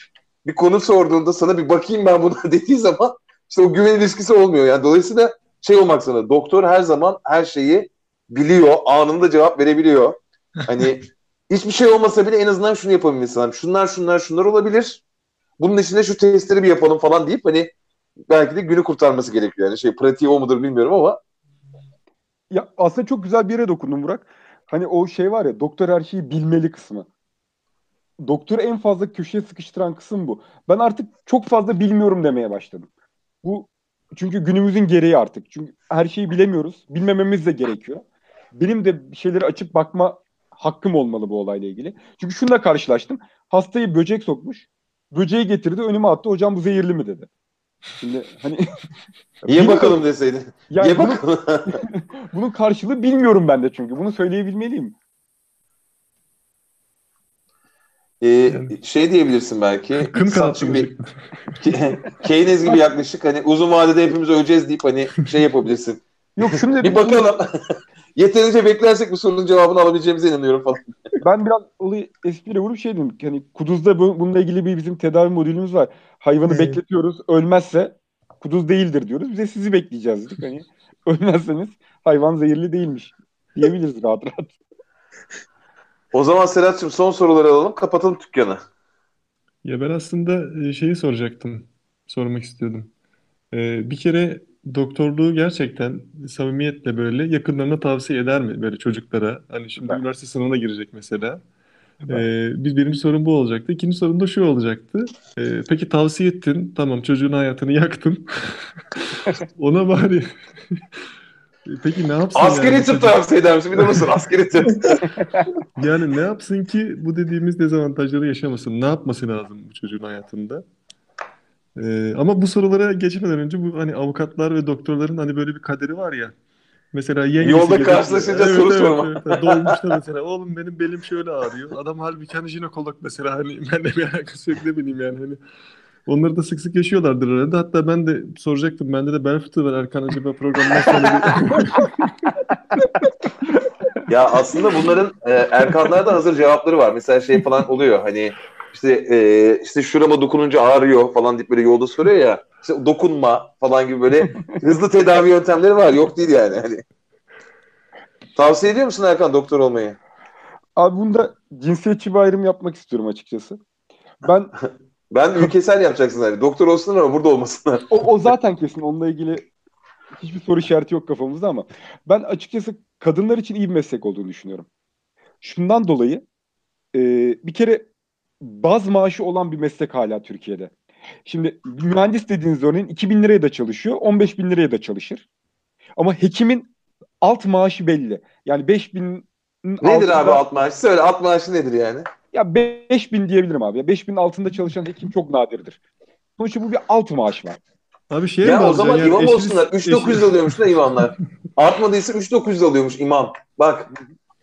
[SPEAKER 1] bir konu sorduğunda sana bir bakayım ben buna dediği zaman işte o güven ilişkisi olmuyor. Yani dolayısıyla şey olmak sana doktor her zaman her şeyi biliyor. Anında cevap verebiliyor. Hani hiçbir şey olmasa bile en azından şunu yapabilmesi lazım. Şunlar şunlar şunlar olabilir. Bunun içinde şu testleri bir yapalım falan deyip hani belki de günü kurtarması gerekiyor. Yani şey pratiği o mudur bilmiyorum ama
[SPEAKER 4] Ya aslında çok güzel bir yere dokundun Burak. Hani o şey var ya doktor her şeyi bilmeli kısmı. Doktoru en fazla köşeye sıkıştıran kısım bu. Ben artık çok fazla bilmiyorum demeye başladım. Bu çünkü günümüzün gereği artık. Çünkü her şeyi bilemiyoruz. Bilmememiz de gerekiyor. Benim de bir şeyleri açıp bakma hakkım olmalı bu olayla ilgili. Çünkü şununla karşılaştım. Hastayı böcek sokmuş. Böceği getirdi önüme attı. Hocam bu zehirli mi dedi. Şimdi hani
[SPEAKER 1] ye bakalım deseydin.
[SPEAKER 4] yani
[SPEAKER 1] ye
[SPEAKER 4] bunu-
[SPEAKER 1] bakalım.
[SPEAKER 4] bunun karşılığı bilmiyorum ben de çünkü. Bunu söyleyebilmeliyim.
[SPEAKER 1] Ee, şey diyebilirsin belki.
[SPEAKER 2] Kın
[SPEAKER 1] Sen
[SPEAKER 2] kanat
[SPEAKER 1] şimdi Keynes gibi yaklaşık hani uzun vadede hepimiz öleceğiz deyip hani şey yapabilirsin.
[SPEAKER 4] Yok şunu
[SPEAKER 1] Bir bakalım. Yeterince beklersek bu sorunun cevabını alabileceğimize inanıyorum falan.
[SPEAKER 4] Ben biraz olayı espriyle vurup şey dedim. Hani Kuduz'da bu, bununla ilgili bir bizim tedavi modülümüz var. Hayvanı bekletiyoruz. Ölmezse kuduz değildir diyoruz. Biz de sizi bekleyeceğiz dedik. Hani ölmezseniz hayvan zehirli değilmiş diyebiliriz rahat rahat.
[SPEAKER 1] O zaman Serhat'cığım son soruları alalım. Kapatalım dükkanı.
[SPEAKER 2] Ya ben aslında e, şeyi soracaktım. Sormak istiyordum. E, bir kere doktorluğu gerçekten samimiyetle böyle yakınlarına tavsiye eder mi böyle çocuklara? Hani şimdi
[SPEAKER 4] Ben.
[SPEAKER 2] üniversite sınavına girecek mesela. Ee, bir birinci sorun bu olacaktı. İkinci sorun da şu olacaktı. Ee, peki tavsiye ettin. Tamam çocuğun hayatını yaktın. Ona bari Peki ne yapsın
[SPEAKER 1] Askeri
[SPEAKER 2] yani
[SPEAKER 1] tıp tavsiye eder misin? Bir de mısın? Askeri tıp.
[SPEAKER 2] Yani ne yapsın ki bu dediğimiz dezavantajları yaşamasın? Ne yapması lazım bu çocuğun hayatında? Ee, ama bu sorulara geçmeden önce bu hani avukatlar ve doktorların hani böyle bir kaderi var ya. Mesela yengesi
[SPEAKER 1] Yolda
[SPEAKER 2] gelir-
[SPEAKER 1] karşılaşınca
[SPEAKER 2] Evet,
[SPEAKER 1] soru
[SPEAKER 2] evet,
[SPEAKER 1] sorma.
[SPEAKER 2] evet. Dolmuşta mesela oğlum benim belim şöyle ağrıyor. Adam halbuki hani jinekolog mesela hani benimle bir alakası yok ne bileyim yani hani. Onları da sık sık yaşıyorlardır herhalde. Hatta ben de soracaktım. Bende de bel fıtığı var Erkan acaba programdan sonra bir...
[SPEAKER 1] Ya aslında bunların e, Erkanlarda hazır cevapları var. Mesela şey falan oluyor hani işte e, işte şurama dokununca ağrıyor falan deyip böyle yolda soruyor ya. İşte dokunma falan gibi böyle hızlı tedavi yöntemleri var. Yok değil yani. Hani. Tavsiye ediyor musun Erkan doktor olmayı?
[SPEAKER 4] Abi bunda cinsiyetçi bir ayrım yapmak istiyorum açıkçası. Ben
[SPEAKER 1] Ben ülkesel yapacaksın hani. Doktor olsunlar ama burada olmasınlar.
[SPEAKER 4] o, o zaten kesin onunla ilgili hiçbir soru işareti yok kafamızda ama ben açıkçası kadınlar için iyi bir meslek olduğunu düşünüyorum. Şundan dolayı e, bir kere baz maaşı olan bir meslek hala Türkiye'de. Şimdi mühendis dediğiniz örneğin 2000 liraya da çalışıyor, 15 bin liraya da çalışır. Ama hekimin alt maaşı belli. Yani 5000
[SPEAKER 1] Nedir abi alt maaşı? Söyle alt maaşı nedir yani?
[SPEAKER 4] Ya 5000 diyebilirim abi. Ya 5000 altında çalışan hekim çok nadirdir. Sonuçta bu bir alt maaş var.
[SPEAKER 2] Abi şey mi
[SPEAKER 1] Ya o
[SPEAKER 2] alacaksın
[SPEAKER 1] zaman
[SPEAKER 2] yani
[SPEAKER 1] imam
[SPEAKER 2] eşiniz-
[SPEAKER 1] olsunlar. 3900
[SPEAKER 2] eşi-
[SPEAKER 1] alıyormuş da imamlar. Artmadıysa 3900 alıyormuş imam. Bak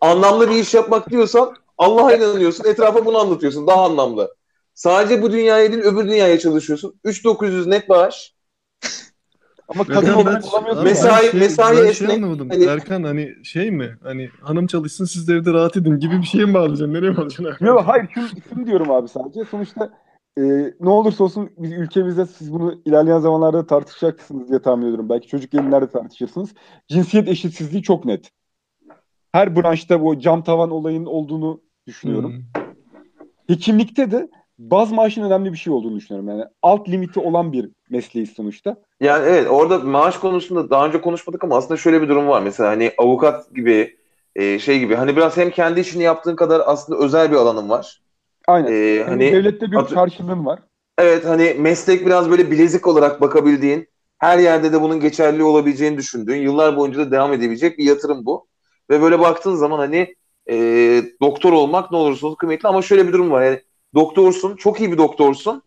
[SPEAKER 1] anlamlı bir iş yapmak diyorsan Allah'a inanıyorsun. Etrafa bunu anlatıyorsun. Daha anlamlı. Sadece bu dünyaya değil öbür dünyaya çalışıyorsun. 3900 net bağış.
[SPEAKER 4] Ama
[SPEAKER 2] Erkan,
[SPEAKER 4] kadın
[SPEAKER 2] ben-
[SPEAKER 4] olarak bulamıyorsun.
[SPEAKER 1] Mesai-
[SPEAKER 2] şey,
[SPEAKER 1] mesai
[SPEAKER 2] ben şey
[SPEAKER 1] esnek,
[SPEAKER 2] anlamadım.
[SPEAKER 1] hani-
[SPEAKER 2] Erkan hani şey mi? Hani hanım çalışsın siz de evde rahat edin gibi bir şey mi bağlayacaksın? Nereye bağlayacaksın abi?
[SPEAKER 4] Yok hayır şunu, şunu diyorum abi sadece. Sonuçta e, ne olursa olsun biz ülkemizde siz bunu ilerleyen zamanlarda tartışacaksınız diye tahmin ediyorum. Belki çocuk yayınlarda tartışırsınız. Cinsiyet eşitsizliği çok net. Her branşta bu cam tavan olayının olduğunu düşünüyorum.
[SPEAKER 2] Hmm.
[SPEAKER 4] Hekimlikte de baz maaşın önemli bir şey olduğunu düşünüyorum. Yani alt limiti olan bir mesleği sonuçta.
[SPEAKER 1] Yani evet orada maaş konusunda daha önce konuşmadık ama aslında şöyle bir durum var. Mesela hani avukat gibi e, şey gibi hani biraz hem kendi işini yaptığın kadar aslında özel bir alanın var.
[SPEAKER 4] Aynen.
[SPEAKER 1] E,
[SPEAKER 4] Yani
[SPEAKER 1] hani
[SPEAKER 4] devlette bir
[SPEAKER 1] atı-
[SPEAKER 4] karşılığın var.
[SPEAKER 1] Evet hani meslek biraz böyle bilezik olarak bakabildiğin, her yerde de bunun geçerli olabileceğini düşündüğün, yıllar boyunca da devam edebilecek bir yatırım bu. Ve böyle baktığın zaman hani e, doktor olmak ne olursa olsun kıymetli ama şöyle bir durum var. Yani doktorsun, çok iyi bir doktorsun.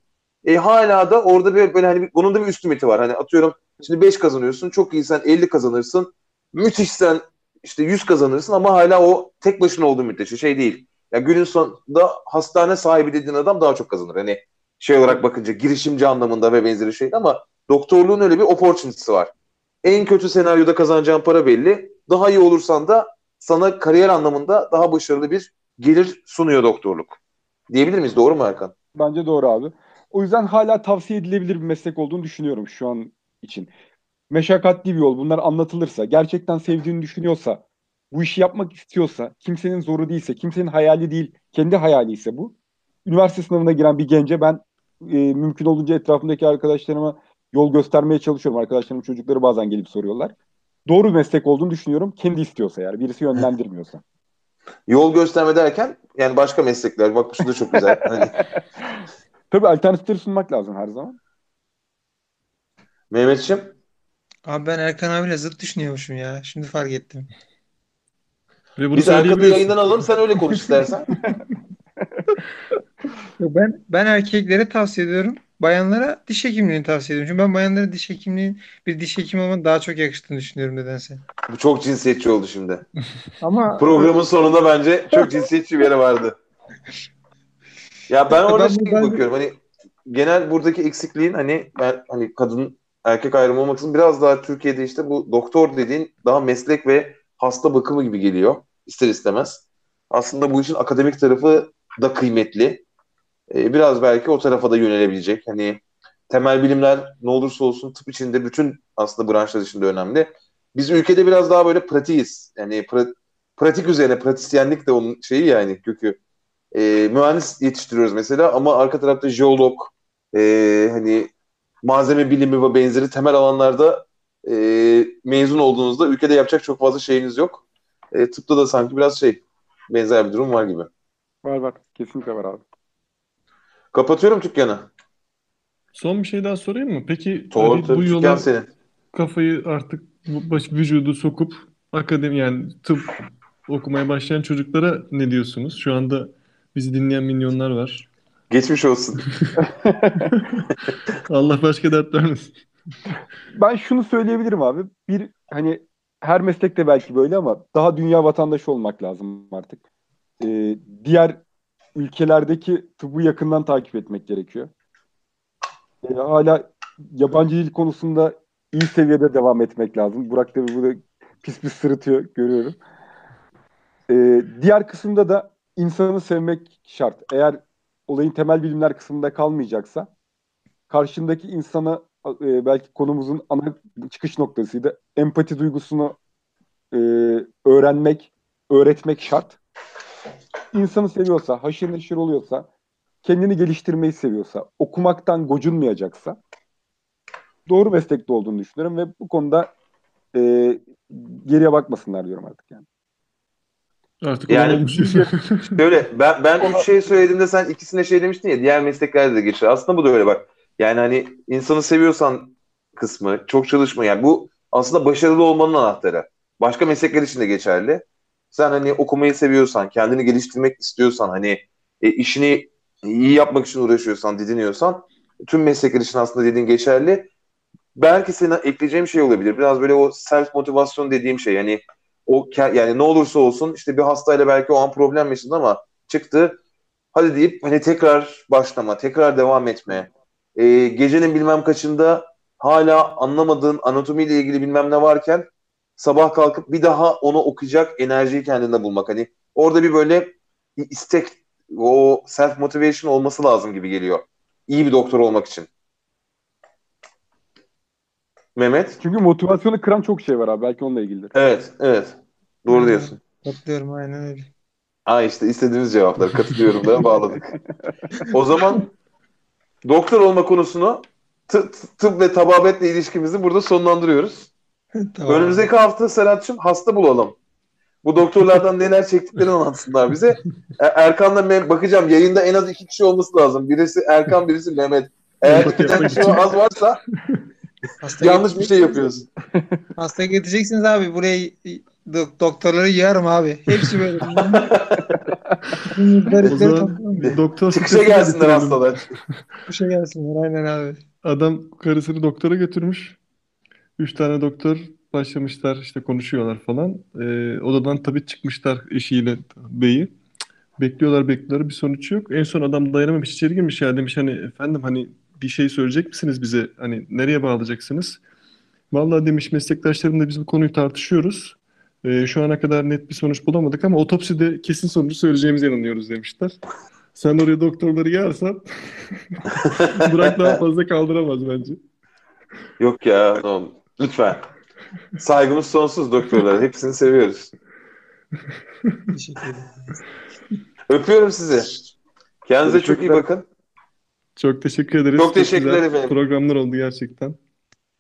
[SPEAKER 1] E, hala da orada bir böyle hani bunun da bir üst limiti var. Hani atıyorum şimdi 5 kazanıyorsun, çok iyisen 50 kazanırsın. Müthişsen işte 100 kazanırsın ama hala o tek başına olduğu müddetçe şey değil. Ya günün sonunda hastane sahibi dediğin adam daha çok kazanır. Hani şey olarak bakınca girişimci anlamında ve benzeri şey ama doktorluğun öyle bir opportunity'si var. En kötü senaryoda kazanacağın para belli. Daha iyi olursan da sana kariyer anlamında daha başarılı bir gelir sunuyor doktorluk. Diyebilir miyiz? Doğru mu Erkan?
[SPEAKER 4] Bence doğru abi. O yüzden hala tavsiye edilebilir bir meslek olduğunu düşünüyorum şu an için. Meşakkatli bir yol. Bunlar anlatılırsa, gerçekten sevdiğini düşünüyorsa, bu işi yapmak istiyorsa, kimsenin zoru değilse, kimsenin hayali değil, kendi hayali ise bu. Üniversite sınavına giren bir gence ben e, mümkün olduğunca etrafımdaki arkadaşlarıma yol göstermeye çalışıyorum. Arkadaşlarım çocukları bazen gelip soruyorlar. Doğru bir meslek olduğunu düşünüyorum. Kendi istiyorsa yani. Birisi yönlendirmiyorsa.
[SPEAKER 1] Yol gösterme derken yani başka meslekler. Bak şu da çok güzel. Hani,
[SPEAKER 4] Tabii alternatifleri sunmak lazım her zaman.
[SPEAKER 1] Mehmetciğim
[SPEAKER 5] Abi ben Erkan abiyle zıt düşünüyormuşum ya. Şimdi fark ettim.
[SPEAKER 2] Ve bunu
[SPEAKER 1] biz Erkan'ı
[SPEAKER 2] söyleyebiliyorsun.
[SPEAKER 1] yayından alalım sen öyle konuş istersen.
[SPEAKER 5] Yok, Ben ben erkeklere tavsiye ediyorum. Bayanlara diş hekimliğini tavsiye ediyorum. Çünkü ben bayanlara diş hekimliğin bir diş hekimi olmanın daha çok yakıştığını düşünüyorum nedense.
[SPEAKER 1] Bu çok cinsiyetçi oldu şimdi.
[SPEAKER 3] Ama
[SPEAKER 1] Programın sonunda bence çok cinsiyetçi bir yere vardı. Ya ben orada
[SPEAKER 5] Ben
[SPEAKER 1] şey
[SPEAKER 5] buradan-
[SPEAKER 1] bakıyorum hani genel buradaki eksikliğin hani ben hani kadın erkek ayrımı olmaksızın biraz daha Türkiye'de işte bu doktor dediğin daha meslek ve hasta bakımı gibi geliyor ister istemez. Aslında bu işin akademik tarafı da kıymetli. Ee, biraz belki o tarafa da yönelebilecek. Hani temel bilimler ne olursa olsun tıp içinde bütün aslında branşlar içinde önemli. Biz ülkede biraz daha böyle pratiğiz. Yani pra- pratik üzerine pratisyenlik de onun şeyi yani kökü. Ee, mühendis yetiştiriyoruz mesela ama arka tarafta jeolog, ee, hani malzeme bilimi ve benzeri temel alanlarda e, mezun olduğunuzda ülkede yapacak çok fazla şeyiniz yok. E, tıpta da sanki biraz şey benzer bir durum var gibi.
[SPEAKER 4] Var var. Kesinlikle var abi.
[SPEAKER 1] Kapatıyorum dükkanı.
[SPEAKER 2] Son bir şey daha sorayım mı? Peki
[SPEAKER 1] Doğru
[SPEAKER 2] hani bu yola
[SPEAKER 1] senin.
[SPEAKER 2] kafayı artık baş, vücudu sokup akademi yani tıp okumaya başlayan çocuklara ne diyorsunuz? Şu anda bizi dinleyen milyonlar var.
[SPEAKER 1] Geçmiş olsun.
[SPEAKER 2] Allah başka dert vermesin.
[SPEAKER 4] Ben şunu söyleyebilirim abi. Bir hani her meslekte belki böyle ama daha dünya vatandaşı olmak lazım artık. Ee, diğer ülkelerdeki tıbbı yakından takip etmek gerekiyor. Ee, hala yabancı dil konusunda iyi seviyede devam etmek lazım. Burak da burada pis pis sırıtıyor görüyorum. Ee, diğer kısımda da insanı sevmek şart. Eğer olayın temel bilimler kısmında kalmayacaksa karşındaki insana e, belki konumuzun ana çıkış noktasıydı. Empati duygusunu e, öğrenmek, öğretmek şart. İnsanı seviyorsa, haşır neşir oluyorsa, kendini geliştirmeyi seviyorsa, okumaktan gocunmayacaksa doğru meslekte olduğunu düşünüyorum ve bu konuda e, geriye bakmasınlar diyorum artık yani.
[SPEAKER 2] Artık
[SPEAKER 1] Yani-
[SPEAKER 2] olmuş.
[SPEAKER 1] Şöyle ben ben üç şey söylediğimde sen ikisine şey demiştin ya diğer mesleklerde de geçer. Aslında bu da öyle bak. Yani hani insanı seviyorsan kısmı çok çalışma yani bu aslında başarılı olmanın anahtarı. Başka meslekler için de geçerli. Sen hani okumayı seviyorsan, kendini geliştirmek istiyorsan, hani e, işini iyi yapmak için uğraşıyorsan, didiniyorsan tüm meslekler için aslında dediğin geçerli. Belki sana ekleyeceğim şey olabilir. Biraz böyle o self motivasyon dediğim şey. Yani o yani ne olursa olsun işte bir hastayla belki o an problem yaşadın ama çıktı. Hadi deyip hani tekrar başlama, tekrar devam etme. Ee, gecenin bilmem kaçında hala anlamadığın anatomiyle ilgili bilmem ne varken sabah kalkıp bir daha onu okuyacak enerjiyi kendinde bulmak. Hani orada bir böyle bir istek, o self motivation olması lazım gibi geliyor. İyi bir doktor olmak için. Mehmet?
[SPEAKER 4] Çünkü motivasyonu kıran çok şey var abi. Belki onunla ilgilidir.
[SPEAKER 1] Evet, evet. Doğru diyorsun.
[SPEAKER 5] Katılıyorum aynen öyle.
[SPEAKER 1] Ha işte istediğimiz cevaplar katılıyorum da bağladık. O zaman doktor olma konusunu tı- tı- tıp ve tababetle ilişkimizi burada sonlandırıyoruz.
[SPEAKER 5] Tamam.
[SPEAKER 1] Önümüzdeki hafta Serhat'cığım hasta bulalım. Bu doktorlardan neler çektiklerini anlatsınlar bize. E- Erkan'la ben bakacağım yayında en az iki kişi olması lazım. Birisi Erkan, birisi Mehmet. Eğer iki kişi az varsa
[SPEAKER 5] Hasta
[SPEAKER 1] yanlış bir şey yapıyorsun.
[SPEAKER 5] Hasta getireceksiniz abi. Buraya do- doktorları yığarım abi. Hepsi böyle.
[SPEAKER 2] Zaman doktor
[SPEAKER 1] Çıkışa gelsinler hastalar.
[SPEAKER 5] Şey gelsinler aynen abi.
[SPEAKER 2] Adam karısını doktora götürmüş. Üç tane doktor başlamışlar işte konuşuyorlar falan. Ee, odadan tabii çıkmışlar eşiyle beyi. Bekliyorlar bekliyorlar bir sonuç yok. En son adam dayanamamış içeri girmiş ya demiş hani efendim hani bir şey söyleyecek misiniz bize? Hani nereye bağlayacaksınız? Vallahi demiş meslektaşlarımla biz bu konuyu tartışıyoruz. Ee, şu ana kadar net bir sonuç bulamadık ama otopside kesin sonucu söyleyeceğimize inanıyoruz demişler. Sen oraya doktorları yağarsan Burak daha fazla kaldıramaz bence.
[SPEAKER 1] Yok ya tamam. Lütfen. Saygımız sonsuz doktorlar. Hepsini seviyoruz. Öpüyorum sizi. Kendinize çok iyi bakın.
[SPEAKER 2] Çok teşekkür ederiz.
[SPEAKER 1] Çok teşekkürler efendim.
[SPEAKER 2] programlar oldu gerçekten.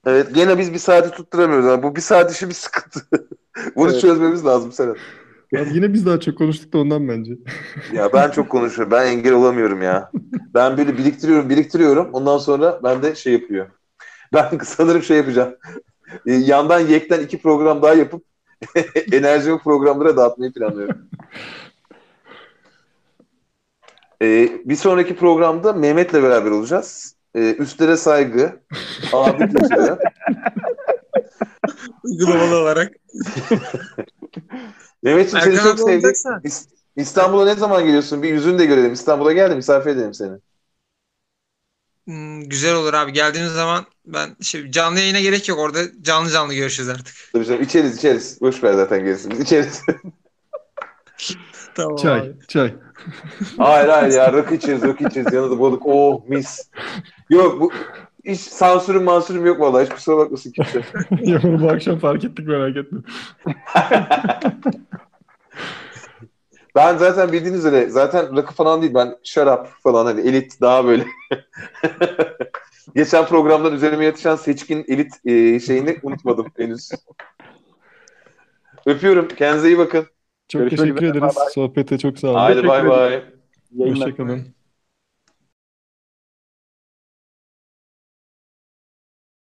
[SPEAKER 1] Evet gene biz bir saati tutturamıyoruz. ama Bu bir saat işi bir sıkıntı. Bunu
[SPEAKER 4] Evet.
[SPEAKER 1] çözmemiz lazım Serhat.
[SPEAKER 2] Abi yine biz daha çok konuştuk da ondan bence.
[SPEAKER 1] Ya ben çok konuşuyorum. Ben engel olamıyorum ya. Ben böyle biriktiriyorum, biriktiriyorum. Ondan sonra ben de şey yapıyor. Ben sanırım şey yapacağım. Ee, Yandan yekten iki program daha yapıp enerjimi programlara dağıtmayı planlıyorum. Ee, bir sonraki programda Mehmet'le beraber olacağız. Ee, üstlere saygı, abi kültürü.
[SPEAKER 5] Uygulamalı olarak.
[SPEAKER 1] Mehmet'ciğim seni çok sevdik. İstanbul'a ne zaman geliyorsun? Bir yüzünü de görelim. İstanbul'a gel de misafir edelim seni.
[SPEAKER 5] Hmm, güzel olur abi. Geldiğiniz zaman ben şey, canlı yayına gerek yok. Orada canlı canlı görüşürüz artık.
[SPEAKER 1] Tabii canım içeriz içeriz. Boş ver zaten gerisini. Biz içeriz.
[SPEAKER 5] Tamam
[SPEAKER 2] Çay,
[SPEAKER 5] abi.
[SPEAKER 2] çay.
[SPEAKER 1] hayır hayır ya rakı içeriz rakı içeriz. Yanında balık. Oh mis. Yok bu hiç sansürüm mansürüm yok vallahi. Hiç kusura bakmasın kimse.
[SPEAKER 2] ya bunu bu akşam fark ettik merak etme.
[SPEAKER 1] Ben zaten bildiğiniz üzere zaten rakı falan değil. Ben şarap falan hani elit daha böyle. Geçen programdan üzerime yatışan seçkin elit e, şeyini unutmadım henüz. Öpüyorum. Kendinize iyi bakın.
[SPEAKER 2] Çok
[SPEAKER 4] Görüşmek
[SPEAKER 2] teşekkür
[SPEAKER 4] üzere,
[SPEAKER 2] ederiz.
[SPEAKER 4] bay bay.
[SPEAKER 2] Sohbete çok sağ olun.
[SPEAKER 1] Haydi bay bay.
[SPEAKER 2] Hoşçakalın.